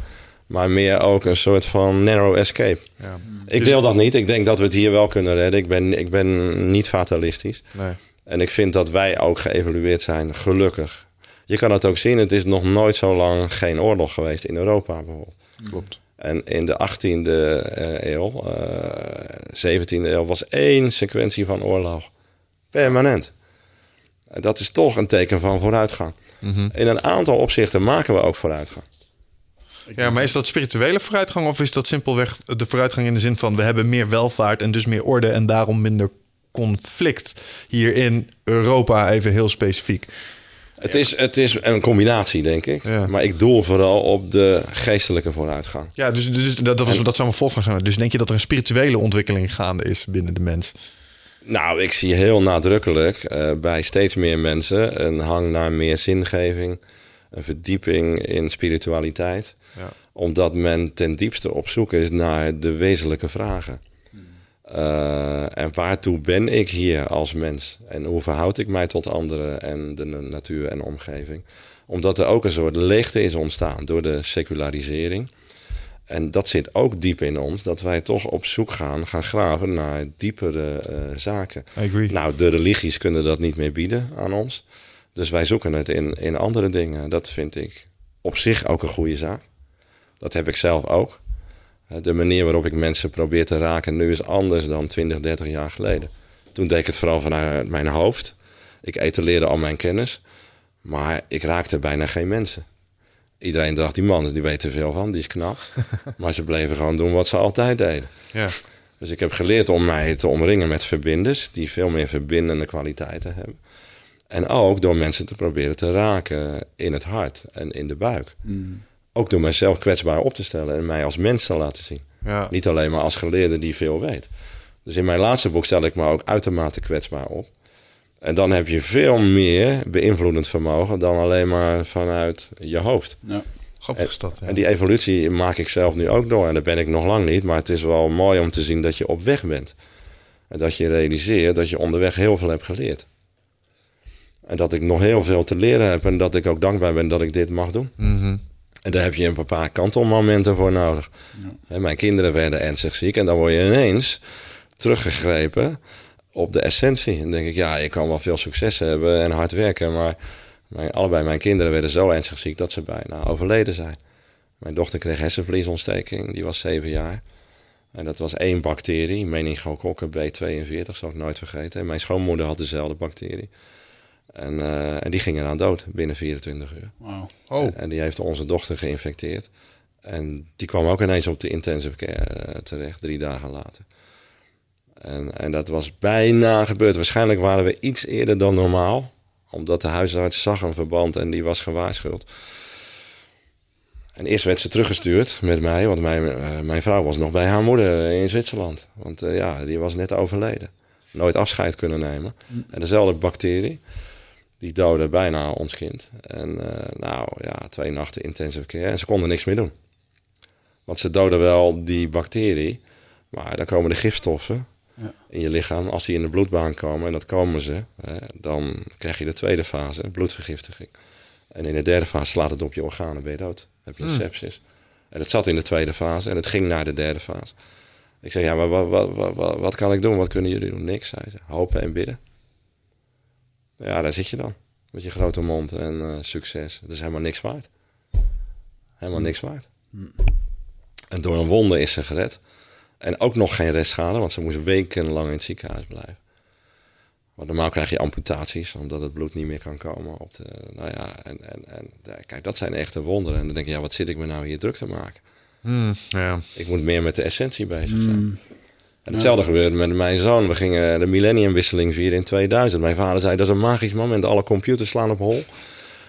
maar meer ook een soort van narrow escape. Ja. Ik Dus- deel dat niet. Ik denk dat we het hier wel kunnen redden. Ik ben, ik ben niet fatalistisch. Nee. En ik vind dat wij ook geëvalueerd zijn, gelukkig. Je kan het ook zien, het is nog nooit zo lang geen oorlog geweest in Europa bijvoorbeeld. Klopt. En in de 18e eh, eeuw, eh 17e eeuw, was één sequentie van oorlog. Permanent. En dat is toch een teken van vooruitgang. Mhm. In een aantal opzichten maken we ook vooruitgang. Ja, maar is dat spirituele vooruitgang of is dat simpelweg de vooruitgang in de zin van we hebben meer welvaart en dus meer orde en daarom minder conflict hier in Europa even heel specifiek? Het is, het is een combinatie, denk ik. Ja. Maar ik doel vooral op de geestelijke vooruitgang. Ja, dus, dus dat, dat, was, dat zou mijn volgende zijn. Dus denk je dat er een spirituele ontwikkeling gaande is binnen de mens? Nou, ik zie heel nadrukkelijk eh, bij steeds meer mensen een hang naar meer zingeving, een verdieping in spiritualiteit. Ja. Omdat men ten diepste op zoek is naar de wezenlijke vragen. Eh, en waartoe ben ik hier als mens? En hoe verhoud ik mij tot anderen en de na- natuur en omgeving? Omdat er ook een soort leegte is ontstaan door de secularisering. En dat zit ook diep in ons, dat wij toch op zoek gaan, gaan graven naar diepere eh, zaken. Nou, de religies kunnen dat niet meer bieden aan ons. Dus wij zoeken het in, in andere dingen. Dat vind ik op zich ook een goede zaak. Dat heb ik zelf ook. Eh, De manier waarop ik mensen probeer te raken nu is anders dan 20, 30 jaar geleden. Toen deed ik het vooral vanuit mijn hoofd. Ik etaleerde al mijn kennis. Maar ik raakte bijna geen mensen. Iedereen dacht, die man die weet er veel van, die is knap. maar ze bleven gewoon doen wat ze altijd deden. Ja. Dus ik heb geleerd om mij te omringen met verbinders die veel meer verbindende kwaliteiten hebben. En ook door mensen te proberen te raken in het hart en in de buik. Ook door mijzelf kwetsbaar op te stellen en mij als mens te laten zien. Ja. Niet alleen maar als geleerde die veel weet. Dus in mijn laatste boek stel ik me ook uitermate kwetsbaar op. En dan heb je veel meer beïnvloedend vermogen dan alleen maar vanuit je hoofd. Ja. Grappig is dat. ja. En die evolutie maak ik zelf nu ook door. En daar ben ik nog lang niet. Maar het is wel mooi om te zien dat je op weg bent. En dat je realiseert dat je onderweg heel veel hebt geleerd. En dat ik nog heel veel te leren heb. En dat ik ook dankbaar ben dat ik dit mag doen. Mhm. En daar heb je een paar kantelmomenten voor nodig. Mijn kinderen werden ernstig ziek. En dan word je ineens teruggegrepen op de essentie. En dan denk ik, ja, ik kan wel veel succes hebben en hard werken. Maar mijn, allebei mijn kinderen werden zo ernstig ziek dat ze bijna overleden zijn. Mijn dochter kreeg hersenvliesontsteking. Die was zeven jaar. En dat was één bacterie, meningococcus B42, zal ik nooit vergeten. En mijn schoonmoeder had dezelfde bacterie. En, eh, en die ging eraan dood binnen 24 uur. Wauw. Oh, En die heeft onze dochter geïnfecteerd. En die kwam ook ineens op de intensive care eh, terecht, drie dagen later. En, en dat was bijna gebeurd. Waarschijnlijk waren we iets eerder dan normaal. Omdat de huisarts zag een verband en die was gewaarschuwd. En eerst werd ze teruggestuurd met mij, want mijn, eh, mijn vrouw was nog bij haar moeder in Zwitserland. Want ja, die was net overleden. Nooit afscheid kunnen nemen. En dezelfde bacterie, die doodde bijna ons kind. En eh, nou ja, twee nachten intensive care en ze konden niks meer doen. Want ze doden wel die bacterie, maar dan komen de gifstoffen Ja. in je lichaam. Als die in de bloedbaan komen, en dat komen ze, hè, dan krijg je de tweede fase, bloedvergiftiging. En in de derde fase slaat het op je organen, ben je dood. Dan heb je een Hmm. sepsis. En het zat in de tweede fase en het ging naar de derde fase. Ik zei, ja, maar wat, wat, wat, wat, wat kan ik doen? Wat kunnen jullie doen? Niks, zei ze. Hopen en bidden. Ja, daar zit je dan. Met je grote mond en eh, succes. Het is helemaal niks waard. Helemaal niks waard. En door een wonde is ze gered. En ook nog geen restschade, want ze moest wekenlang in het ziekenhuis blijven. Want normaal krijg je amputaties, omdat het bloed niet meer kan komen. Op de, nou ja, en, en, en kijk, dat zijn echte wonderen. En dan denk je, ja, wat zit ik me nou hier druk te maken? Hmm, ja. Ik moet meer met de essentie bezig zijn. En hetzelfde gebeurde met mijn zoon. We gingen de millenniumwisseling vieren in 2000. Mijn vader zei, dat is een magisch moment. Alle computers slaan op hol.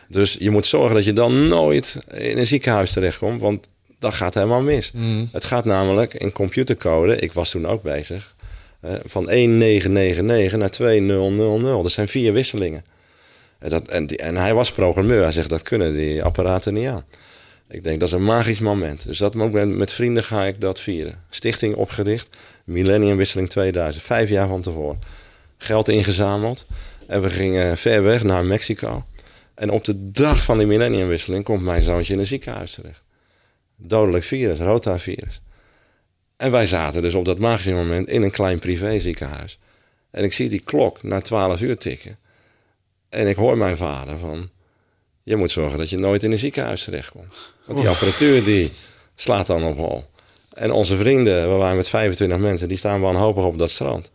Dus je moet zorgen dat je dan nooit in een ziekenhuis terechtkomt. Want dat gaat helemaal mis. Het gaat namelijk in computercode. Ik was toen ook bezig. eh, van 1999 naar 2000. Dat zijn vier wisselingen. En, dat, en, die- en hij was programmeur. Hij zegt, dat kunnen die apparaten niet aan. Ik denk, dat is een magisch moment. Dus dat ook met, met vrienden ga ik dat vieren. Stichting opgericht, Millenniumwisseling 2000. Vijf jaar van tevoren. Geld ingezameld. En we gingen ver weg naar Mexico. En op de dag van die millenniumwisseling komt mijn zoontje in een ziekenhuis terecht. Dodelijk virus, rota-virus. En wij zaten dus op dat magische moment in een klein privéziekenhuis. En ik zie die klok naar 12 uur tikken. En ik hoor mijn vader van... Je moet zorgen dat je nooit in een ziekenhuis terechtkomt. Want die apparatuur die slaat dan op hol. En onze vrienden, we waren met 25 mensen, die staan wanhopig op dat strand.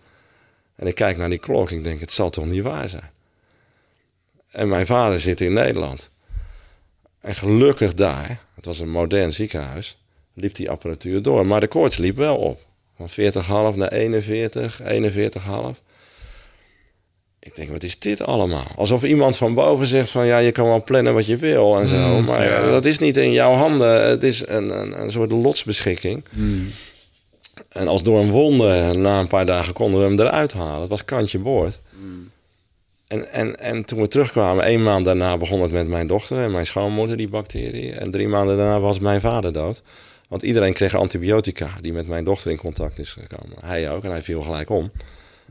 En ik kijk naar die klok, ik denk, het zal toch niet waar zijn. En mijn vader zit in Nederland. En gelukkig daar, het was een modern ziekenhuis, liep die apparatuur door. Maar de koorts liep wel op. Van 40,5 naar 41, 41,5. Ik denk, wat is dit allemaal? Alsof iemand van boven zegt van ja, je kan wel plannen wat je wil en zo. maar ja. dat is niet in jouw handen. Het is een, een, een soort lotsbeschikking. En als door een wonder, na een paar dagen konden we hem eruit halen. Het was kantje boord. En, en, en toen we terugkwamen, één maand daarna begon het met mijn dochter en mijn schoonmoeder, die bacterie. En drie maanden daarna was mijn vader dood. Want iedereen kreeg antibiotica die met mijn dochter in contact is gekomen. Hij ook en hij viel gelijk om.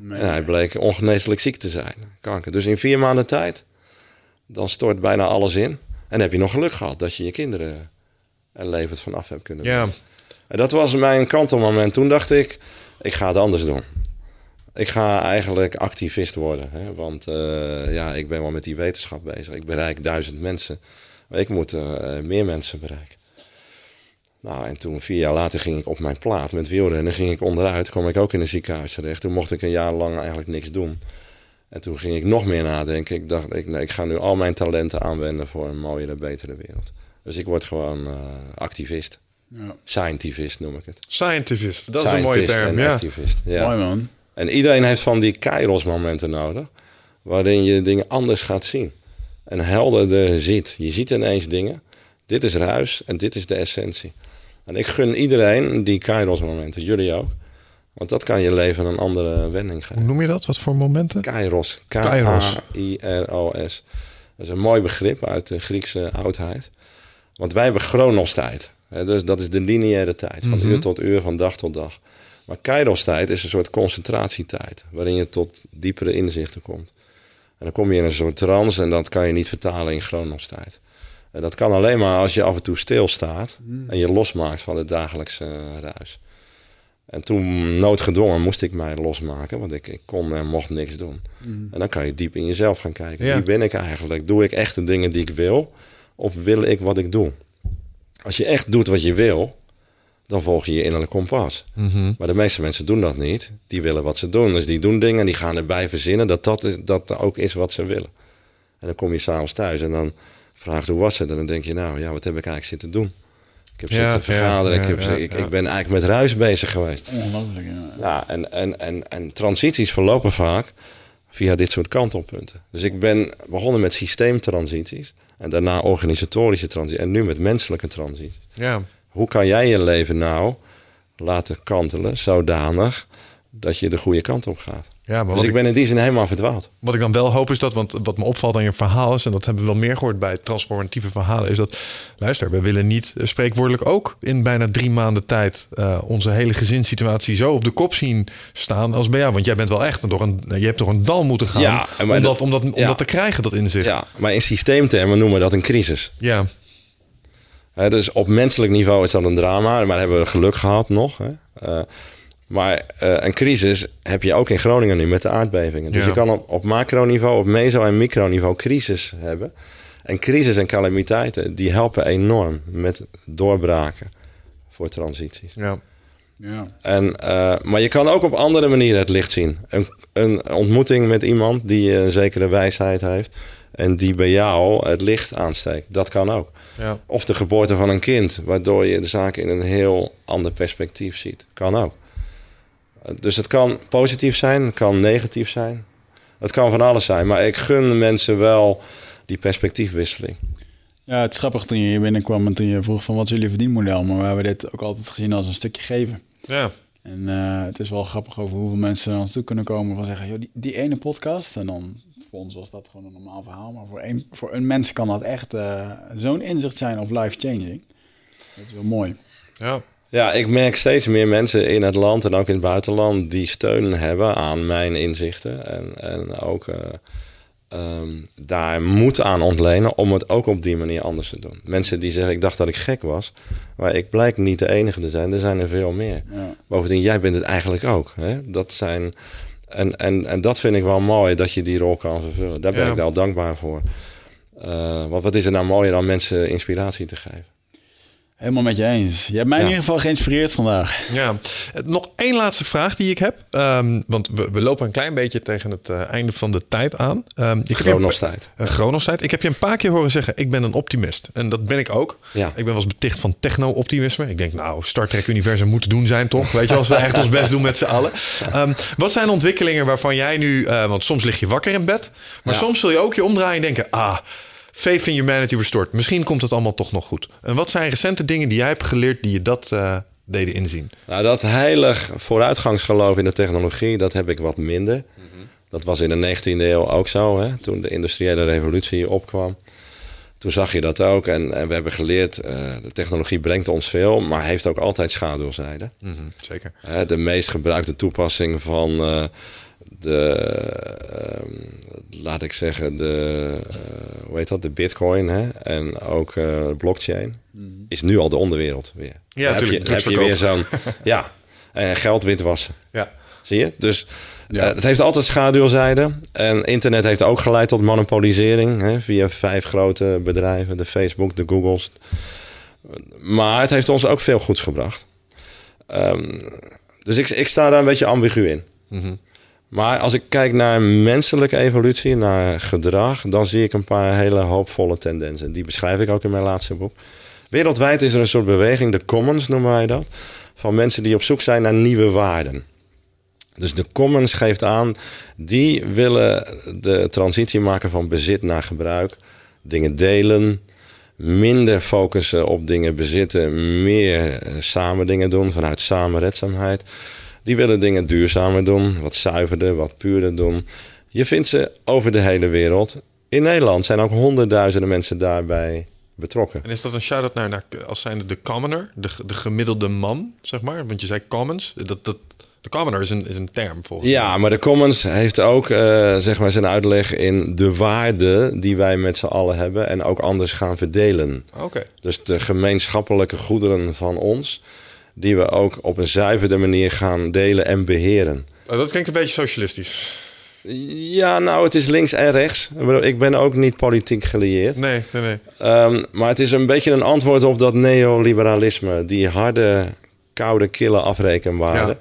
En hij bleek ongeneeslijk ziek te zijn, kanker. Dus in vier maanden tijd, dan stort bijna alles in. En dan heb je nog geluk gehad dat je je kinderen er levend van af hebt kunnen Ja. En dat was mijn kantelmoment. Toen dacht ik, ik ga het anders doen. Ik ga eigenlijk activist worden. Hè? Want eh, ja, ik ben wel met die wetenschap bezig. Ik bereik duizend mensen. Maar ik moet eh, meer mensen bereiken. Nou, en toen, vier jaar later, ging ik op mijn plaat met wielrennen. ging ik onderuit, kwam ik ook in een ziekenhuis terecht. Toen mocht ik een jaar lang eigenlijk niks doen. En toen ging ik nog meer nadenken. Ik dacht, ik, nee, ik ga nu al mijn talenten aanwenden voor een mooiere, betere wereld. Dus ik word gewoon eh, activist. Ja. Scientivist noem ik het. Scientivist, dat is een mooie term. en Ja. activist. Ja. Mooi man. En iedereen heeft van die kairos momenten nodig. Waarin je dingen anders gaat zien. En helderder ziet. Je ziet ineens dingen. Dit is ruis en dit is de essentie. En ik gun iedereen die kairos momenten. Jullie ook. Want dat kan je leven een andere wending Hoe geven. noem je dat? Wat voor momenten? Kairos. Kairos. Dat is een mooi begrip uit de Griekse oudheid. Want wij hebben chronostijd. Dus dat is de lineaire tijd. Van uur tot uur, van dag tot dag. Maar kairos-tijd is een soort concentratietijd. Waarin je tot diepere inzichten komt. En dan kom je in een soort trance en dat kan je niet vertalen in chronostijd. En dat kan alleen maar als je af en toe stilstaat en je losmaakt van het dagelijkse ruis. En toen, noodgedwongen, moest ik mij losmaken, want ik, ik kon en mocht niks doen. En dan kan je diep in jezelf gaan kijken. Ja. Wie ben ik eigenlijk? Doe ik echt de dingen die ik wil? Of wil ik wat ik doe? Als je echt doet wat je wil, dan volg je je innerlijk kompas. Maar de meeste mensen doen dat niet. Die willen wat ze doen. Dus die doen dingen en die gaan erbij verzinnen dat dat, is- dat ook is wat ze willen. En dan kom je s'avonds thuis en dan vraagt hoe was het? En dan denk je, nou ja, wat heb ik eigenlijk zitten doen? Ik heb Ja, zitten ja, vergaderen, ik, heb, ja, ik, ja. ik ben eigenlijk met ruis bezig geweest. Ongelooflijk, ja. Ja, en, en, en, en transities verlopen vaak via dit soort kantelpunten. Dus ik ben begonnen met systeemtransities. En daarna organisatorische transities. En nu met menselijke transities. Ja. Hoe kan jij je leven nou laten kantelen zodanig dat je de goede kant op gaat. Ja, maar Dus ik ben in die zin helemaal verdwaald. wat ik dan wel hoop is dat, want wat me opvalt aan je verhaal is, en dat hebben we wel meer gehoord bij transformatieve verhalen, is dat, luister, we willen niet eh, spreekwoordelijk ook in bijna drie maanden tijd eh, onze hele gezinssituatie zo op de kop zien staan als bij jou. Want jij bent wel echt door een, je hebt door een dal moeten gaan Ja, om, dat, dat- om, dat, om ja. dat te krijgen, dat inzicht. Ja, maar in systeemtermen noemen we dat een crisis. ja. Dus op menselijk niveau is dat een drama, maar hebben we geluk gehad nog. Hè? Eh, maar eh, een crisis heb je ook in Groningen nu met de aardbevingen. Dus Ja. je kan op, op macroniveau, op meso- en microniveau crisis hebben. En crisis en calamiteiten, die helpen enorm met doorbraken voor transities. ja. Ja. En, eh, maar je kan ook op andere manieren het licht zien. Een, een ontmoeting met iemand die een zekere wijsheid heeft... en die bij jou het licht aansteekt. Dat kan ook. Ja. Of de geboorte van een kind, waardoor je de zaken in een heel ander perspectief ziet. Kan ook. Dus het kan positief zijn, het kan negatief zijn. Het kan van alles zijn. Maar ik gun mensen wel die perspectiefwisseling. Ja, het is grappig toen je hier binnenkwam en toen je vroeg van wat is jullie verdienmodel. Maar we hebben dit ook altijd gezien als een stukje geven. ja. En eh, het is wel grappig over hoeveel mensen naar ons toe kunnen komen van zeggen, joh, die, die ene podcast. En dan voor ons was dat gewoon een normaal verhaal. Maar voor een, voor een mens kan dat echt eh, zo'n inzicht zijn of life-changing. Dat is wel mooi. ja. Ja, ik merk steeds meer mensen in het land en ook in het buitenland die steun hebben aan mijn inzichten. En, en ook eh, ehm, daar moed aan ontlenen om het ook op die manier anders te doen. Mensen die zeggen, ik dacht dat ik gek was. Maar ik blijk niet de enige te zijn, er zijn er veel meer. Ja. Bovendien, jij bent het eigenlijk ook. Hè? Dat zijn, en, en, en dat vind ik wel mooi, dat je die rol kan vervullen. Daar ben Ja. ik wel dankbaar voor. Eh, want wat is er nou mooier dan mensen inspiratie te geven? Helemaal met je eens. Je hebt mij in ieder geval geïnspireerd vandaag. Ja, Eh, nog één laatste vraag die ik heb. Ehm, want we, we lopen een klein beetje tegen het eh, einde van de tijd aan. Ehm, ik heb je- Chronostijd. Een chronostijd. Ik heb je een paar keer horen zeggen, ik ben een optimist. En dat ben ik ook. Ja. Ik ben wel eens beticht van techno-optimisme. Ik denk, nou, Star Trek-universum moet te doen zijn, toch? Weet je, als we echt ons best doen met z'n allen. Ehm, wat zijn ontwikkelingen waarvan jij nu... eh, want soms lig je wakker in bed. Maar Ja. soms zul je ook je omdraaien en denken... Ah, faith in humanity restored. Misschien komt het allemaal toch nog goed. En wat zijn recente dingen die jij hebt geleerd... die je dat eh, deden inzien? Nou, dat heilig vooruitgangsgeloof in de technologie, dat heb ik wat minder. Dat was in de 19e eeuw ook zo, hè? toen de industriële revolutie opkwam. Toen zag je dat ook en, en we hebben geleerd, eh, de technologie brengt ons veel, maar heeft ook altijd schaduwzijden. Zeker. Hè, de meest gebruikte toepassing van eh, de, ehm, laat ik zeggen, de, eh, hoe heet dat, de bitcoin hè? en ook eh, blockchain, is nu al de onderwereld weer. Ja, Dan heb je, heb je weer zo'n, ja, en geld witwassen. Ja. Zie je? Dus Ja. eh, het heeft altijd schaduwzijden. En internet heeft ook geleid tot monopolisering hè, via vijf grote bedrijven, de Facebook, de Googles. Maar het heeft ons ook veel goeds gebracht. Ehm, dus ik, ik sta daar een beetje ambigu in. Maar als ik kijk naar menselijke evolutie, naar gedrag, dan zie ik een paar hele hoopvolle tendensen. Die beschrijf ik ook in mijn laatste boek. Wereldwijd is er een soort beweging, de commons noemen wij dat, van mensen die op zoek zijn naar nieuwe waarden. Dus de commons geeft aan, die willen de transitie maken van bezit naar gebruik, dingen delen, minder focussen op dingen bezitten, meer eh, samen dingen doen vanuit samenredzaamheid. Die willen dingen duurzamer doen, wat zuiverder, wat puurder doen. Je vindt ze over de hele wereld. In Nederland zijn ook honderdduizenden mensen daarbij betrokken. En is dat een shout-out naar, naar als zijnde de commoner, de, de gemiddelde man, zeg maar? Want je zei commons. Dat, dat, de commoner is een, is een term volgens. Ja, maar de Commons heeft ook eh, zeg maar zijn uitleg in de waarde die wij met z'n allen hebben en ook anders gaan verdelen. Oké. Dus de gemeenschappelijke goederen van ons, die we ook op een zuiverde manier gaan delen en beheren. Oh, dat klinkt een beetje socialistisch. Ja, nou, het is links en rechts. Ik ben ook niet politiek gelieerd. Nee, nee, nee. Ehm, maar het is een beetje een antwoord op dat neoliberalisme. Die harde, koude, kille afrekenwaarde.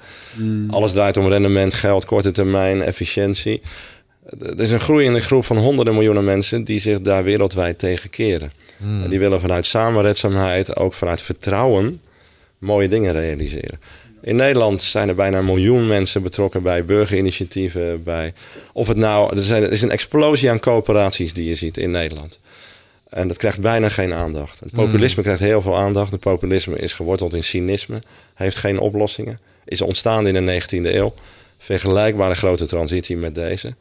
Alles draait om rendement, geld, korte termijn, efficiëntie. Er is een groeiende groep van honderden miljoenen mensen die zich daar wereldwijd tegen keren. En die willen vanuit samenredzaamheid, ook vanuit vertrouwen, mooie dingen realiseren. In Nederland zijn er bijna een miljoen mensen betrokken bij burgerinitiatieven. Bij, of het nou, er, zijn, er is een explosie aan coöperaties die je ziet in Nederland. En dat krijgt bijna geen aandacht. Het populisme krijgt heel veel aandacht. Het populisme is geworteld in cynisme, heeft geen oplossingen. Is ontstaan in de 19e eeuw. Vergelijkbare grote transitie met deze.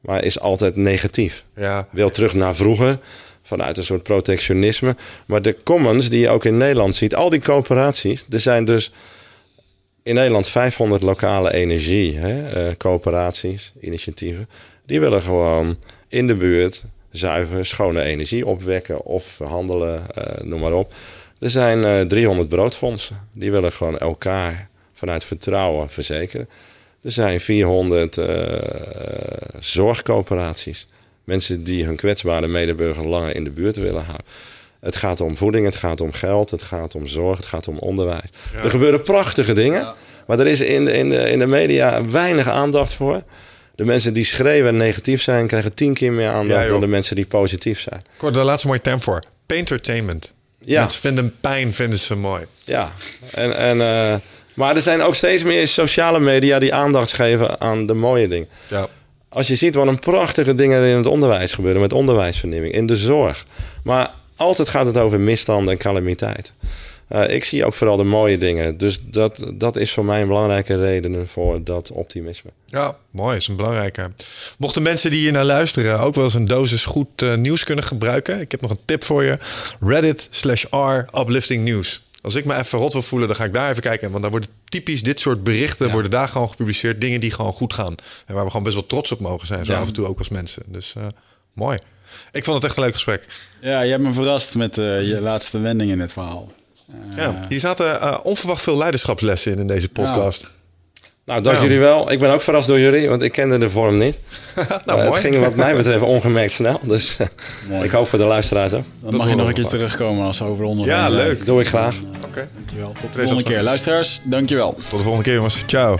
Maar is altijd negatief. Ja. Wil terug naar vroeger, vanuit een soort protectionisme. Maar de commons die je ook in Nederland ziet, al die coöperaties, er zijn dus in Nederland 500 lokale energie, hè, eh, coöperaties, initiatieven. Die willen gewoon in de buurt zuiver, schone energie opwekken of verhandelen, eh, noem maar op. Er zijn eh 300 broodfondsen. Die willen gewoon elkaar vanuit vertrouwen verzekeren. Er zijn 400 eh, zorgcoöperaties. Mensen die hun kwetsbare medeburger langer in de buurt willen houden. Het gaat om voeding, het gaat om geld, het gaat om zorg, het gaat om onderwijs. Er gebeuren prachtige dingen, maar er is in de, in, de, in de media weinig aandacht voor. De mensen die schreeuwen en negatief zijn, krijgen tien keer meer aandacht Ja, dan de mensen die positief zijn. Hoorde de laatste mooie term voor. Paintertainment. Ja. Mensen vinden pijn, vinden ze mooi. Ja, en, en, eh, maar er zijn ook steeds meer sociale media die aandacht geven aan de mooie dingen. Ja. Als je ziet wat een prachtige dingen in het onderwijs gebeuren, met onderwijsvernieuwing, in de zorg. Maar altijd gaat het over misstanden en calamiteit. Eh, ik zie ook vooral de mooie dingen. Dus dat, dat is voor mij een belangrijke reden voor dat optimisme. Ja, mooi. is een belangrijke. Mochten mensen die hier naar luisteren ook wel eens een dosis goed eh, nieuws kunnen gebruiken. Ik heb nog een tip voor je. Reddit slash R uplifting news. Als ik me even rot wil voelen, dan ga ik daar even kijken. Want daar worden typisch dit soort berichten worden daar gewoon gepubliceerd. Dingen die gewoon goed gaan. En waar we gewoon best wel trots op mogen zijn. Zo Ja. af en toe ook als mensen. Dus eh, mooi. Ik vond het echt een leuk gesprek. Ja, je hebt me verrast met eh, je laatste wending in het verhaal. Ja, hier zaten eh, onverwacht veel leiderschapslessen in in deze podcast. Nou, dank Ja. jullie wel. Ik ben ook verrast door jullie, want ik kende de vorm niet. nou, Eh, mooi. het ging wat mij betreft ongemerkt snel. Dus eh, Mooi. ik hoop voor de luisteraars ook. Dan Dat mag je nog een keer terugkomen als we over de onderwerp Ja, leuk. Doe ik graag. Oké. Dankjewel. Tot de volgende keer. Luisteraars, dankjewel. Tot de volgende keer jongens. Ciao.